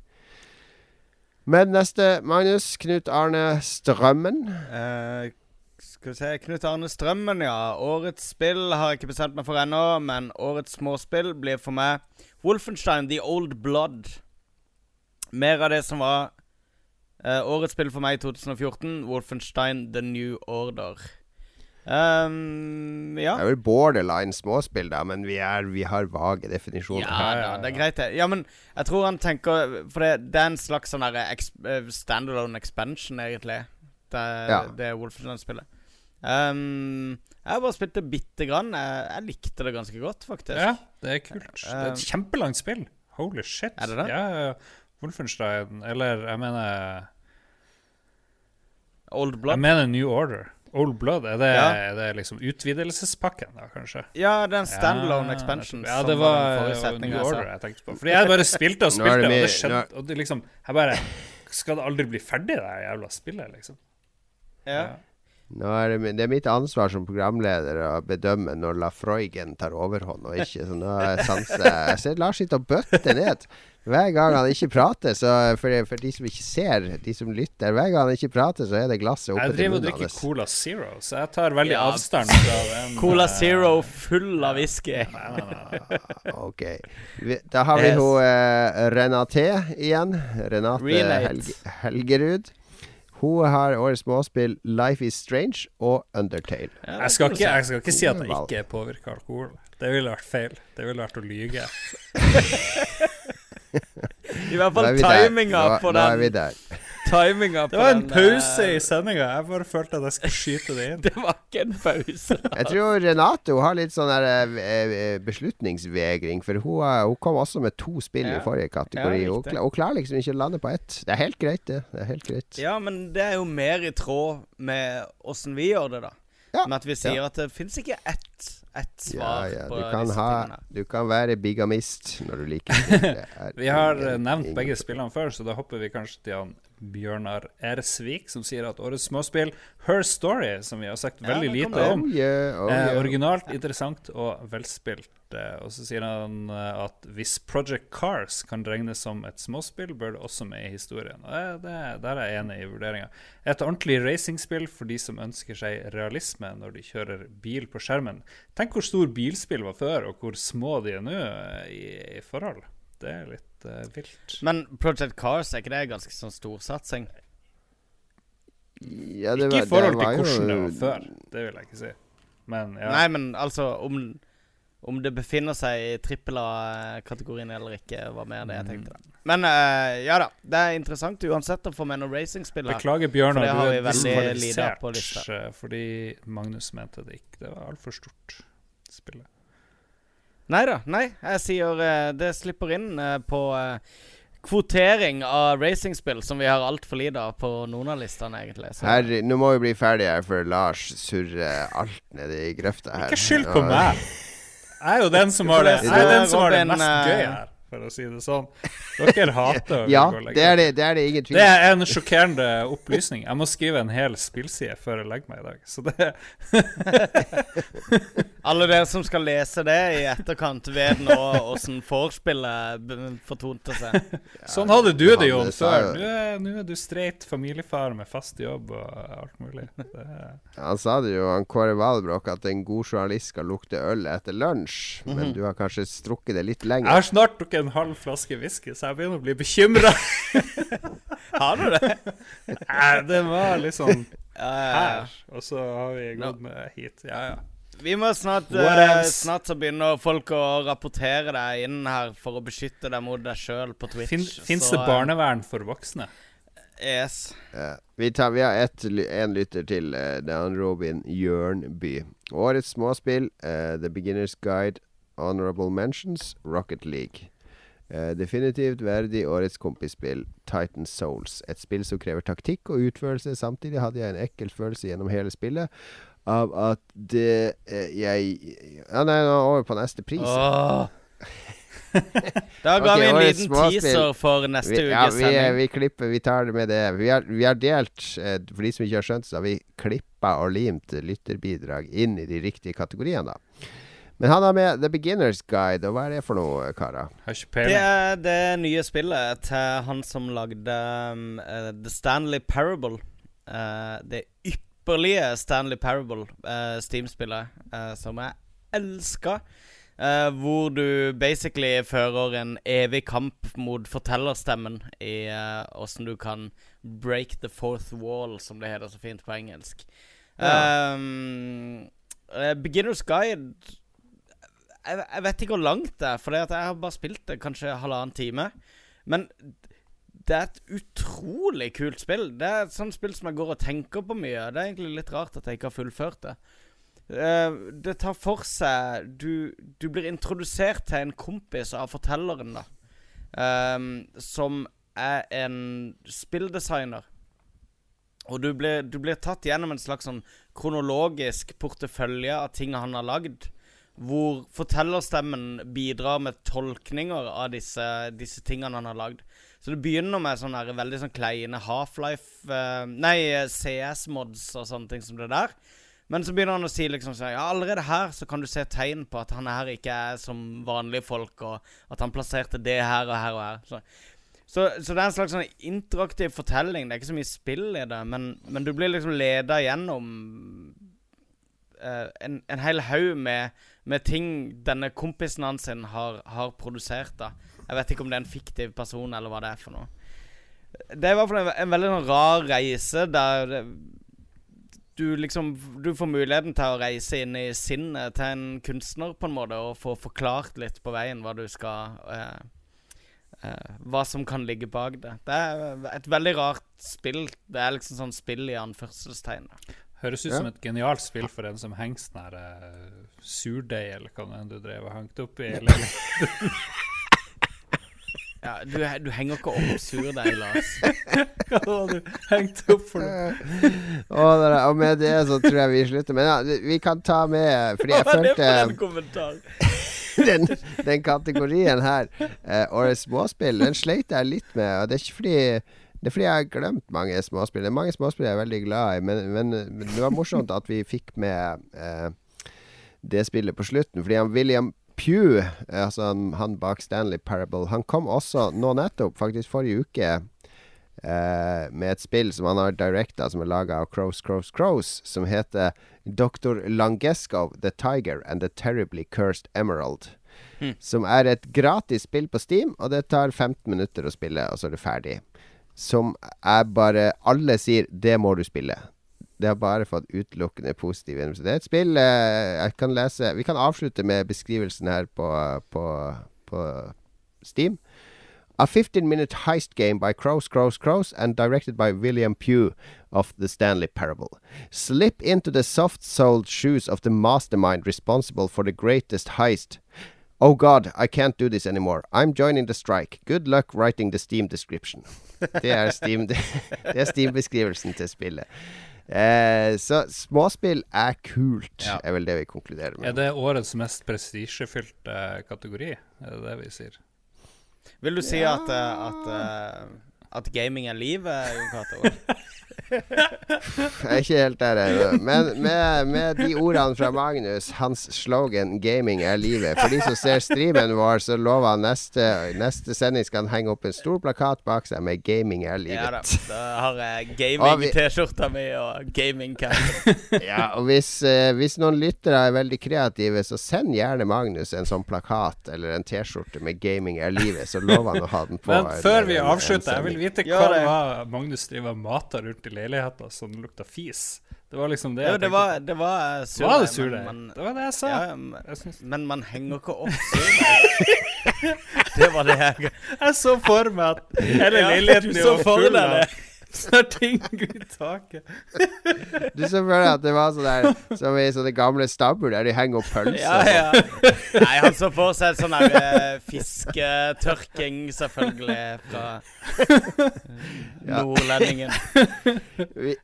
Men neste, Magnus. Knut Arne Strømmen. Eh, skal vi se Knut Arne Strømmen, ja. Årets spill har jeg ikke bestemt meg for ennå, men årets småspill blir for meg Wolfenstein The Old Blood. Mer av det som var uh, årets spill for meg i 2014, Wolfenstein The New Order. Um, ja. Det er vel borderline småspill, da, men vi, er, vi har vage definisjoner. Ja da, det er greit, det. Ja, men jeg tror han tenker For det, det er en slags sånn ex, eh, standalone expansion, egentlig. Det, Ja. det Wolfenstein-spillet. Um, jeg har bare spilt det bitte grann. Jeg, jeg likte det ganske godt, faktisk. Ja, det er kult. Det er Um, et kjempelangt spill. Holy shit. Er det det? Ja, ja, ja. Wolfenstein Eller jeg mener Old Blood? Jeg mener New Order. Old Blood, er det, Ja. er det liksom utvidelsespakken, da, kanskje? Ja, det er en standalone Ja, expansion. Ja, det var, var New. Order jeg tenkte på. Fordi jeg bare spilte og spilte, det og det skjedde Og det liksom Jeg bare Skal det aldri bli ferdig, det jævla spillet, liksom? Ja. Nå er det, det er mitt ansvar som programleder å bedømme når Lafroigen tar overhånd og ikke. Så nå er sanser jeg ser Lars sitter og bøtter ned. Hver gang han ikke prater, så for, for de som ikke ser, de som lytter Hver gang han ikke prater, så er det glasset oppe til Jeg driver og drikker. Cola Zero, så jeg tar veldig Ja. avstand fra den Cola eh, Zero full av whisky. Ok. Da har vi Yes. hun eh, Renate igjen. Renate. Helge, Helgerud. Hun har årets småspill Life Is Strange og Undertale. Ja, Jeg skal, ikke, jeg skal ikke si at jeg ikke påvirker alkohol. Det ville vært feil. Det ville vært å lyge. I hvert fall timinga på på nå er vi den. der. Timinga Det var en den, pause eh, i sendinga. Jeg bare følte at jeg skulle skyte det inn. Det var ikke en pause. Jeg tror Renate hun har litt sånn der, eh, eh, beslutningsvegring, for hun, hun kom også med to spill Ja. i forrige kategori. Ja, hun, hun klarer liksom ikke å lande på ett. Det er helt greit, det. det er helt greit. Ja, men det er jo mer i tråd med åssen vi gjør det, da. Ja, Med at vi sier ja. at det fins ikke ett, ett svar ja, på du kan, disse ha, tingene. du kan være bigamist når du liker. Det er Vi har ingen- eh, nevnt ingen- begge spillene før, så da hopper vi kanskje til han Bjørnar Ersvik, som sier at årets småspill, Her Story, som vi har sagt veldig ja, lite det. om, Oh yeah, oh Eh, yeah. originalt, interessant og velspilt. Eh, og så sier han eh, at hvis Project Cars kan regnes som et småspill, bør det også med i historien. Og det, det, der er jeg enig i vurderinga. Et ordentlig racingspill for de som ønsker seg realisme når de kjører bil på skjermen. Tenk hvor stor bilspill var før, og hvor små de er nå eh, i, i forhold. Det er litt uh, vilt. Men Project Cars, er ikke det ganske sånn storsatsing? Ja, det Ikke i forhold til hvordan det var før, det vil jeg ikke si. Men ja. Nei, men altså om, om det befinner seg i trippel A-kategorien eller ikke, var mer det jeg tenkte. Mm. Men uh, ja da, det er interessant uansett å få med noen racingspill her. Beklager, Bjørnar, du er diskvalifisert eh, fordi Magnus mente det ikke. Det var altfor stort, spillet. Nei da. Nei, jeg sier eh, det slipper inn eh, på eh, kvotering av racingspill, som vi har altfor lite av på noen av listene, egentlig. Så. Her, nå må vi bli ferdige her, for Lars surrer alt nede i grøfta her. Ikke skyld på meg! Jeg er jo den som har det, jeg er den som har det mest gøy her. For å si det sånn. Dere hater å Ja, gå og legge det er det, det er det ingen tvil Det er en sjokkerende opplysning. Jeg må skrive en hel spillside før jeg legger meg i dag. Så det Alle dere som skal lese det i etterkant, vet nå åssen vorspielet fortonte seg. Sånn hadde du det, Jon, før. Nå er, du streit familiefar med fast jobb og alt mulig. Det er, Han sa det jo, han Kåre Valbrok, at en god journalist skal lukte øl etter lunsj. Men du har kanskje strukket det litt jeg lenger. har snart drukket en halv flaske whisky, så jeg begynner å bli bekymra. Har du det? Det var liksom Ja, ja, ja. her, og så har vi gått med hit. Ja, ja. Vi må snart eh. Snart så begynner folk å rapportere deg inn her for å beskytte deg mot deg sjøl på Twitch. Fin, Fins det eh, barnevern for voksne? Yes. Uh, Vi, tar, vi har ett en lytter til. Uh, Det er Robin Jørnby. Årets småspill, The Beginner's Guide, Honorable Mentions, Rocket League. Eh, definitivt verdig årets kompisspill, Titan Souls. Et spill som krever taktikk og utførelse. Samtidig hadde jeg en ekkel følelse gjennom hele spillet av at det eh, jeg Ja, nei, nå over på neste pris. Åh. Da ga okay, vi en liten småspill. teaser for neste Vi, ja, ukes vi, sending. vi klipper, vi tar det med det. Vi har, vi har delt, eh, for de som ikke har skjønt, så har vi klippa og limt lytterbidrag inn i de riktige kategoriene. da. Men han har med The Beginner's Guide, og hva er det for noe, karer? Det er det nye spillet til han som lagde um, uh, The Stanley Parable. Uh, det ypperlige Stanley Parable, uh, Steam-spillet, som jeg elsker. Uh, hvor du basically fører en evig kamp mot fortellerstemmen i åssen uh, du kan break the fourth wall, som det heter så fint på engelsk. Ja. Um, uh, Beginner's Guide jeg, jeg vet ikke hvor langt det er, for jeg har bare spilt det kanskje halvannen time. Men det er et utrolig kult spill. Det er et sånt spill som jeg går og tenker på mye. Det er egentlig litt rart at jeg ikke har fullført det. Eh, det tar for seg du, du blir introdusert til en kompis av fortelleren, da. Um, som er en spilldesigner. Og du blir, du blir tatt gjennom en slags sånn kronologisk portefølje av ting han har lagd. Hvor fortellerstemmen bidrar med tolkninger av disse, disse tingene han har lagd. Så det begynner med sånne der, veldig sånn kleine Half-Life uh, Nei, CS-mods og sånne ting som det der. Men så begynner han å si liksom sånn Ja, allerede her så kan du se tegn på at han her ikke er som vanlige folk, og at han plasserte det her og her og her. Så, så, så det er en slags sånn interaktiv fortelling. Det er ikke så mye spill i det, men, men du blir liksom leda gjennom uh, en, en hel haug med, med ting denne kompisen hans har, har produsert. da Jeg vet ikke om det er en fiktiv person, eller hva det er for noe. Det er i hvert fall en, en veldig sånn rar reise der det, du liksom Du får muligheten til å reise inn i sinnet til en kunstner, på en måte, og få forklart litt på veien hva du skal eh, eh, Hva som kan ligge bak det. Det er et veldig rart spill. Det er liksom sånn spill i anførselstegn. Høres ut Ja. som et genialt spill for en som henger sånn her uh, surdeig, eller hva det enn du drev og hengte opp i. Eller, Ja, du, du henger ikke opp surdeig, Lars. hva var det du hengte opp for noe? Og, og med det så tror jeg vi slutter. Men ja, vi kan ta med Fordi jeg Hva er det for en følte kommentar? den, den kategorien her, eh, årets småspill, den sleit jeg litt med. Og det er ikke fordi det er fordi jeg har glemt mange småspill. Det er mange småspill jeg er veldig glad i, men, men, men det var morsomt at vi fikk med eh, det spillet på slutten. Fordi han William Pugh, eh, altså han, han bak Stanley Parable, han kom også nå nettopp, faktisk forrige uke, eh, med et spill som han har directa, som er laga av Crows, Crows, Crows, som heter Dr. Langesco, The Tiger and the Terribly Cursed Emerald. Som er et gratis spill på Steam, og det tar 15 minutter å spille, og så er det ferdig. Som er bare Alle sier 'det må du spille'. Det har bare fått utelukkende positive innrømmelser. Det er et spill eh, jeg kan lese Vi kan avslutte med beskrivelsen her på, på, på Steam. A 15 minute heist game by Crows, Crows, Crows and directed by William Pugh of the Stanley Parable. Slip into the soft soled shoes of the mastermind responsible for the greatest heist. Oh god, I can't do this anymore. I'm joining the strike. Good luck writing the Steam description. Det er Steam- Steam-beskrivelsen til spillet. Eh, så småspill er kult, Ja. er vel det vi konkluderer med. Er det årets mest prestisjefylte kategori? Er det det vi sier? Vil du si at, eh, at, eh, at gaming er livet, Jon Cato? Jeg er ikke helt der ennå. Men med, med de ordene fra Magnus, hans slogan 'Gaming er livet'. For de som ser streamen vår, så lover han neste, neste sending skal han henge opp en stor plakat bak seg med 'Gaming er Ja da. livet'. Da har jeg gaming-T-skjorta mi og gaming-cap. Ja, og hvis, eh, hvis noen lyttere er veldig kreative, så send gjerne Magnus en sånn plakat eller en T-skjorte med 'Gaming er livet', så lover han å ha den på. Men før vi avslutter, jeg vil. Vite hva det. det var Magnus driver og mater rundt i leiligheta som lukta fis. Det var liksom det Jo, jeg det tenkte var, det var surdeig. Var det surdeig? Det var det jeg sa. Ja, men, Jeg, synes, men man henger ikke opp surdeig. det var det jeg jeg så for meg at hele leiligheten så var full av av sånne ting i taket. Du så for deg at det var sånn der som i sånne gamle stabbur der de henger opp pølser. Ja, ja. Nei, han så for seg sånn der eh, fisketørking, selvfølgelig, fra Ja. nordlendingen. Vi,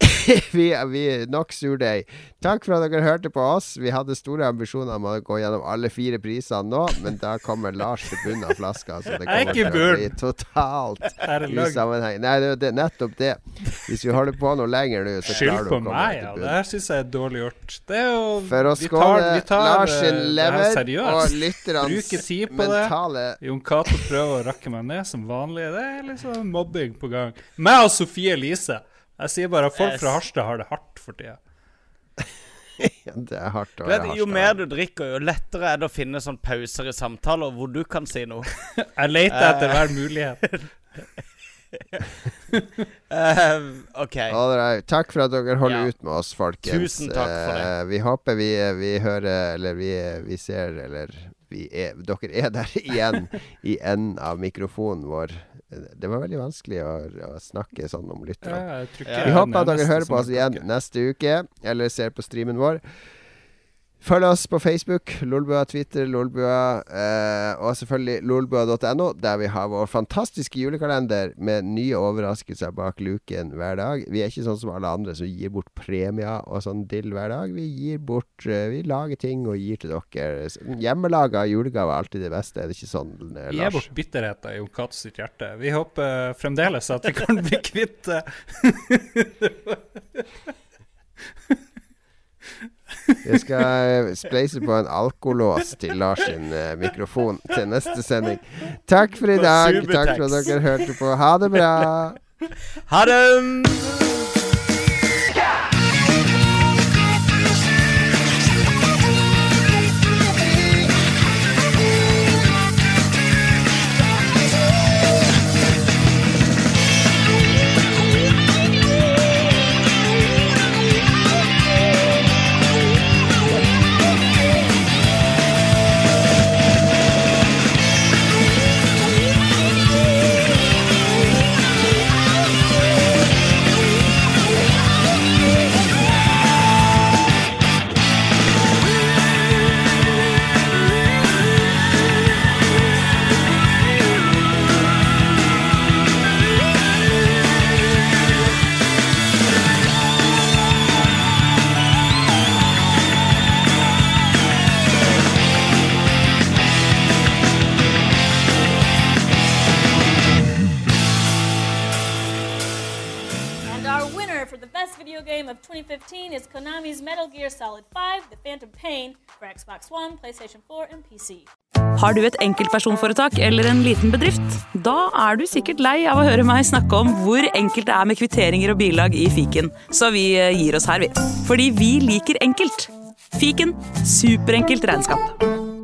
vi, vi Nok surdeig. Takk for at dere hørte på oss. Vi hadde store ambisjoner om å gå gjennom alle fire prisene nå, men da kommer Lars til bunnen av flaska. Så det er kommer til å bli totalt usammenheng. Nei, det er nettopp det. Hvis vi holder på noe lenger nå, så Skyld klarer du på å komme meg, til ja. Det her syns jeg er dårlig gjort. Det er jo For å vi tar- skåle Lars eh, sin lever og lytternes det. mentale Jon Cato prøver å rakke meg ned som vanlig. Det er liksom mobbing på gang. Meg og Sofie Elise. Jeg sier bare at folk fra Harstad har det hardt for tida. ja, Det er hardt å være jo mer du drikker, jo lettere er det å finne sånn pauser i samtaler hvor du kan si noe. Jeg leter etter hver mulighet. Eh, OK. All right. Takk for at dere holder Ja. ut med oss, folkens. Tusen takk for det. Uh, vi håper vi, vi hører, eller vi, vi ser, eller vi er, dere er der igjen i enden av mikrofonen vår. Det var veldig vanskelig å, å snakke sånn om lytterne. Ja, Vi er håper at dere hører på oss igjen neste uke, eller ser på streamen vår. Følg oss på Facebook, Lolbua, Twitter, Lolbua, eh, og selvfølgelig lolbua.no, der vi har vår fantastiske julekalender med nye overraskelser bak luken hver dag. Vi er ikke sånn som alle andre som gir bort premier og sånn dill hver dag. Vi gir bort eh, Vi lager ting og gir til dere. Hjemmelaga julegave er alltid det beste, er det ikke sånn, eh, Vi gir bort bitterheten i Jon Cato sitt hjerte. Vi håper fremdeles at vi kan bli kvitt det. Jeg skal spleise på en alkolås til Lars sin uh, mikrofon til neste sending. Takk for i dag. Takk for at dere hørte på. Ha det bra. Ha det! Pain for Xbox One, PlayStation 4, and PC. Har du et enkeltpersonforetak eller en liten bedrift? Da er du sikkert lei av å høre meg snakke om hvor enkelt det er med kvitteringer og bilag i fiken, så vi eh, gir oss her, vi. Fordi vi liker enkelt. Fiken superenkelt regnskap.